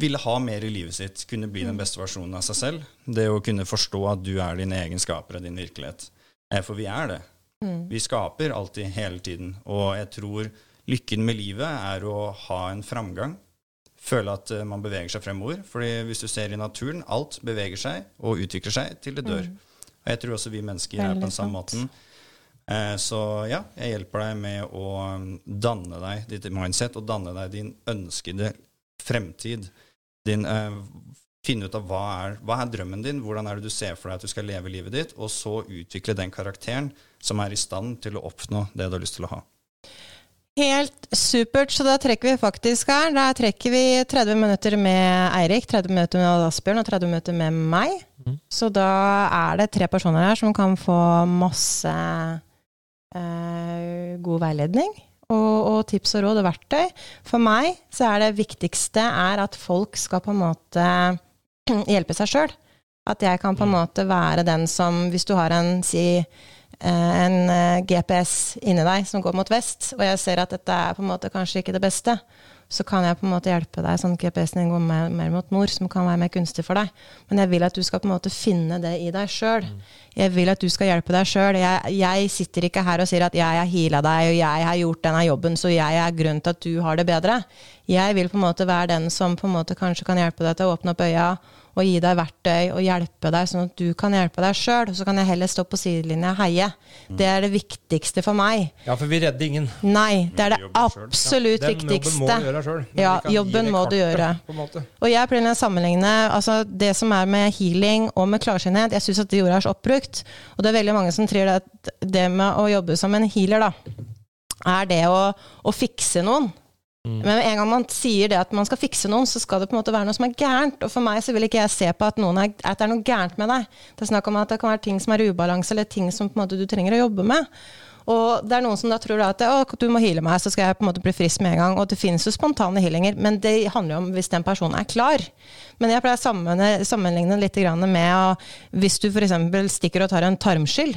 ville ha mer i livet sitt, kunne bli den mm. beste versjonen av seg selv. Det å kunne forstå at du er dine egenskaper og din virkelighet. Eh, for vi er det. Mm. Vi skaper alltid, hele tiden. Og jeg tror lykken med livet er å ha en framgang. Føle at eh, man beveger seg fremover. Fordi hvis du ser i naturen, alt beveger seg og utvikler seg til det dør. Mm. Og jeg tror også vi mennesker er på den samme måten. Eh, så ja, jeg hjelper deg med å um, danne deg ditt mindset og danne deg din ønskede fremtid. Din, uh, finne ut av hva er, hva er drømmen din, hvordan er det du ser for deg at du skal leve livet ditt, og så utvikle den karakteren som er i stand til å oppnå det du har lyst til å ha. Helt supert. Så da trekker vi faktisk her. Da trekker vi 30 minutter med Eirik, 30 minutter med Asbjørn og 30 minutter med meg. Mm. Så da er det tre personer her som kan få masse eh, god veiledning. Og, og, tips og råd og verktøy. For meg så er det viktigste er at folk skal på en måte hjelpe seg sjøl. At jeg kan på en mm. måte være den som, hvis du har en, si, eh, en eh, GPS inni deg som går mot vest, og jeg ser at dette er på en måte kanskje ikke det beste, så kan jeg på en måte hjelpe deg sånn at GPS-en din går mer, mer, mot nord, som kan være mer kunstig for deg. Men jeg vil at du skal på en måte finne det i deg sjøl. Mm. Jeg vil at du skal hjelpe deg sjøl. Jeg, jeg, sitter ikke her og sier at jeg har heala deg, og jeg har gjort denne jobben, så jeg er grunnen til at du har det bedre. Jeg vil på en måte være den som på en måte kanskje kan hjelpe deg til å åpne opp øya og gi deg verktøy og hjelpe deg, sånn at du kan hjelpe deg sjøl. Så kan jeg heller stå på sidelinja og heie. Mm. Det er det viktigste for meg. Ja, for vi redder ingen. Nei, det er det absolutt ja. viktigste. Den jobben må du gjøre sjøl. Ja, jobben må du gjøre. Og jeg pleier å sammenligne altså det som er med healing og med klarsynthet. Jeg syns at det jorda er så oppbrukt. Og det er veldig mange som tror at det med å jobbe som en healer, da, er det å, å fikse noen. Mm. Men en gang man sier det at man skal fikse noen, så skal det på en måte være noe som er gærent. Og for meg så vil ikke jeg se på at, er, at det er noe gærent med deg. Det er snakk om at det kan være ting som er ubalanse, eller ting som måte du trenger å jobbe med. Og det er noen som da tror at å, du må heale meg, så skal jeg på en måte bli frisk med en gang. Og det finnes jo spontane healinger, men det handler jo om hvis den personen er klar. Men jeg pleier å sammenligne litt med hvis du f.eks. stikker og tar en tarmskyll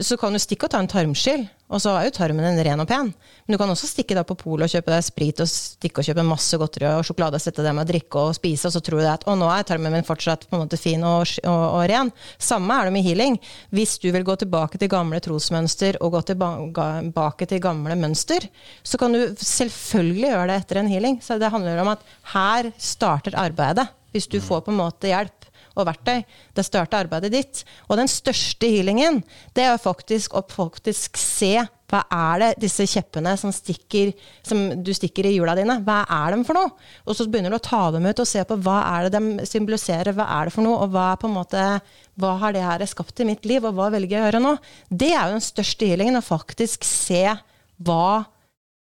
så kan du stikke og ta en tarmskyll, og så er jo tarmen din ren og pen. Men du kan også stikke da på polet og kjøpe deg sprit og stikke og kjøpe masse godteri og sjokolade og sette det med å drikke og spise, og så tror du at å, nå er tarmen min fortsatt på en måte fin og, og, og ren. Samme er det med healing. Hvis du vil gå tilbake til gamle trosmønster og gå tilbake til gamle mønster, så kan du selvfølgelig gjøre det etter en healing. Så det handler om at her starter arbeidet. Hvis du får på en måte hjelp og verktøy. Det starter arbeidet ditt. Og den største healingen, det er faktisk å faktisk se hva er det disse kjeppene som, stikker, som du stikker i hjula dine, hva er de for noe? Og så begynner du å ta dem ut og se på hva er det de symboliserer, hva er det for noe, og hva, måte, hva har det her skapt i mitt liv, og hva velger jeg å gjøre nå? Det er jo den største healingen, å faktisk se hva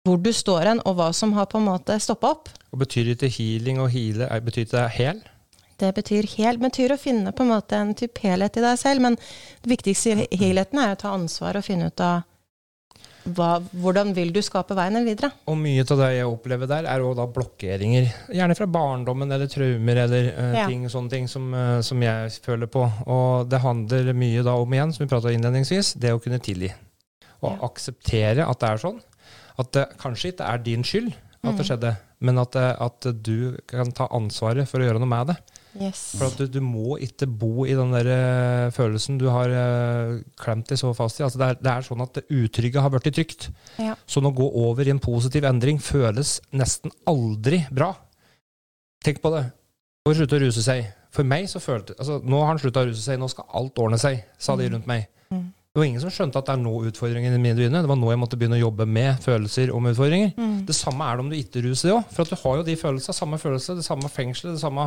hvor du står hen, og hva som har på en måte stoppa opp. Og Betyr det ikke healing og heale betyr det hel? Det betyr hel, betyr å finne på en måte en type helhet i deg selv. Men det viktigste i helheten er å ta ansvar og finne ut av hva, hvordan vil du skape veien videre. Og mye av det jeg opplever der, er da blokkeringer. Gjerne fra barndommen eller traumer eller uh, ja. ting, sånne ting som, uh, som, jeg føler på. Og det handler mye da om igjen, som vi prata innledningsvis, det å kunne tilgi. Og ja. akseptere at det er sånn. At det kanskje ikke er din skyld at det mm. skjedde, men at, at du kan ta ansvaret for å gjøre noe med det. Yes. For at du, du, må ikke bo i den der uh, følelsen du har uh, klemt deg så fast i. Altså det, er, det, er, sånn at det utrygge har blitt trygt. Ja. Så å gå over i en positiv endring føles nesten aldri bra. Tenk på det. Å slutte å ruse seg. For meg så følte altså, Nå har han slutta å ruse seg, nå skal alt ordne seg, sa de mm. rundt meg. Det var ingen som skjønte at det er nå utfordringene mine begynner. Det var nå jeg måtte begynne å jobbe med følelser om utfordringer. Mm. Det samme er det om du ikke ruser deg òg. For at du har jo de følelsene, samme følelse, det samme fengselet, det samme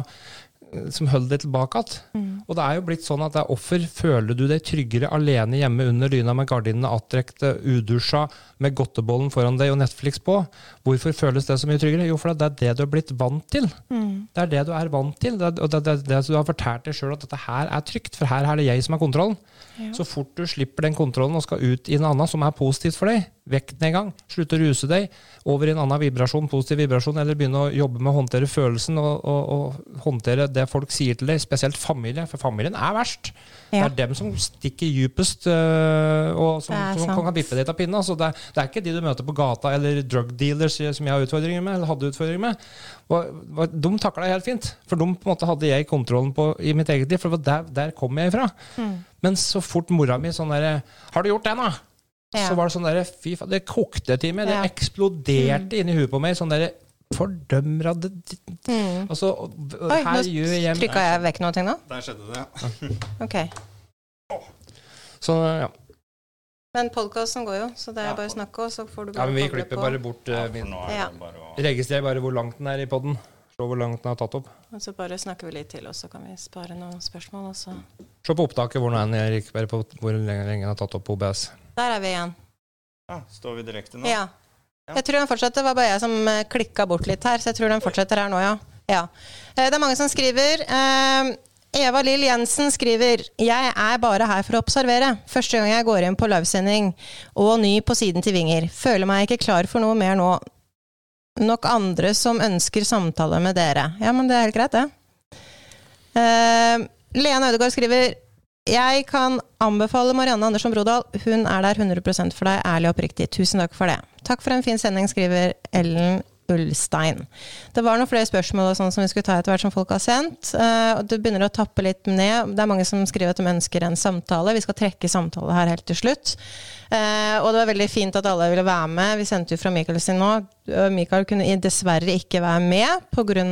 som holder deg tilbake igjen. Mm. Og det er jo blitt sånn at det er offer. Føler du deg tryggere alene hjemme under dyna med gardinene attrekte, udusja, med godtebollen foran deg og Netflix på? Hvorfor føles det så mye tryggere? Jo, for det er det du har blitt vant til. Mm. Det er det du er vant til. Det er, og det er det du har fortalt deg sjøl at dette her er trygt, for her er det jeg som har kontrollen. Ja. Så fort du slipper den kontrollen og skal ut i en annen som er positivt for deg, vekk den en gang, slutt å ruse deg, over i en annen vibrasjon, positiv vibrasjon, eller begynne å jobbe med å håndtere følelsen og, og, og håndtere det folk sier til deg, spesielt familie, for familien er verst. Ja. Det er dem som stikker dypest, øh, og som, som kan vippe deg av pinnen. Så det, det, er ikke de du møter på gata, eller drug dealers som jeg har utfordringer med, eller hadde utfordringer med. Og, de takla jeg helt fint, for de på en måte hadde jeg kontrollen på i mitt eget liv, for der, der kom jeg ifra. Mm. Men så fort mora mi sånn derre 'Har du gjort det, da?' Ja. Så var det sånn der, fy faen, Det kokte til meg. Det eksploderte mm. inni huet på meg. sånn der, Fordømmer det mm. Altså, Oi, her gjør jeg Trykka jeg vekk noe nå? Der skjedde det, ja. ok. Så, ja. Men podkasten går jo, så det er bare å snakke, og så får du bare Ja, men vi klipper bare bort uh, min. Ja. Registrer bare hvor langt den er i poden. Se hvor langt den har tatt opp. Og så bare snakker vi litt til, og så kan vi spare noen spørsmål. Også. Se på opptaket hvor den er, Erik. Bare på hvor lenge den har tatt opp på OBS. Der er vi igjen. Ja, Står vi direkte nå? Ja. Jeg tror den fortsetter. Det var bare jeg som eh, klikka bort litt her, så jeg tror den fortsetter her nå, ja. ja. Eh, det er mange som skriver. Eh, Eva Lill Jensen skriver Jeg er bare her for å observere. Første gang jeg går inn på livesending og ny på siden til Vinger. Føler meg ikke klar for noe mer nå. Nok andre som ønsker samtale med dere. Ja, men det er helt greit, det. Uh, Lene Ødegaard skriver jeg kan anbefale Marianne Andersson Brodal. Hun er der 100% for deg, ærlig og oppriktig. Tusen takk for det. Takk for en fin sending, skriver Ellen Ulstein. Det var noen flere spørsmål sånn som vi skulle ta etter hvert som folk har sendt. Uh, det begynner å tappe litt ned. Det er mange som skriver at de ønsker en samtale. Vi skal trekke samtale her helt til slutt. Uh, og det var veldig fint at alle ville være med. Vi sendte jo fra Michael sin nå. Michael kunne dessverre ikke være med pga.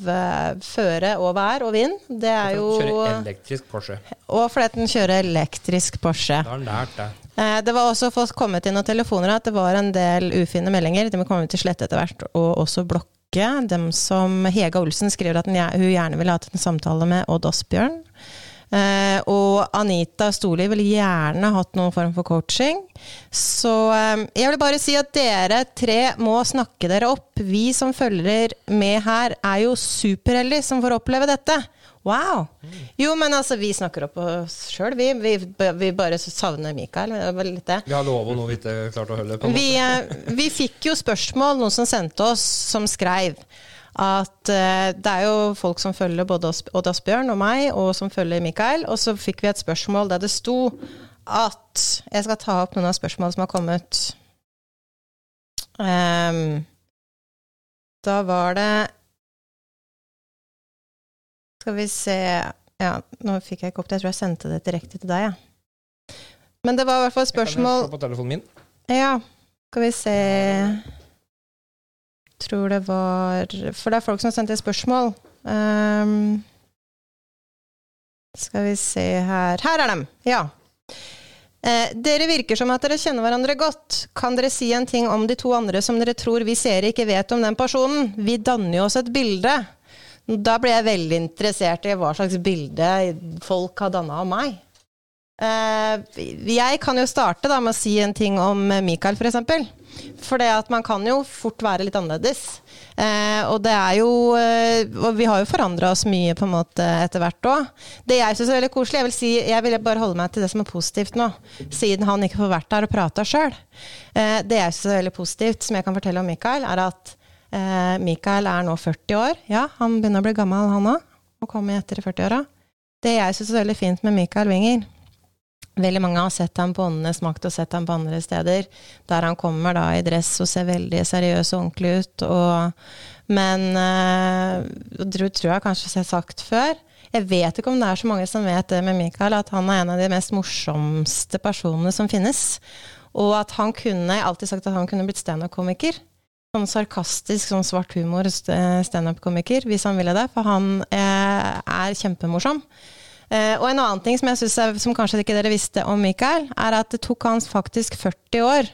Uh, føre og vær og vind. Det er jo Kjører elektrisk Porsche. Og fordi den kjører elektrisk Porsche. Da har han lært det. Eh, det var også fått kommet inn noen telefoner at det var en del ufine meldinger. De kommer til slette etter hvert, og også blokke. Dem som Hega Olsen skriver at hun gjerne ville hatt en samtale med Odd Asbjørn. Uh, og Anita Storli ville gjerne hatt noen form for coaching. Så um, jeg vil bare si at dere tre må snakke dere opp. Vi som følger med her, er jo superheldige som får oppleve dette. Wow! Jo, men altså, vi snakker opp oss sjøl, vi, vi, vi. bare savner Mikael. Vi har lov noe vi ikke klarte å holde på. Vi, eh, vi, fikk jo spørsmål, noen som sendte oss, som skrev at uh, det er jo folk som følger både Odd Asbjørn og meg, og som følger Mikael. Og så fikk vi et spørsmål der det sto at Jeg skal ta opp noen av spørsmålene som har kommet. Um, da var det skal vi se Ja, nå fikk jeg ikke opp det. Jeg tror jeg sendte det direkte til deg, ja. Men det var i hvert fall spørsmål Jeg kan se på telefonen min. Ja. Skal vi se Tror det var For det er folk som har sendt inn spørsmål. Um, skal vi se her Her er dem! Ja. Eh, dere virker som at dere kjenner hverandre godt. Kan dere si en ting om de to andre som dere tror vi seere ikke vet om den personen? Vi danner jo oss et bilde. Da ble jeg veldig interessert i hva slags bilde folk har danna av meg. Uh, jeg kan jo starte da med å si en ting om Michael, f.eks. For, for det at man kan jo fort være litt annerledes. Uh, og det er jo uh, Og vi har jo forandra oss mye på en måte etter hvert òg. Det jeg syns er veldig koselig Jeg vil si, jeg vil bare holde meg til det som er positivt nå, siden han ikke får vært der og prata sjøl. det jeg syns er veldig positivt, som jeg kan fortelle om Michael, er at Eh, Mikael er nå 40 år. Ja, han begynner å bli gammel, han òg. Og kommer etter i 40-åra. Det jeg syns er veldig fint med Mikael Winger Veldig mange har sett ham på Åndenes makt og sett ham på andre steder, der han kommer da i dress og ser veldig seriøs og ordentlig ut. Og, men eh, det tror jeg kanskje jeg har sagt før. Jeg vet ikke om det er så mange som vet det med Mikael, at han er en av de mest morsomste personene som finnes. Og at han kunne, jeg har alltid sagt at han kunne blitt standup-komiker sånn sarkastisk, sånn svart humor standup-komiker, hvis han ville det. For han eh, er kjempemorsom. Eh, og en annen ting som jeg synes som kanskje ikke dere visste om Mikael, er at det tok hans faktisk 40 år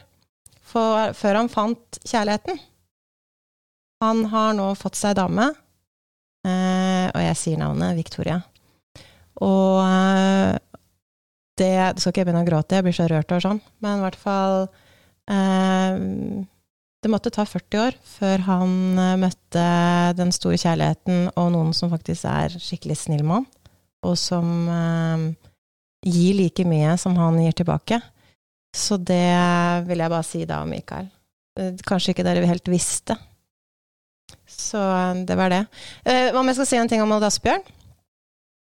for, før han fant kjærligheten. Han har nå fått seg dame, eh, og jeg sier navnet Victoria. Og eh, det, det skal ikke jeg begynne å gråte, jeg blir så rørt og sånn, men i hvert fall eh, det måtte ta 40 år før han eh, møtte den store kjærligheten og noen som faktisk er skikkelig snill mann, og som eh, gir like mye som han gir tilbake. Så det vil jeg bare si da Mikael. Eh, kanskje ikke dere helt visste. Så eh, det var det. Eh, om jeg skal si en ting om Odd Asbjørn?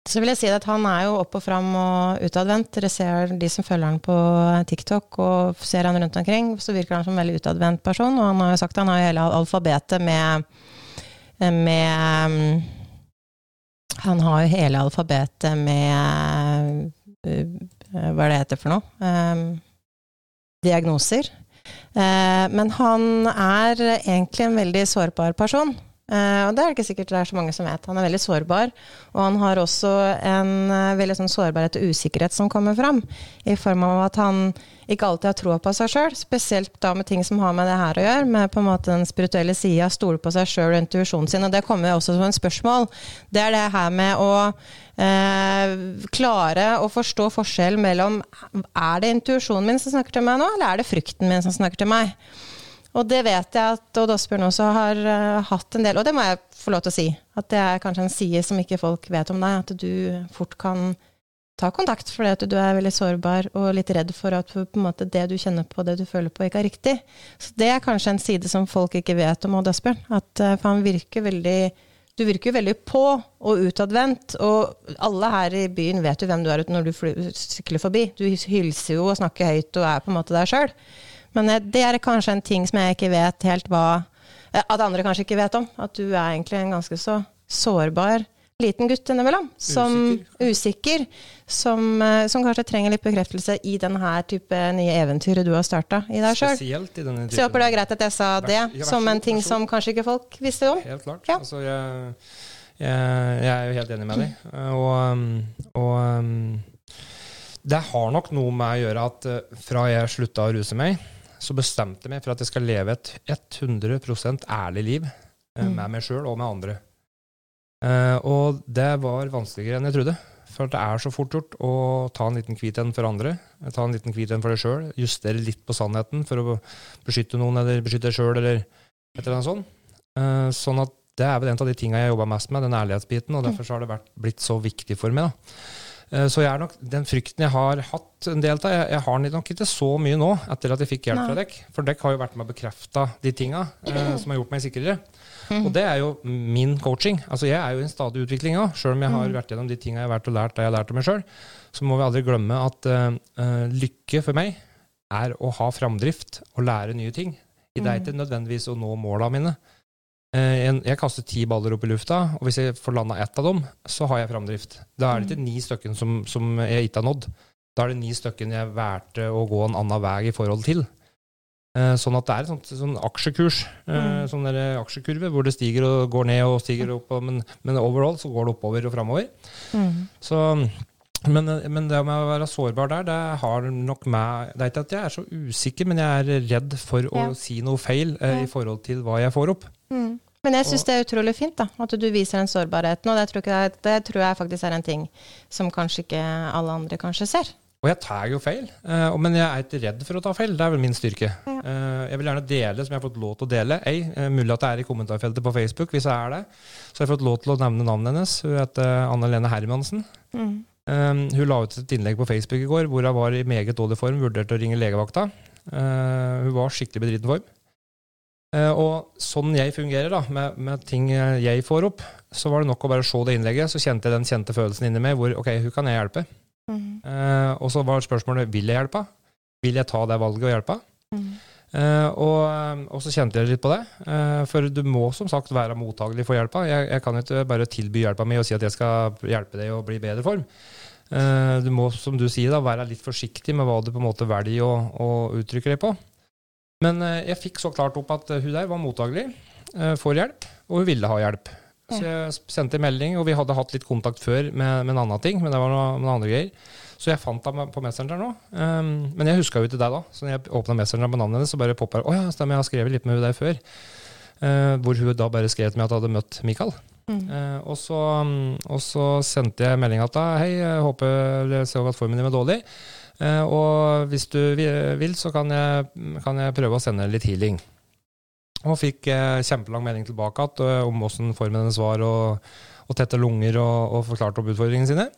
Så vil jeg si at han er jo opp og fram og utadvendt. Dere ser de som følger han på TikTok og ser han rundt omkring, så virker han som en veldig utadvendt person. Og han har jo sagt at han har hele alfabetet med, med Han har jo hele alfabetet med Hva er det heter for noe? Um, diagnoser. Uh, men han er egentlig en veldig sårbar person. Uh, og det er det ikke sikkert det er så mange som vet. Han er veldig sårbar. Og han har også en uh, veldig sånn sårbarhet og usikkerhet som kommer fram. I form av at han ikke alltid har troa på seg sjøl. Spesielt da med ting som har med det her å gjøre. Med på en måte den spirituelle sida, stole på seg sjøl og intuisjonen sin. Og det kommer også som en spørsmål. Det er det her med å uh, klare å forstå forskjell mellom Er det intuisjonen min som snakker til meg nå, eller er det frykten min som snakker til meg? Og det vet jeg at Odd Asbjørn også har uh, hatt en del, og det må jeg få lov til å si. At det er kanskje en side som ikke folk vet om deg. At du fort kan ta kontakt fordi at du er veldig sårbar og litt redd for at måte, det du kjenner på, det du føler på, ikke er riktig. Så det er kanskje en side som folk ikke vet om Odd Asbjørn. At, uh, for han virker veldig du virker jo veldig på og utadvendt, og alle her i byen vet jo hvem du er når du sykler forbi. Du hilser jo og snakker høyt og er på en måte deg sjøl. Men eh, det er kanskje en ting som jeg ikke vet helt hva eh, At andre kanskje ikke vet om. At du er egentlig en ganske så sårbar liten gutt innimellom. Som usikker. usikker som, eh, som, kanskje trenger litt bekreftelse i denne type nye eventyret du har starta i deg sjøl. Så jeg håper det er greit at jeg sa det, ja, som en ting som kanskje ikke folk visste om. Helt klart. Ja. Altså, jeg, jeg, jeg, er jo helt enig med deg. Og, um, og um, det har nok noe med å gjøre at fra jeg slutta å ruse meg så bestemte jeg meg for at jeg skal leve et 100% ærlig liv eh, mm. med meg sjøl og med andre. Uh, og det var vanskeligere enn jeg trodde. For det er så fort gjort å ta en liten hvit en for andre. Ta en liten hvit en for deg sjøl. Justere litt på sannheten for å beskytte noen eller beskytte deg sjøl, eller et eller annet sånt. Uh, sånn at det er vel en av de tinga jeg jobba mest med, den ærlighetsbiten. Og derfor har det vært, blitt så viktig for meg. da. Eh, så jeg er nok, den frykten jeg har hatt en del av, jeg, jeg har nok ikke så mye nå etter at jeg fikk hjelp fra dekk. For dekk har jo vært med å bekrefte de tinga eh, som har gjort meg sikrere. Mm. Og det er jo min coaching. Altså Jeg er jo i en stadig utvikling òg. Sjøl om jeg har mm. vært gjennom de tinga jeg har vært og lært det jeg har lært om meg sjøl, så må vi aldri glemme at eh, lykke for meg er å ha framdrift og lære nye ting. Det er ikke nødvendigvis å nå måla mine. Eh, jeg kaster ti baller opp i lufta, og hvis jeg får landa ett av dem, så har jeg framdrift. Da er det ikke ni stykker som, som, jeg ikke har nådd. Da er det ni stykker jeg valgte å gå en annen vei i forhold til. Eh, sånn at det er en sånn aksjekurs, eh, mm. sånn der aksjekurve, hvor det stiger og går ned og stiger opp, men, men overall så går det oppover og framover. Mm. Så men, men, det med å være sårbar der, det har nok meg Det er ikke at jeg er så usikker, men jeg er redd for å si noe feil eh, i forhold til hva jeg får opp. Mm. Men jeg syns det er utrolig fint da, at du viser den sårbarheten. Og det tror, jeg, det tror, jeg, faktisk er en ting som kanskje ikke alle andre kanskje ser. Og jeg tar jo feil, uh, men jeg er ikke redd for å ta feil. Det er vel min styrke. Ja. Uh, jeg vil gjerne dele som jeg har fått lov til å dele. Ei, uh, mulig at det er i kommentarfeltet på Facebook. Hvis jeg er det, så har jeg fått lov til å nevne navnet hennes. Hun heter Anne Lene Hermansen. Mm. Hun la ut et innlegg på Facebook i går hvor hun var i meget dårlig form, vurderte å ringe legevakta. hun var skikkelig bedriten form. Uh, og sånn jeg fungerer, da, med, med, ting jeg får opp, så var det nok å bare se det innlegget, så kjente jeg den kjente følelsen inni meg hvor ok, hun kan jeg hjelpe? Mm. Eh, og så var spørsmålet vil jeg hjelpe? Vil jeg ta det valget og hjelpe? Mm. Uh, og, og, så kjente jeg litt på det. for du må som sagt være mottagelig for hjelpa. Jeg, jeg kan ikke bare tilby hjelpa mi og si at jeg skal hjelpe deg å bli i bedre form. du må, som du sier, da, være litt forsiktig med hva du på en måte velger å, å uttrykke deg på. Men eh, jeg fikk så klart opp at eh, hun der var mottagelig eh, for hjelp, og hun ville ha hjelp. Så jeg sendte melding, og vi hadde hatt litt kontakt før med, med en annen ting, men det var noe, noen andre greier. Så jeg fant henne på Messenger nå. Um, men jeg huska jo ikke deg da. Så når jeg åpna Messenger på navnet hennes, så bare poppa det. Å ja, stemmer, jeg har skrevet litt med hun der før. Uh, hvor hun da bare skrev til meg at jeg hadde møtt Mikael. Mm. Uh, og, så, um, og, så, sendte jeg meldinga at da, hei, jeg håper ser at formen din er dårlig. Eh, og hvis du vil, så kan jeg, kan jeg prøve å sende litt healing. Og fikk eh, kjempelang melding tilbake at, eh, om åssen formen hennes var, og, og, tette lunger, og, og forklarte opp utfordringene sine.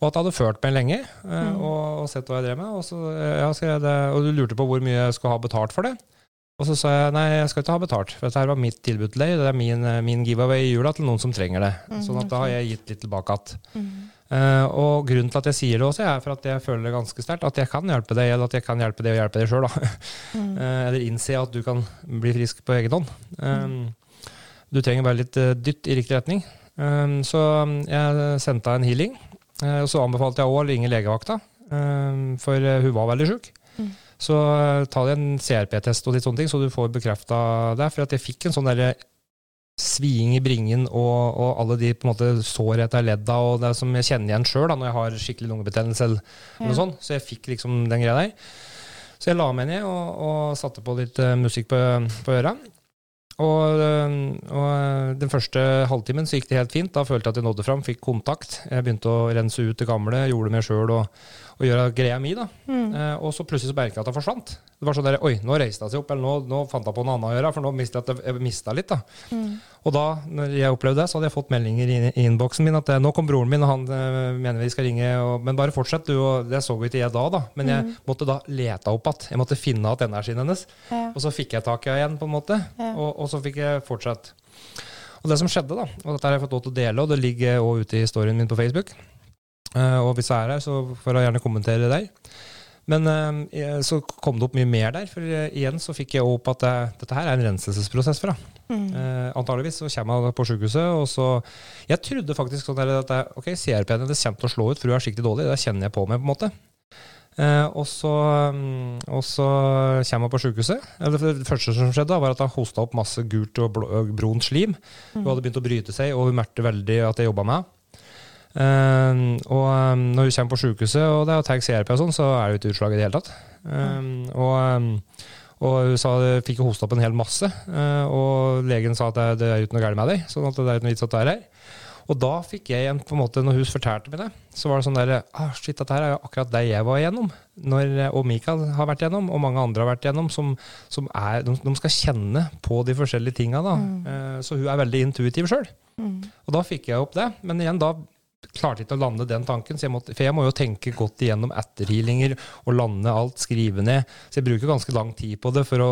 Og at det hadde ført meg lenge, mm. og, og, sett hva jeg drev med. Og, så, ja, det, og du lurte på hvor mye jeg skulle ha betalt for det. Og så sa jeg nei, jeg skal ikke ha betalt, for dette her var mitt tilbud til deg. Det er min, min giveaway i jula til noen som trenger det. Mm, sånn at da har jeg gitt litt tilbake igjen. Mm. Uh, og grunnen til at jeg sier det også, er for at jeg føler det ganske sterkt. At jeg kan hjelpe deg, eller at jeg kan hjelpe deg å hjelpe deg sjøl. Mm. Uh, eller innse at du kan bli frisk på egen hånd. Um, du trenger bare litt dytt i riktig retning. Så jeg sendte en healing. og så anbefalte jeg òg å ringe legevakta, for hun var veldig sjuk. Mm. Så ta deg en CRP-test og litt sånne ting, så du får bekrefta det. For at jeg fikk en sånn sviing i bringen og, og, alle de på en måte sår etter ledda og det som jeg kjenner igjen sjøl når jeg har skikkelig lungebetennelse. eller ja. noe sånt. Så jeg fikk liksom den greia der. Så jeg la meg ned og, og satte på litt uh, musikk på, på øra. Og, uh, og, eh, den første halvtimen så gikk det helt fint. Da følte jeg at jeg nådde fram, fikk kontakt. Jeg begynte å rense ut det gamle, gjorde det meg sjøl og, og gjøre greia mi. da. Mm. Eh, og så plutselig så merka jeg at det forsvant. Det var sånn der, Oi, nå reiste jeg seg opp, eller nå, nå fant jeg på noe annet å gjøre, for nå mistet jeg, jeg mista litt. da. Mm. Og da når jeg opplevde det, så hadde jeg fått meldinger i, i innboksen min at eh, nå kom broren min, og han øh, mener vi skal ringe, og, men bare fortsett, du. og Det så vi ikke jeg da, da. Men jeg mm. måtte da lete opp igjen. Jeg måtte finne igjen energien hennes. Ja. Og så fikk jeg tak i henne igjen, på en måte. Ja. Og, og, så fikk jeg fortsatt. Og det som skjedde, da, og dette har jeg fått lov til å dele, og det ligger òg ute i historien min på Facebook, og hvis jeg er her, så får jeg gjerne kommentere der. Men uh, så kom det opp mye mer der, for uh, igjen så fikk jeg opp at dette her er en renselsesprosess for henne. Mm. antageligvis så kommer hun på sykehuset, og så Jeg trodde faktisk sånn at ok, CRP-en hennes kommer til å slå ut, for hun er skikkelig dårlig. Det kjenner jeg på meg, på en måte. Eh, og, så, mm, og, så, kommer hun på sykehuset. Det første som skjedde, var at hun hosta opp masse gult og brunt slim. Hun hadde begynt å bryte seg, og hun merket veldig at jeg jobba med henne. Uh, og um, når hun kommer på sykehuset, og det er tagg CRP og sånn, så er det jo ikke utslag i det hele tatt. Um, og, og, hun sa det fikk hosta opp en hel masse, uh, og legen sa at det, det er ikke noe galt med deg. sånn at det er ikke noe vits at du er her. Og da fikk jeg igjen, på en måte, når hun fortalte meg det, så var det sånn der ah, Shit, dette her er jo akkurat det jeg var igjennom. Når, og Mikael har vært igjennom, og mange andre har vært igjennom, som, som er, de, de, skal kjenne på de forskjellige tinga. Mm. Uh, så hun er veldig intuitiv sjøl. Mm. Og da fikk jeg opp det. Men igjen, da klarte jeg ikke å lande den tanken. Jeg måtte, for jeg må jo tenke godt igjennom etterhealinger og lande alt, skrive ned. Så jeg bruker ganske lang tid på det for å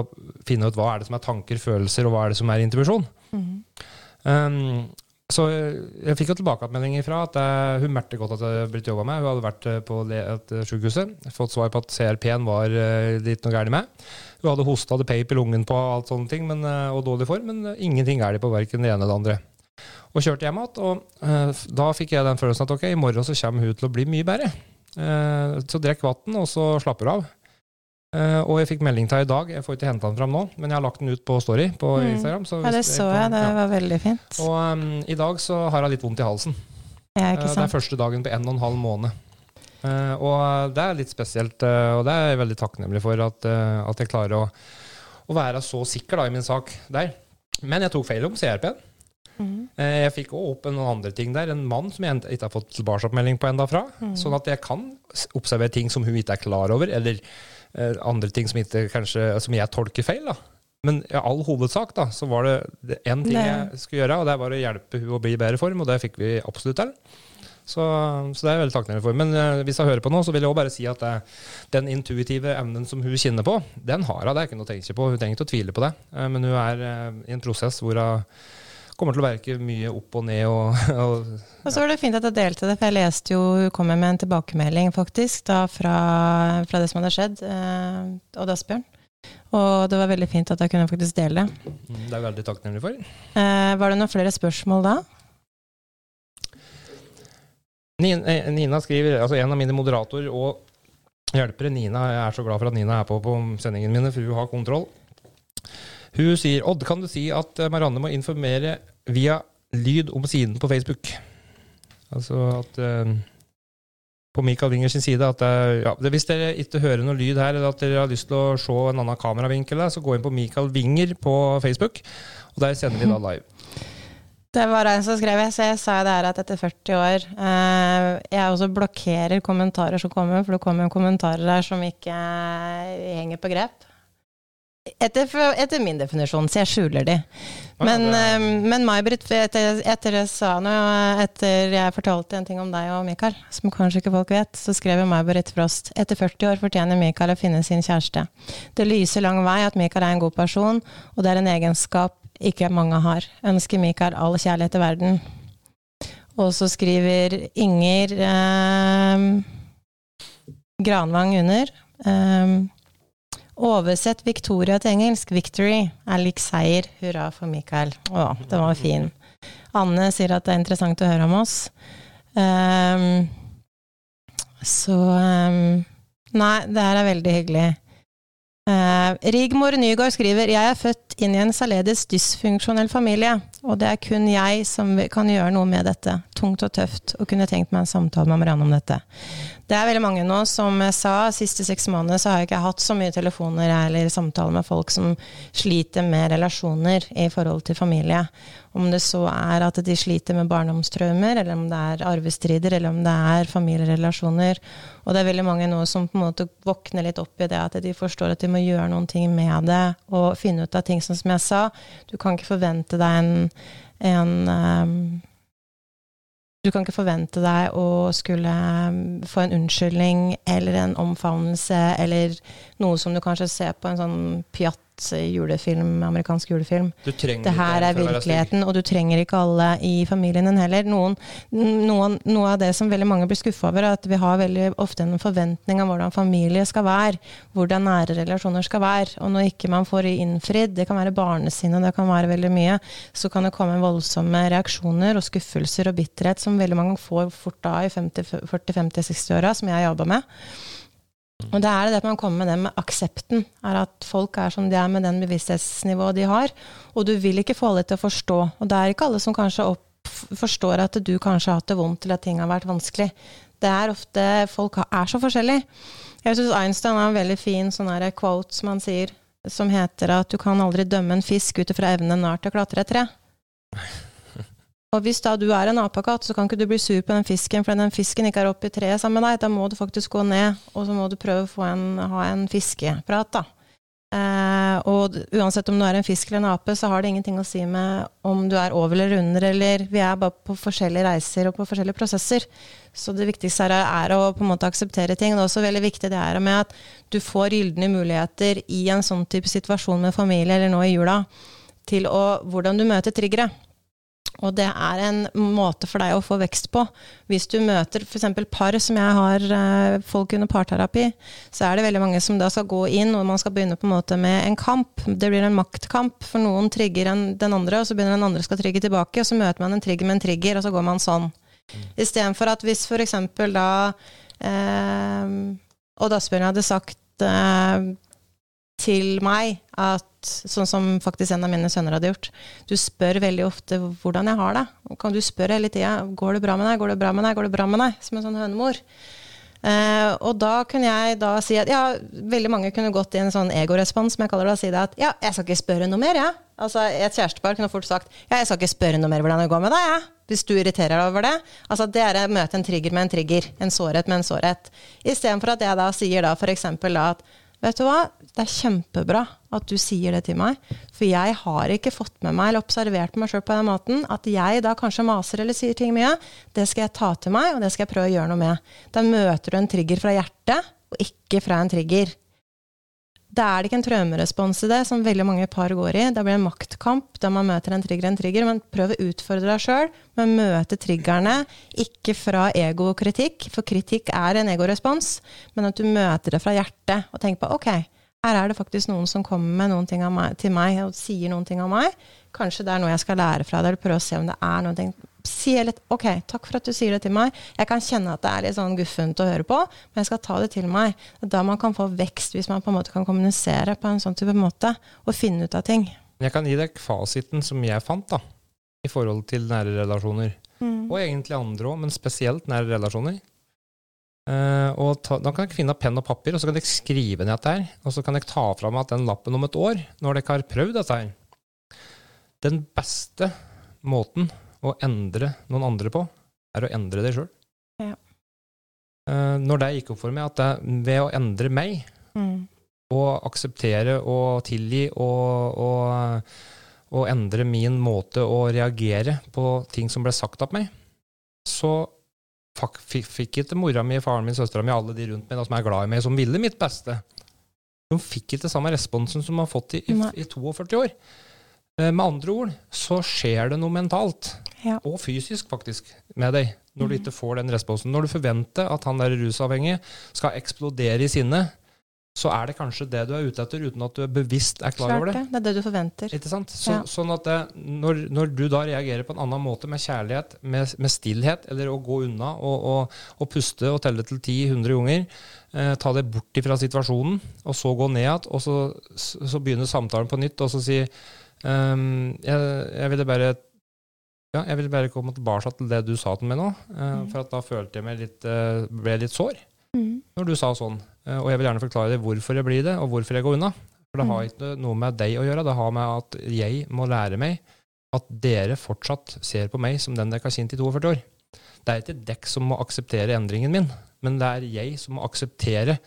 finne ut hva er det som er tanker, følelser, og hva er det som er intuisjon. Mm. Um, så jeg fikk jo tilbakemelding fra at jeg, hun merket godt at hadde blitt jobba med. Hun hadde vært uh, på et sykehuset, fått svar på at CRP-en var litt noe galt med. Hun hadde hosta, hadde peip i lungen på alt sånne ting, men, og dårlig form, men ingenting galt på verken det ene eller det andre. Og kjørte hjem igjen, og da fikk jeg den følelsen at ok, i morgen så kommer hun til å bli mye bedre. så drikk vann, og så slapper hun av. Uh, og jeg fikk melding til i dag, jeg får ikke henta den fram nå, men jeg har lagt den ut på Story på mm. Instagram. ja, det så jeg, det var veldig fint. Og um, i dag så har jeg litt vondt i halsen. Ja, uh, det er første dagen på en og en halv måned. Uh, og det er litt spesielt, og det er jeg veldig takknemlig for, at, at jeg klarer å, å, være så sikker da, i min sak der. Men jeg tok feil om CRP-en. Mm. Jeg fikk også opp noen andre ting der. En mann som jeg ikke har fått tilbakemelding på enda fra. Mm. Sånn at jeg kan observere ting som hun ikke er klar over, eller Eh, andre ting som, ikke, kanskje, som jeg tolker feil. da. Men i all hovedsak da, så var det én ting jeg skulle gjøre, og det var å hjelpe hun å bli i bedre form, og det fikk vi absolutt til. Så, så, det er jeg veldig takknemlig for. Men uh, hvis jeg hører på nå, så vil jeg også bare si at det, den intuitive evnen som hun kjenner på, den har hun. Det er ikke noe å tenke på. Hun trenger ikke å tvile på det. Uh, men hun er uh, i en prosess hvor hun kommer til å verke mye opp og ned. Og, og, og så var det fint at jeg delte det, for jeg leste jo Hun kom med en tilbakemelding faktisk da fra, fra det som hadde skjedd, eh, Odd Asbjørn. Og det var veldig fint at jeg kunne faktisk dele det. Mm, det er jeg veldig takknemlig for. Eh, var det noen flere spørsmål da? Nina, eh, Nina skriver, altså En av mine moderatorer og hjelpere, Nina, jeg er så glad for at Nina er på på sendingene mine, for hun har kontroll. Hun sier Odd, kan du si at eh, Marianne må informere via lyd om siden på Facebook? Altså at uh, På Michael Winger sin side at uh, ja, Hvis dere ikke hører noe lyd her, eller at dere har lyst til å se en annen kameravinkel, så gå inn på Michael Winger på Facebook, og der sender vi da live. Det var en som skrev, så jeg sa det her at etter 40 år eh, Jeg også blokkerer kommentarer som kommer, for det kommer kommentarer der som ikke henger på grep. Etter, etter, min definisjon, så jeg skjuler de. Men, ja, er... Eh, men May-Britt, etter, etter, etter jeg fortalte en ting om deg og Mikael, som kanskje ikke folk vet, så skrev May-Britt Frost etter 40 år fortjener Mikael å finne sin kjæreste. Det lyser lang vei at Mikael er en god person, og det er en egenskap ikke mange har. Ønsker Mikael all kjærlighet i verden. Og så skriver Inger eh, Granvang under. Eh, Oversett Victoria til engelsk. Victory er lik seier. Hurra for Mikael. Å, den var fin. Anne sier at det er interessant å høre om oss. Um, så um, Nei, det her er veldig hyggelig. Uh, Rigmor Nygaard skriver Jeg er født inn i en særledes dysfunksjonell familie, Og det er kun jeg som kan gjøre noe med dette. Tungt og tøft. Og kunne tenkt meg en samtale med Marianne om dette. Det er veldig mange nå, som jeg sa, siste seks måneder så har jeg ikke hatt så mye telefoner eller samtaler med folk som sliter med relasjoner i forhold til familie. Om det så er at de sliter med barndomstraumer, eller om det er arvestrider, eller om det er familierelasjoner. Og det er veldig mange nå som på en måte våkner litt opp i det, at de forstår at de må gjøre noen ting med det, og finne ut av ting som, som jeg sa. Du kan ikke forvente deg en, en um, du kan ikke forvente deg å skulle få en unnskyldning eller en omfavnelse eller noe som du kanskje ser på en sånn pjatt julefilm, amerikansk julefilm. det her er virkeligheten, og du trenger ikke alle i familien din heller. Noen, noen, noe av det som veldig mange blir skuffa over, er at vi har veldig ofte en forventning av hvordan familie skal være, hvordan nære relasjoner skal være. Og når ikke man får innfridd, det kan være barnesinne, det kan være veldig mye, så kan det komme voldsomme reaksjoner og skuffelser og bitterhet som veldig mange får fort da i 40-50-60-åra, som jeg jobba med. Og det er det at man kommer med det med aksepten. er At folk er som de er med den bevissthetsnivået de har. Og du vil ikke få alle til å forstå. Og det er ikke alle som kanskje opp, forstår at du kanskje har hatt det vondt, eller at ting har vært vanskelig. Det er ofte Folk er så forskjellige. Jeg syns Einstein har en veldig fin sånn quote som han sier, som heter at du kan aldri dømme en fisk ut ifra evnen den har til å klatre et tre. Og hvis da du er en apekatt, så kan ikke du bli sur på den fisken fordi den fisken ikke er oppe i treet sammen med deg. Da må du faktisk gå ned, og så må du prøve å en, ha en fiskeprat, da. Eh, og uansett om du er en fisk eller en ape, så har det ingenting å si med om du er over eller under, eller Vi er bare på forskjellige reiser og på forskjellige prosesser. Så det viktigste er, er å på en måte akseptere ting. Det er også veldig viktig det er med at du får gylne muligheter i en sånn type situasjon med familie, eller nå i jula, til å, hvordan du møter triggere. Og det er en måte for deg å få vekst på. Hvis du møter f.eks. par som jeg har eh, folk under parterapi, så er det veldig mange som da skal gå inn, og man skal begynne på en måte med en kamp. Det blir en maktkamp, for noen trigger en, den andre, og så begynner den andre skal trigge tilbake, og så møter man en trigger med en trigger, og så går man sånn. Istedenfor at hvis f.eks. da eh, Odd Asbjørn hadde sagt eh, til meg at Sånn som faktisk en av mine sønner hadde gjort. Du spør veldig ofte hvordan jeg har det. Kan du spørre hele tida går det bra med deg, går det bra med deg, går det bra med deg? Som en sånn hønemor. Uh, og da kunne jeg da si at ja, veldig mange kunne gått i en sånn egorespons, som jeg kaller det, og si det at ja, jeg skal ikke spørre noe mer, jeg. Ja. Altså, et kjærestepar kunne fort sagt ja, jeg skal ikke spørre noe mer hvordan det går med deg, jeg. Ja. Hvis du irriterer deg over det. Altså, det er å møte en trigger med en trigger. En sårhet med en sårhet. Istedenfor at jeg da sier da f.eks. da at Vet du hva, det er kjempebra at du sier det til meg. For jeg har ikke fått med meg eller observert meg sjøl på den måten. At jeg da kanskje maser eller sier ting mye. Det skal jeg ta til meg, og det skal jeg prøve å gjøre noe med. Da møter du en trigger fra hjertet, og ikke fra en trigger. Da er det ikke en traumerespons i det, som veldig mange par går i. Da blir det en maktkamp da man møter en trigger en trigger. Men prøv å utfordre deg sjøl men møte triggerne, ikke fra ego og kritikk, for kritikk er en egorespons, men at du møter det fra hjertet og tenker på ok, her er det faktisk noen som kommer med noen ting meg, til meg og sier noen ting om meg. Kanskje det er noe jeg skal lære fra deg, eller prøve å se om det er noe Si litt OK, takk for at du sier det til meg. Jeg kan kjenne at det er litt sånn guffent å høre på, men jeg skal ta det til meg. Det er da man kan få vekst, hvis man på en måte kan kommunisere på en sånn type måte, og finne ut av ting. Jeg kan gi deg fasiten som jeg fant, da, i forhold til nære relasjoner. Mm. Og egentlig andre òg, men spesielt nære relasjoner. Uh, og ta, Da kan dere finne penn og papir, og så kan dere skrive ned dette. her, Og så kan dere ta fram at den lappen om et år, når dere har prøvd dette her Den beste måten å endre noen andre på, er å endre deg sjøl. Ja. Uh, når det gikk opp for meg at det, ved å endre meg, mm. og akseptere og tilgi og, og, og, endre min måte å reagere på ting som ble sagt av meg, så fikk ikke mora mi, faren min, søstera mi, alle de rundt meg da, som er glad i meg, som ville mitt beste. De fikk ikke samme responsen som de har fått i, i, i 42 år. Eh, med andre ord så skjer det noe mentalt, ja. og fysisk faktisk, med deg når du mhm. ikke får den responsen. Når du forventer at han der rusavhengige skal eksplodere i sinne, så er det kanskje det du er ute etter, uten at du er bevisst er klar Klart over det. Det er det du forventer. Ikke sant? Så, ja. Sånn at det, når, når, du da reagerer på en annen måte, med kjærlighet, med, med stillhet, eller å gå unna og, og, og puste og telle til 10-100 ganger, eh, ta det bort fra situasjonen, og så gå ned igjen, og så, så begynner samtalen på nytt, og så si Um, jeg, jeg, ville bare Ja, jeg vil bare komme tilbake til det du sa til meg nå. Eh, mm. For da følte jeg meg litt, eh, ble litt sår mm. når du sa sånn. Eh, og jeg vil gjerne forklare deg hvorfor jeg blir det, og hvorfor jeg går unna. For det har mm. ikke noe med deg å gjøre. Det har med at jeg må lære meg at dere fortsatt ser på meg som den dere har kjent i 42 år. Det er ikke dekk som må akseptere endringen min, men det er jeg som må akseptere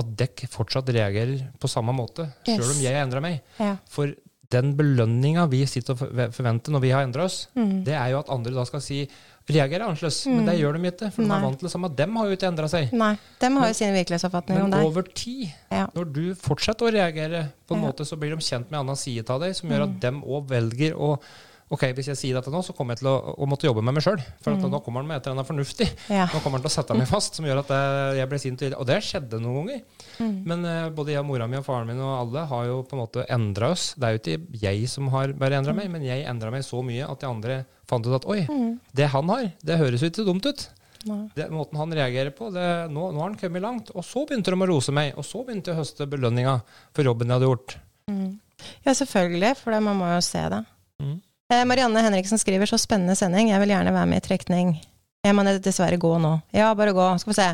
at dekk fortsatt reagerer på samme måte, yes. sjøl om jeg har endra meg. Ja. For den belønninga vi sitter og forventer når vi har endra oss, mm. det er jo at andre da skal si reagerer annerledes. Mm. Men det gjør de ikke, for de er vant til det samme. Dem har jo ikke endra seg. Nei, dem har jo sin virkelighetsoppfatning om deg. Men over tid, ja. når du fortsetter å reagere, på en ja. måte, så blir de kjent med en annen side av deg, som gjør at mm. dem òg velger å ok, hvis jeg sier dette nå, så kommer jeg til å, å måtte jobbe med meg sjøl. For mm. nå kommer han med et eller annet fornuftig. Ja. Nå kommer han til å sette meg fast, som gjør at jeg blir sint. Og det skjedde noen ganger. Mm. Men uh, både jeg, mora mi og faren min og alle har jo på en måte endra oss. Det er jo ikke jeg som har bare endra meg, men jeg endra meg så mye at de andre fant ut at oi, mm. det han har, det høres jo ikke dumt ut. Det, måten han reagerer på, det, nå, nå, har han kommet langt. Og så begynte de å rose meg, og så begynte jeg å høste belønninga for jobben jeg hadde gjort. Mm. Ja, selvfølgelig, for det, man må jo se det. Mm. Eh, Marianne Henriksen skriver så spennende sending, jeg vil gjerne være med i trekning. Jeg må dessverre gå nå. Ja, bare gå. Skal vi se.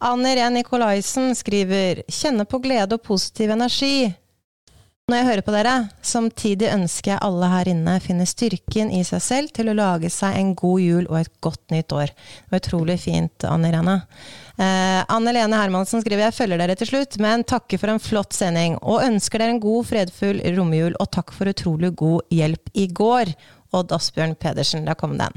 Anne Irén Nikolaisen skriver kjenne på glede og positiv energi når jeg hører på dere. Samtidig ønsker jeg alle her inne finner styrken i seg selv til å lage seg en god jul og et godt nytt år. Det var utrolig fint, Anne Irene. Eh, Anne Lene Hermansen skriver jeg følger dere til slutt, men takker for en flott sending. Og ønsker dere en god, fredfull romjul, og takk for utrolig god hjelp i går. Odd Asbjørn Pedersen, der kom den.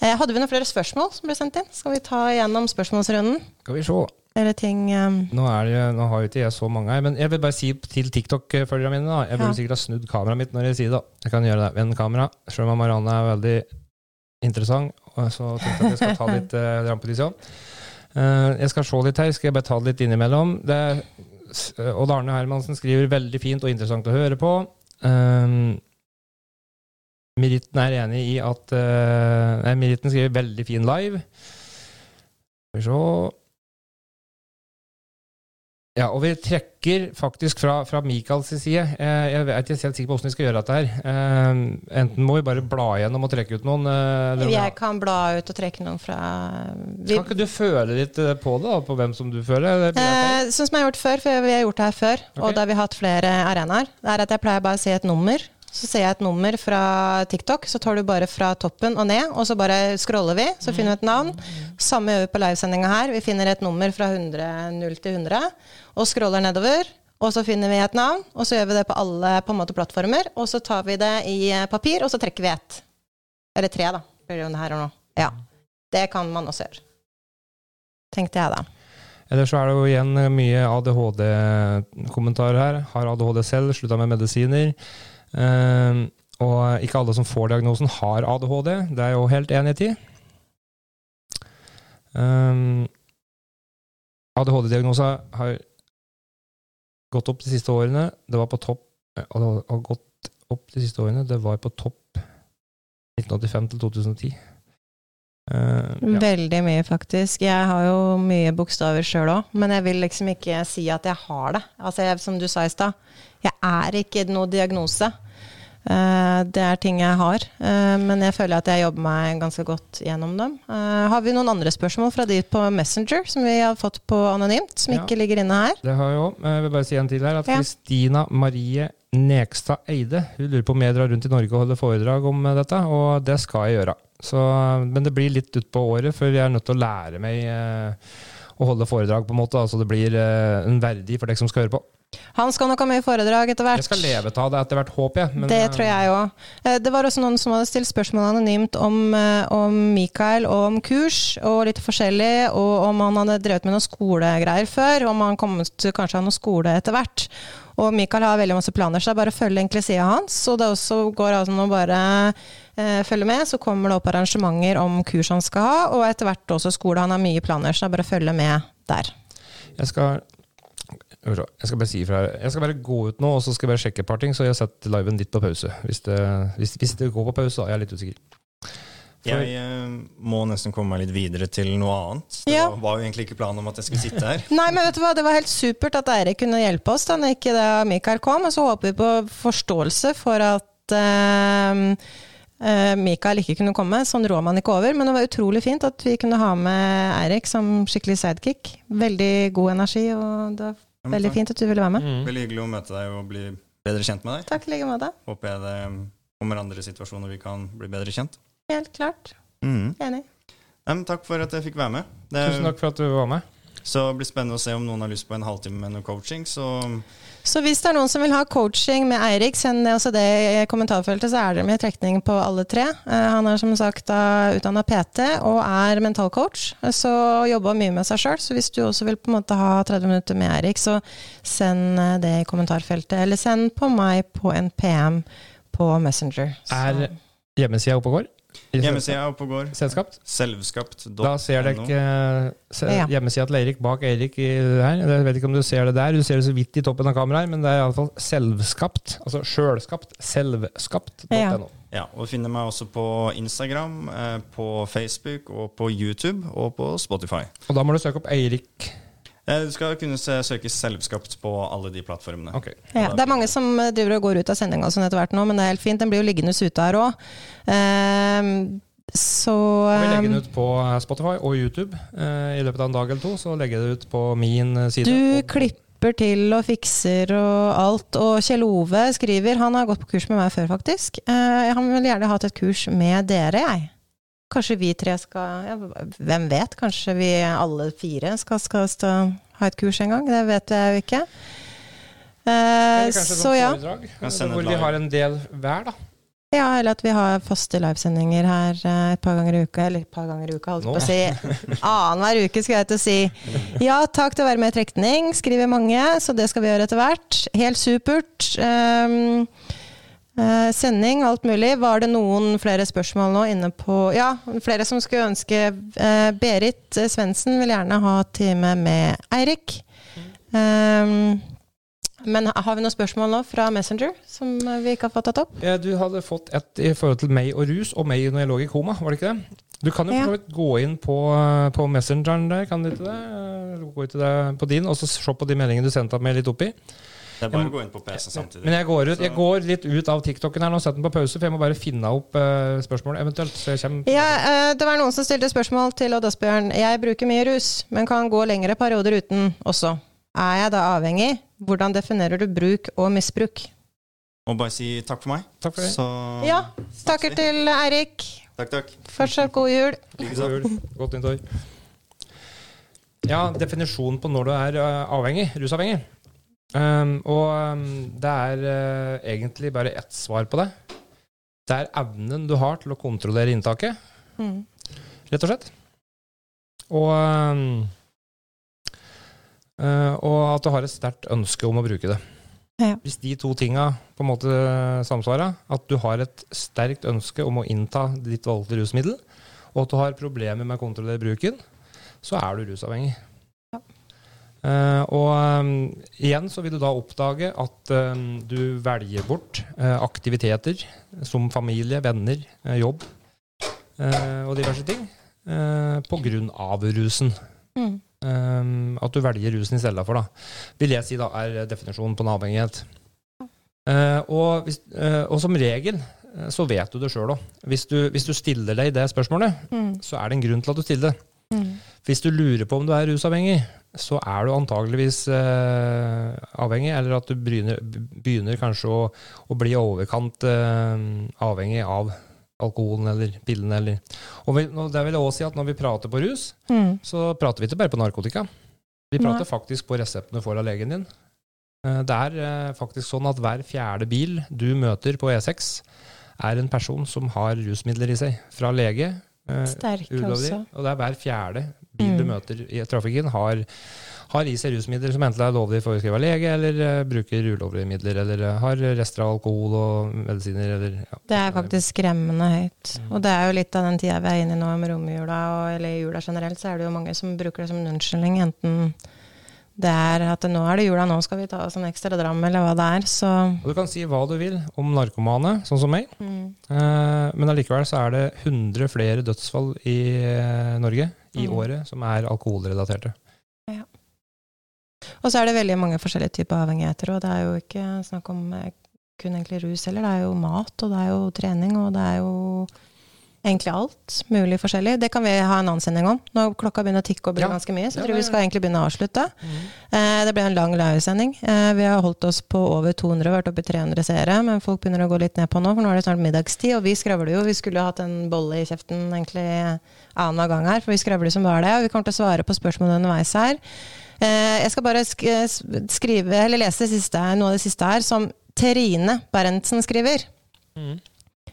Eh, hadde vi noen flere spørsmål som ble sendt inn? Skal vi ta igjennom spørsmålsrunden? Skal vi se. Eller ting um... nå, det, nå, har jo ikke jeg så mange her, men jeg vil bare si til TikTok-følgerne mine da. Jeg burde ja. sikkert ha snudd kameraet mitt når jeg sier det. Jeg kan gjøre det. Vend kamera. Selv om Marianne er veldig interessant, så tenkte jeg at jeg skal ta litt uh, rampetisjon. Uh, jeg skal se litt her, skal jeg bare ta det litt innimellom. Det, uh, Odd Arne Hermansen skriver veldig fint og interessant å høre på. Um, Meritten er enig i at uh, Meritten skriver veldig fin live. Skal vi se ja, og vi trekker faktisk fra, fra Michaels side. Eh, jeg er ikke helt sikker på hvordan vi skal gjøre dette her. Eh, enten må vi bare bla igjennom og trekke ut noen. Eh, jeg kan bla ut og trekke noen fra vi... Kan ikke du føle litt på det, da, på hvem som du føler? Eh, sånn som jeg har gjort før, for vi har gjort det her før, okay. og da har vi hatt flere arenaer, det er at jeg pleier bare å si et nummer. Så ser jeg et nummer fra TikTok, så tar du bare fra toppen og ned, og så bare scroller vi, så finner vi et navn. Samme gjør vi på livesendinga her. Vi finner et nummer fra 100, 0 til 100, og scroller nedover. Og så finner vi et navn, og så gjør vi det på alle på en måte, plattformer. Og så tar vi det i papir, og så trekker vi ett. Eller tre, da. Blir det jo her og nå. Ja. Det kan man også gjøre. Tenkte jeg, da. Eller så er det jo igjen mye ADHD-kommentarer her. Har ADHD selv, slutta med medisiner. Uh, og ikke alle som får diagnosen, har ADHD. Det er jo helt enig i. Um, ADHD-diagnosa har gått opp de siste årene. Det var på topp eh, har gått opp de siste årene. Det var på topp 1985 til 2010. Uh, ja. Veldig mye, faktisk. Jeg har jo mye bokstaver sjøl òg, men jeg vil liksom ikke si at jeg har det. Altså, jeg, som du sa i stad, jeg er ikke noe diagnose. Uh, det er ting jeg har, uh, men jeg føler at jeg jobber meg ganske godt gjennom dem. har vi noen andre spørsmål fra de på Messenger som vi har fått på anonymt, som ja. ikke ligger inne her? Det har jeg òg. Jeg vil bare si en til her. At Kristina ja. Marie Nekstad Eide hun lurer på om jeg drar rundt i Norge og holder foredrag om dette, og det skal jeg gjøre. Så, men det blir litt utpå året, for jeg er nødt til å lære meg eh, å holde foredrag, på en måte, så altså det blir eh, en verdi for deg som skal høre på. Han skal nok ha mye foredrag etter hvert. Jeg skal leve av det etter hvert, håper jeg. Men, det tror jeg òg. Eh, det var også noen som hadde stilt spørsmål anonymt om, eh, om Mikael og om kurs og litt forskjellig, og om han hadde drevet med noen skolegreier før, om han kom til kanskje ha noe skole etter hvert. Og Mikael har veldig masse planer, så det er bare å følge egentlig sida hans. Og det også går an å bare eh, følge med, så kommer det opp arrangementer om kurs han skal ha, og etter hvert også skole. Han har mye planer, så det er bare å følge med der. Jeg skal jeg skal bare si ifra. Jeg skal bare gå ut nå og så skal jeg bare sjekke et par ting, så jeg har sett liven ditt på pause. Hvis det, hvis, hvis det går på pause, så er jeg litt usikker. For jeg eh, må nesten komme meg litt videre til noe annet. Det ja. var, var, jo egentlig ikke planen om at jeg skulle sitte her. Nei, men vet du hva, Det var helt supert at Eirik kunne hjelpe oss da ikke det Mikael kom. Og så håper vi på forståelse for at uh, uh, Mikael ikke kunne komme. Sånn rår man ikke over. Men det var utrolig fint at vi kunne ha med Eirik som skikkelig sidekick. Veldig god energi, og det veldig fint at du ville være med. Mm. Veldig hyggelig å møte deg og bli bedre kjent med deg. Takk i like måte. Håper jeg det kommer andre situasjoner vi kan bli bedre kjent. Helt klart. Mm. Enig. Nei, takk for at jeg fikk være med. Det, Tusen takk for at du var med. Så det blir spennende å se om noen har lyst på en halvtime med noe coaching. Så, så hvis det er noen som vil ha coaching med Eirik, send det også det i kommentarfeltet, så er det med trekning på alle tre. Uh, han er som sagt utdanna PT og er mentalcoach, så jobber mye med seg sjøl. Så hvis du også vil på en måte ha 30 minutter med Eirik, så send uh, det i kommentarfeltet. Eller send på meg på en PM på Messenger. Så. Er hjemmesida oppe og går? Hjemmesida oppe og går. Selvskapt? Selvskapt.no. Da ser dere uh, hjemmesida til Eirik bak Eirik her. Jeg vet ikke om du ser det der, du ser det så vidt i toppen av kameraet, men det er iallfall selvskapt. Altså sjølskapt. Selvskapt.no. Ja. ja. og du finner meg også på Instagram, eh, på Facebook og på YouTube og på Spotify. Og da må du søke opp Eirik Eh, du skal kunne søke selvskapt på alle de plattformene. Okay. Ja, det er mange som eh, driver og går ut av sendinga sånn etter hvert nå, men det er helt fint. Den blir jo liggende ute her òg. Uh, så Vi legger den ut på Spotify og YouTube i løpet av en dag eller to. Så legger jeg det ut på min side. Du klipper til og fikser og alt. Og Kjell Ove skriver Han har gått på kurs med meg før, faktisk. Han vil gjerne hatt et kurs med dere, jeg. Kanskje vi tre skal ja, Hvem vet? Kanskje vi alle fire skal, skal, skal, ha et kurs en gang? Det vet jeg jo ikke. Eh, så ja. Hvor vi har en del hver, da. Ja, eller at vi har faste livesendinger her eh, et par ganger i uka. Eller et par ganger i uka, holdt jeg på å si. Annenhver uke, skal jeg til å si. Ja, takk til å være med i trekning, skriver mange, så det skal vi gjøre etter hvert. Helt supert. Um, Uh, sending, alt mulig. Var det noen flere spørsmål nå inne på Ja, flere som skulle ønske uh, Berit Svendsen vil gjerne ha time med Eirik. Um, men har vi noen spørsmål nå fra Messenger som vi ikke har fått tatt opp? Ja, du hadde fått et i forhold til meg og rus, og meg når jeg lå i koma, var det ikke det? Du kan jo ja. gå inn på, på Messengeren der, kan du ikke det? Gå ut på din, og så se på de meldingene du sendte meg litt oppi. Det er bare å gå inn på PC samtidig. Men jeg går, ut, jeg går litt ut av TikToken her nå, setter den på pause, for jeg må bare finne opp uh, spørsmål eventuelt. Så jeg kommer ja, uh, det var noen som stilte spørsmål til Odd Asbjørn. Jeg bruker mye rus, men kan gå lengre perioder uten også. Er jeg da avhengig? Hvordan definerer du bruk og misbruk? Og bare si takk for meg. Takk for det. Så, ja. Takker til Eirik. Takk, takk. Fortsatt god jul. God jul. Godt nyttår. Ja, definisjonen på når du er uh, avhengig, rusavhengig. Um, og um, det er uh, egentlig bare ett svar på det. Det er evnen du har til å kontrollere inntaket, mm. rett og slett. Og, um, uh, og at du har et sterkt ønske om å bruke det. Ja. Hvis de to tinga på en måte samsvarer, at du har et sterkt ønske om å innta ditt valgte rusmiddel, og at du har problemer med å kontrollere bruken, så er du rusavhengig. Uh, og um, igjen så vil du da oppdage at um, du velger bort uh, aktiviteter som familie, venner, uh, jobb og diverse ting på grunn av rusen. Mm. Um, at du velger rusen i stedet for, da. Vil jeg si da er definisjonen på en avhengighet. Og, hvis, og, som regel så vet du det sjøl òg. Hvis, hvis, du stiller deg det spørsmålet, mm. så er det en grunn til at du stiller det. Mm. Hvis du lurer på om du er rusavhengig, så er du antageligvis eh, avhengig, eller at du begynner, begynner kanskje å, å, bli overkant eh, avhengig av alkoholen eller pillene. Eller. Og vi, det vil jeg også si at når vi prater på rus, mm. så prater vi ikke bare på narkotika. Vi prater Nei. faktisk på reseptene du får av legen din. Eh, det er eh, faktisk sånn at hver fjerde bil du møter på E6, er en person som har rusmidler i seg. Fra lege, eh, Sterk ulovlig, også. og det er hver fjerde bil du mm. møter i trafikken, har, har i seg rusmidler som enten er lovlig foreskrevet av lege, eller uh, bruker ulovlige midler, eller uh, har rester av alkohol og medisiner. Eller, ja. Det er faktisk skremmende høyt. Mm. Og det er jo litt av den tida vi er inne i nå med romjula, og, eller i jula generelt, så er det jo mange som bruker det som en unnskyldning. enten det er at nå er det jula, nå skal vi ta oss en ekstra dram, eller hva det er. Så. Og du kan si hva du vil om narkomane, sånn som meg, mm. eh, men allikevel så er det 100 flere dødsfall i eh, Norge i mm. året som er alkoholrelaterte. Ja. Og så er det veldig mange forskjellige typer avhengigheter, og det er jo ikke snakk om eh, kun egentlig rus heller. Det er jo mat, og det er jo trening, og det er jo egentlig alt mulig forskjellig. Det kan vi ha en annen sending om. Når klokka begynner å tikke og bli ja. ganske mye, så ja, tror vi skal egentlig begynne å avslutte. Mm. Eh, det ble en lang livesending. Eh, vi har holdt oss på over 200, vært oppe i 300 seere, men folk begynner å gå litt ned på nå, for nå er det snart middagstid, og vi skravler jo. Vi skulle hatt en bolle i kjeften egentlig annenhver gang her, for vi skravler som bare det, og vi kommer til å svare på spørsmål underveis her. Eh, jeg skal bare skrive, eller lese siste, noe av det siste her, som Terine Berentsen skriver. Mm.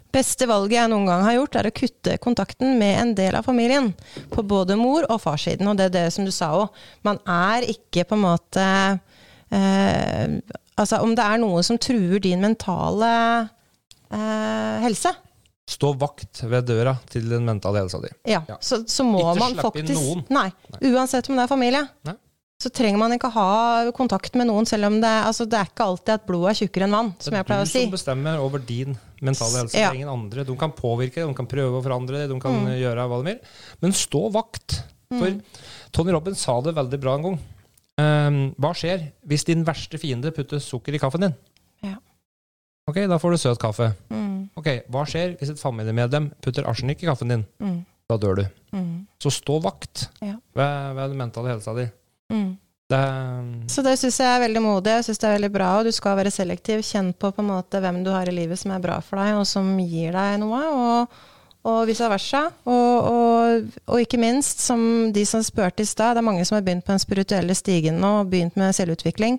Beste valget jeg noen gang har gjort, er å kutte kontakten med en del av familien. På både mor- og farssiden. Og det er det som du sa òg. Man er ikke på en måte eh, Altså om det er noe som truer din mentale eh, helse. Stå vakt ved døra til den mentale helsa di. Ja, ja. Så, så, må ikke man faktisk Ikke slipp inn noen. Nei. Uansett om det er familie. Nei så trenger man ikke ha kontakt med noen, selv om det, altså det er ikke alltid at blodet er tjukkere enn vann. som jeg pleier å si. Det er du som bestemmer over din mentale helse. Ja. Det er ingen andre. De kan påvirke, de kan prøve å forandre det, de kan mm. gjøre hva de vil. Men stå vakt. For mm. Tony Robben sa det veldig bra en gang. Um, hva skjer hvis din verste fiende putter sukker i kaffen din? Ja. Ok, da får du søt kaffe. Mm. Ok, Hva skjer hvis et familiemedlem putter arsenikk i kaffen din? Mm. Da dør du. Mm. Så stå vakt ja. ved, ved den mentale helsa di. Mm. Det, så det syns jeg er veldig modig. Jeg synes det er veldig bra, og du skal være selektiv. Kjenn på på en måte hvem du har i livet som er bra for deg, og som gir deg noe. Og, og vice versa. Og, og, og, ikke minst, som de som spurte i stad, det er mange som har begynt på den spirituelle stigen nå, og begynt med selvutvikling.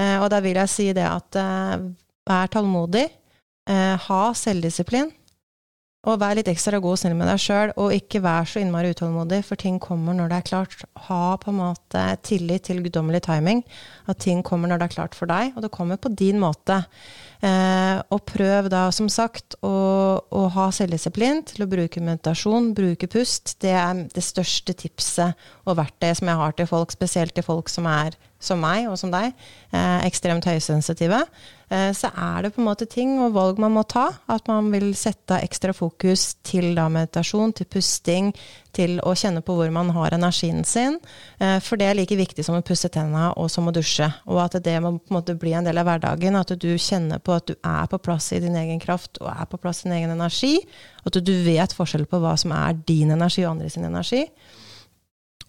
Eh, og da vil jeg si det at eh, vær tålmodig. Eh, ha selvdisiplin. Og vær litt ekstra god og snill med deg sjøl, og ikke vær så innmari utålmodig, for ting kommer når det er klart. Ha på en måte tillit til guddommelig timing. At ting kommer når det er klart for deg, og det kommer på din måte. Eh, og prøv da, som sagt, å, å ha selvdisiplin til å bruke meditasjon, bruke pust. Det er det største tipset og verktøyet som jeg har til folk, spesielt til folk som er som meg og som deg, eh, ekstremt høysensitive, eh, så er det på en måte ting og valg man må ta. At man vil sette ekstra fokus til da meditasjon, til pusting, til å kjenne på hvor man har energien sin. Eh, for det er like viktig som å pusse tennene og som å dusje. Og at det må på en måte bli en del av hverdagen. At du kjenner på at du er på plass i din egen kraft og er på plass i din egen energi. At du vet forskjell på hva som er din energi og andres energi.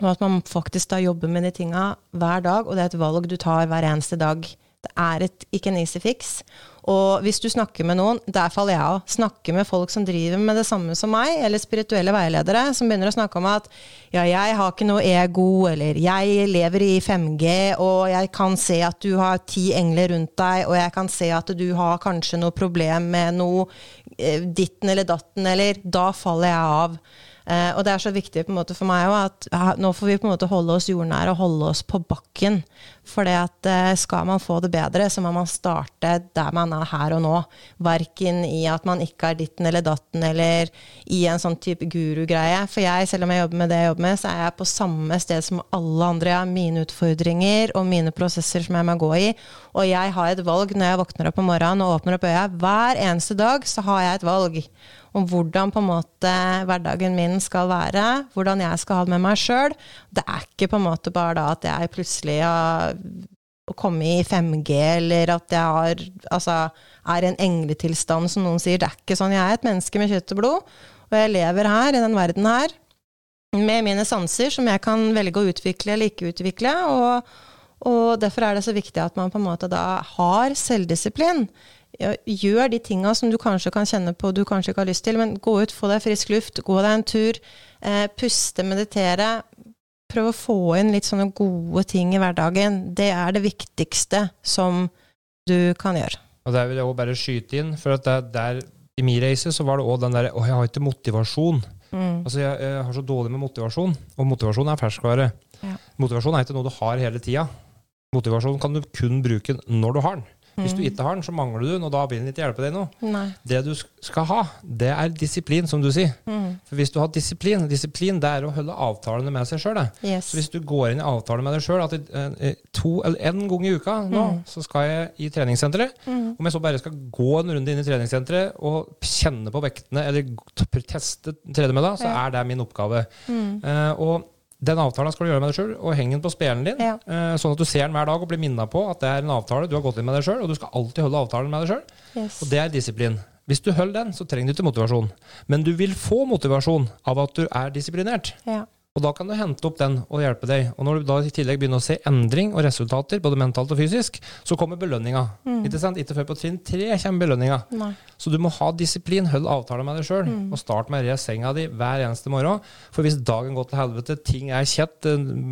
Og at man faktisk da jobber med de tinga hver dag, og det er et valg du tar hver eneste dag. Det er et, ikke en easy fix. Og hvis du snakker med noen, der faller jeg av, snakker med folk som driver med det samme som meg, eller spirituelle veiledere, som begynner å snakke om at ja, jeg har ikke noe ego, eller jeg lever i 5G, og jeg kan se at du har ti engler rundt deg, og jeg kan se at du har kanskje noe problem med noe eh, ditten eller datten, eller Da faller jeg av. Uh, og det er så viktig på en måte for meg òg at ja, nå får vi på en måte holde oss jordnære og holde oss på bakken. For at eh, skal man få det bedre, så må man starte der man er her og nå. Verken i at man ikke er ditten eller datten eller i en sånn type gurugreie. For jeg, selv om jeg jobber med det jeg jobber med, så er jeg på samme sted som alle andre. Jeg har mine utfordringer og mine prosesser som jeg må gå i. Og jeg har et valg når jeg våkner opp om morgenen og åpner opp øya. Hver eneste dag så har jeg et valg om hvordan på en måte hverdagen min skal være, hvordan jeg skal ha det med meg sjøl. Det er ikke på en måte bare da at jeg plutselig har kommet i 5G, eller at jeg har, altså, er i en engletilstand, som noen sier. Det er ikke sånn. Jeg er et menneske med kjøtt og blod, og jeg lever her, i den verden her, med mine sanser, som jeg kan velge å utvikle eller ikke utvikle. og og derfor er det så viktig at man på en måte da har selvdisiplin gjør de tinga som du kanskje kan kjenne på du kanskje ikke har lyst til, men gå ut, få deg frisk luft, gå deg en tur, eh, puste, meditere. Prøv å få inn litt sånne gode ting i hverdagen. Det er det viktigste som du kan gjøre. Og Der vil jeg òg bare skyte inn, for at der, der i min reise så var det òg den derre Å, jeg har ikke motivasjon. Mm. Altså, jeg, jeg, har så dårlig med motivasjon, og motivasjon er ferskvare. Ja. Motivasjon er ikke noe du har hele tida. Motivasjon kan du kun bruke når du har den. Hvis du mm. ikke har den, så mangler du den, og da vil den ikke hjelpe deg noe. Det du skal ha, det er disiplin, som du sier. Mm. For hvis du har disiplin Disiplin det er å holde avtalene med seg sjøl. Yes. Så hvis du går inn i avtale med deg sjøl at eh, to eller en gang i uka nå, mm. så skal jeg i treningssenteret. Mm. Om jeg så bare skal gå en runde inn i treningssenteret og kjenne på vektene, eller teste tredemølla, så ja. er det min oppgave. Uh, og Den avtalen skal du gjøre med deg sjøl, og heng den på spelen din. Ja. Eh, sånn at du ser den hver dag og blir minna på at det er en avtale du har gått inn med deg sjøl, og du skal alltid holde avtalen med deg sjøl. Yes. Og det er disiplin. Hvis du holder den, så trenger du ikke motivasjon. Men du vil få motivasjon av at du er disiplinert. Ja. Og da kan du hente opp den og hjelpe deg. Og når du da i tillegg begynner å se endring og resultater, både mentalt og fysisk, så kommer belønninga. Mm. Ikke sant? Ikke før på trinn tre kommer belønninga. Nei. Så du må ha disiplin, hold avtale med deg sjøl, og start med å re senga di hver eneste morgen. For hvis dagen går til helvete, ting er kjett,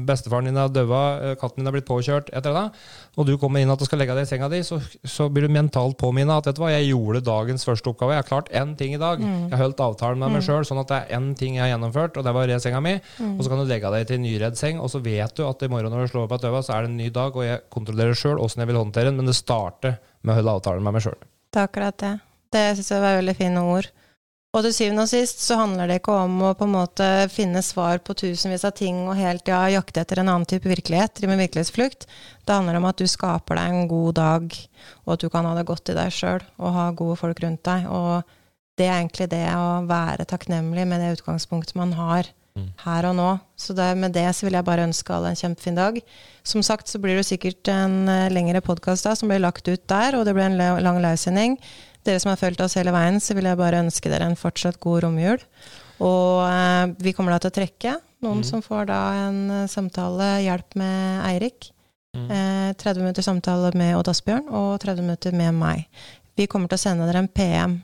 bestefaren din har daua, eh, katten din har blitt påkjørt, et eller og du kommer inn at du skal legge deg i senga di, så, så blir du mentalt påminna at vet du hva, jeg gjorde dagens første oppgave. Jeg har klart én ting i dag. Jeg har holdt avtalen med meg sjøl, sånn at det er én ting jeg har gjennomført, og det var å re senga mi. Og så kan du legge deg til en nyredd seng, og så vet du at i morgen når du slår opp av døra, så er det en ny dag, og jeg kontrollerer sjøl åssen jeg vil håndtere den, men det starter med å holde avtalen med meg sjøl. Det er akkurat det. Det syns jeg var veldig fine ord. Og til syvende og sist så handler det ikke om å på en måte finne svar på tusenvis av ting og helt ja, jakte etter en annen type virkelighet, drive med virkelighetsflukt. Det handler om at du skaper deg en god dag, og at du kan ha det godt i deg sjøl og ha gode folk rundt deg. Og det er egentlig det å være takknemlig med det utgangspunktet man har her og nå. Så det, med det så vil jeg bare ønske alle en kjempefin dag. Som sagt så blir det sikkert en eh, lengre podkast som blir lagt ut der, og det blir en lang livesending. Dere som har fulgt oss hele veien, så vil jeg bare ønske dere en fortsatt god romjul. Og eh, vi kommer da til å trekke noen som får da en eh, samtale, hjelp med Eirik. Eh, 30 minutter samtale med Odd Asbjørn og 30 minutter med meg. Vi kommer til å sende dere en PM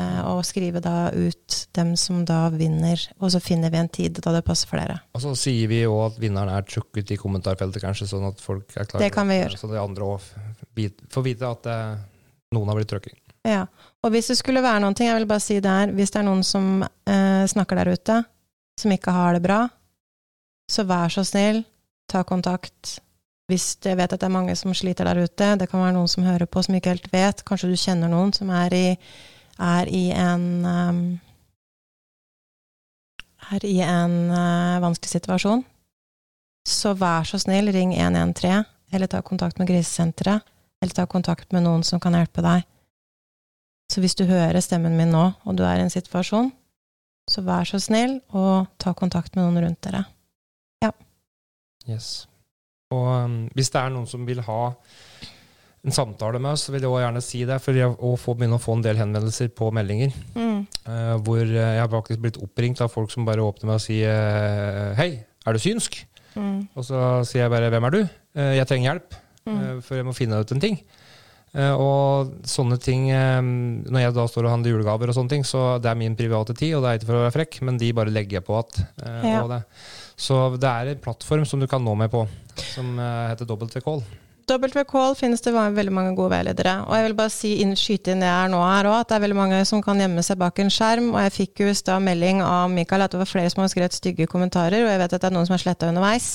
eh, og skrive da ut dem som da vinner, og så finner vi en tid da det passer for dere. Og så sier vi òg at vinneren er trukket i kommentarfeltet, kanskje, sånn at folk er klare. Det kan vi gjøre. Så de andre òg får vite at eh, noen har blitt trukket. Ja. Og hvis det skulle være noen ting, jeg vil bare si der, hvis det er noen som eh, snakker der ute, som ikke har det bra, så vær så snill, ta kontakt. Hvis jeg vet at det er mange som sliter der ute, det kan være noen som hører på som ikke helt vet, kanskje du kjenner noen som er i, er i en um, er i en uh, vanskelig situasjon, så vær så snill, ring 113, eller ta kontakt med Grisesenteret, eller ta kontakt med noen som kan hjelpe deg. Så hvis du hører stemmen min nå, og du er i en situasjon, så vær så snill og ta kontakt med noen rundt dere. Yes. Og um, hvis det er noen som vil ha en samtale med oss, så vil jeg også gjerne si det. For jeg får få, begynne å få en del henvendelser på meldinger. Mm. Uh, hvor eh, jeg har faktisk blitt oppringt av folk som bare åpner meg og si eh, Hei, er du synsk? Mm. Og så sier jeg bare Hvem er du? Jeg trenger hjelp, Mm. for jeg må finne ut en ting. Eh, og sånne ting eh, Når jeg da står og handler julegaver og sånne ting, så det er min private tid, og det er ikke for å være frekk, men de bare legger jeg på at eh, Ja. det. Så det er en plattform som du kan nå meg på, som heter WCall. WCall finnes det veldig mange gode veiledere. Og jeg vil bare si, inn, skyte inn det her nå her òg, at det er veldig mange som kan gjemme seg bak en skjerm. Og jeg fikk jo i stad melding av Mikael at det var flere som har skrevet stygge kommentarer, og jeg vet at det er noen som har sletta underveis.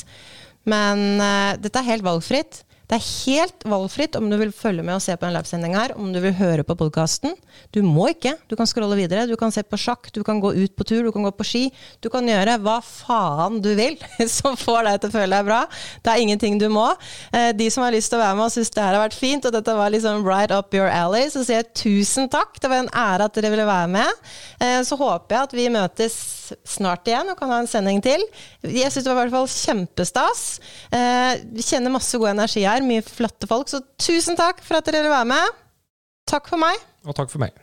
Men uh, dette er helt valgfritt. Det er helt valgfritt om du vil følge med og se på en livesending her, om du vil høre på podkasten. Du må ikke. Du kan scrolle videre. Du kan se på sjakk, du kan gå ut på tur, du kan gå på ski. Du kan gjøre hva faen du vil som får deg til å føle deg bra. Det er ingenting du må. Eh, De som har lyst til å være med og syns det her har vært fint, og dette var liksom right up your alley, så sier jeg tusen takk. Det var en ære at dere ville være med. Eh, Så håper jeg at vi møtes snart igjen og kan ha en sending til. Jeg syns det var i hvert fall kjempestas. Eh, Vi kjenner masse god energi her, mye flotte folk, så tusen takk for at dere ville være med. Takk for meg. Og takk for meg.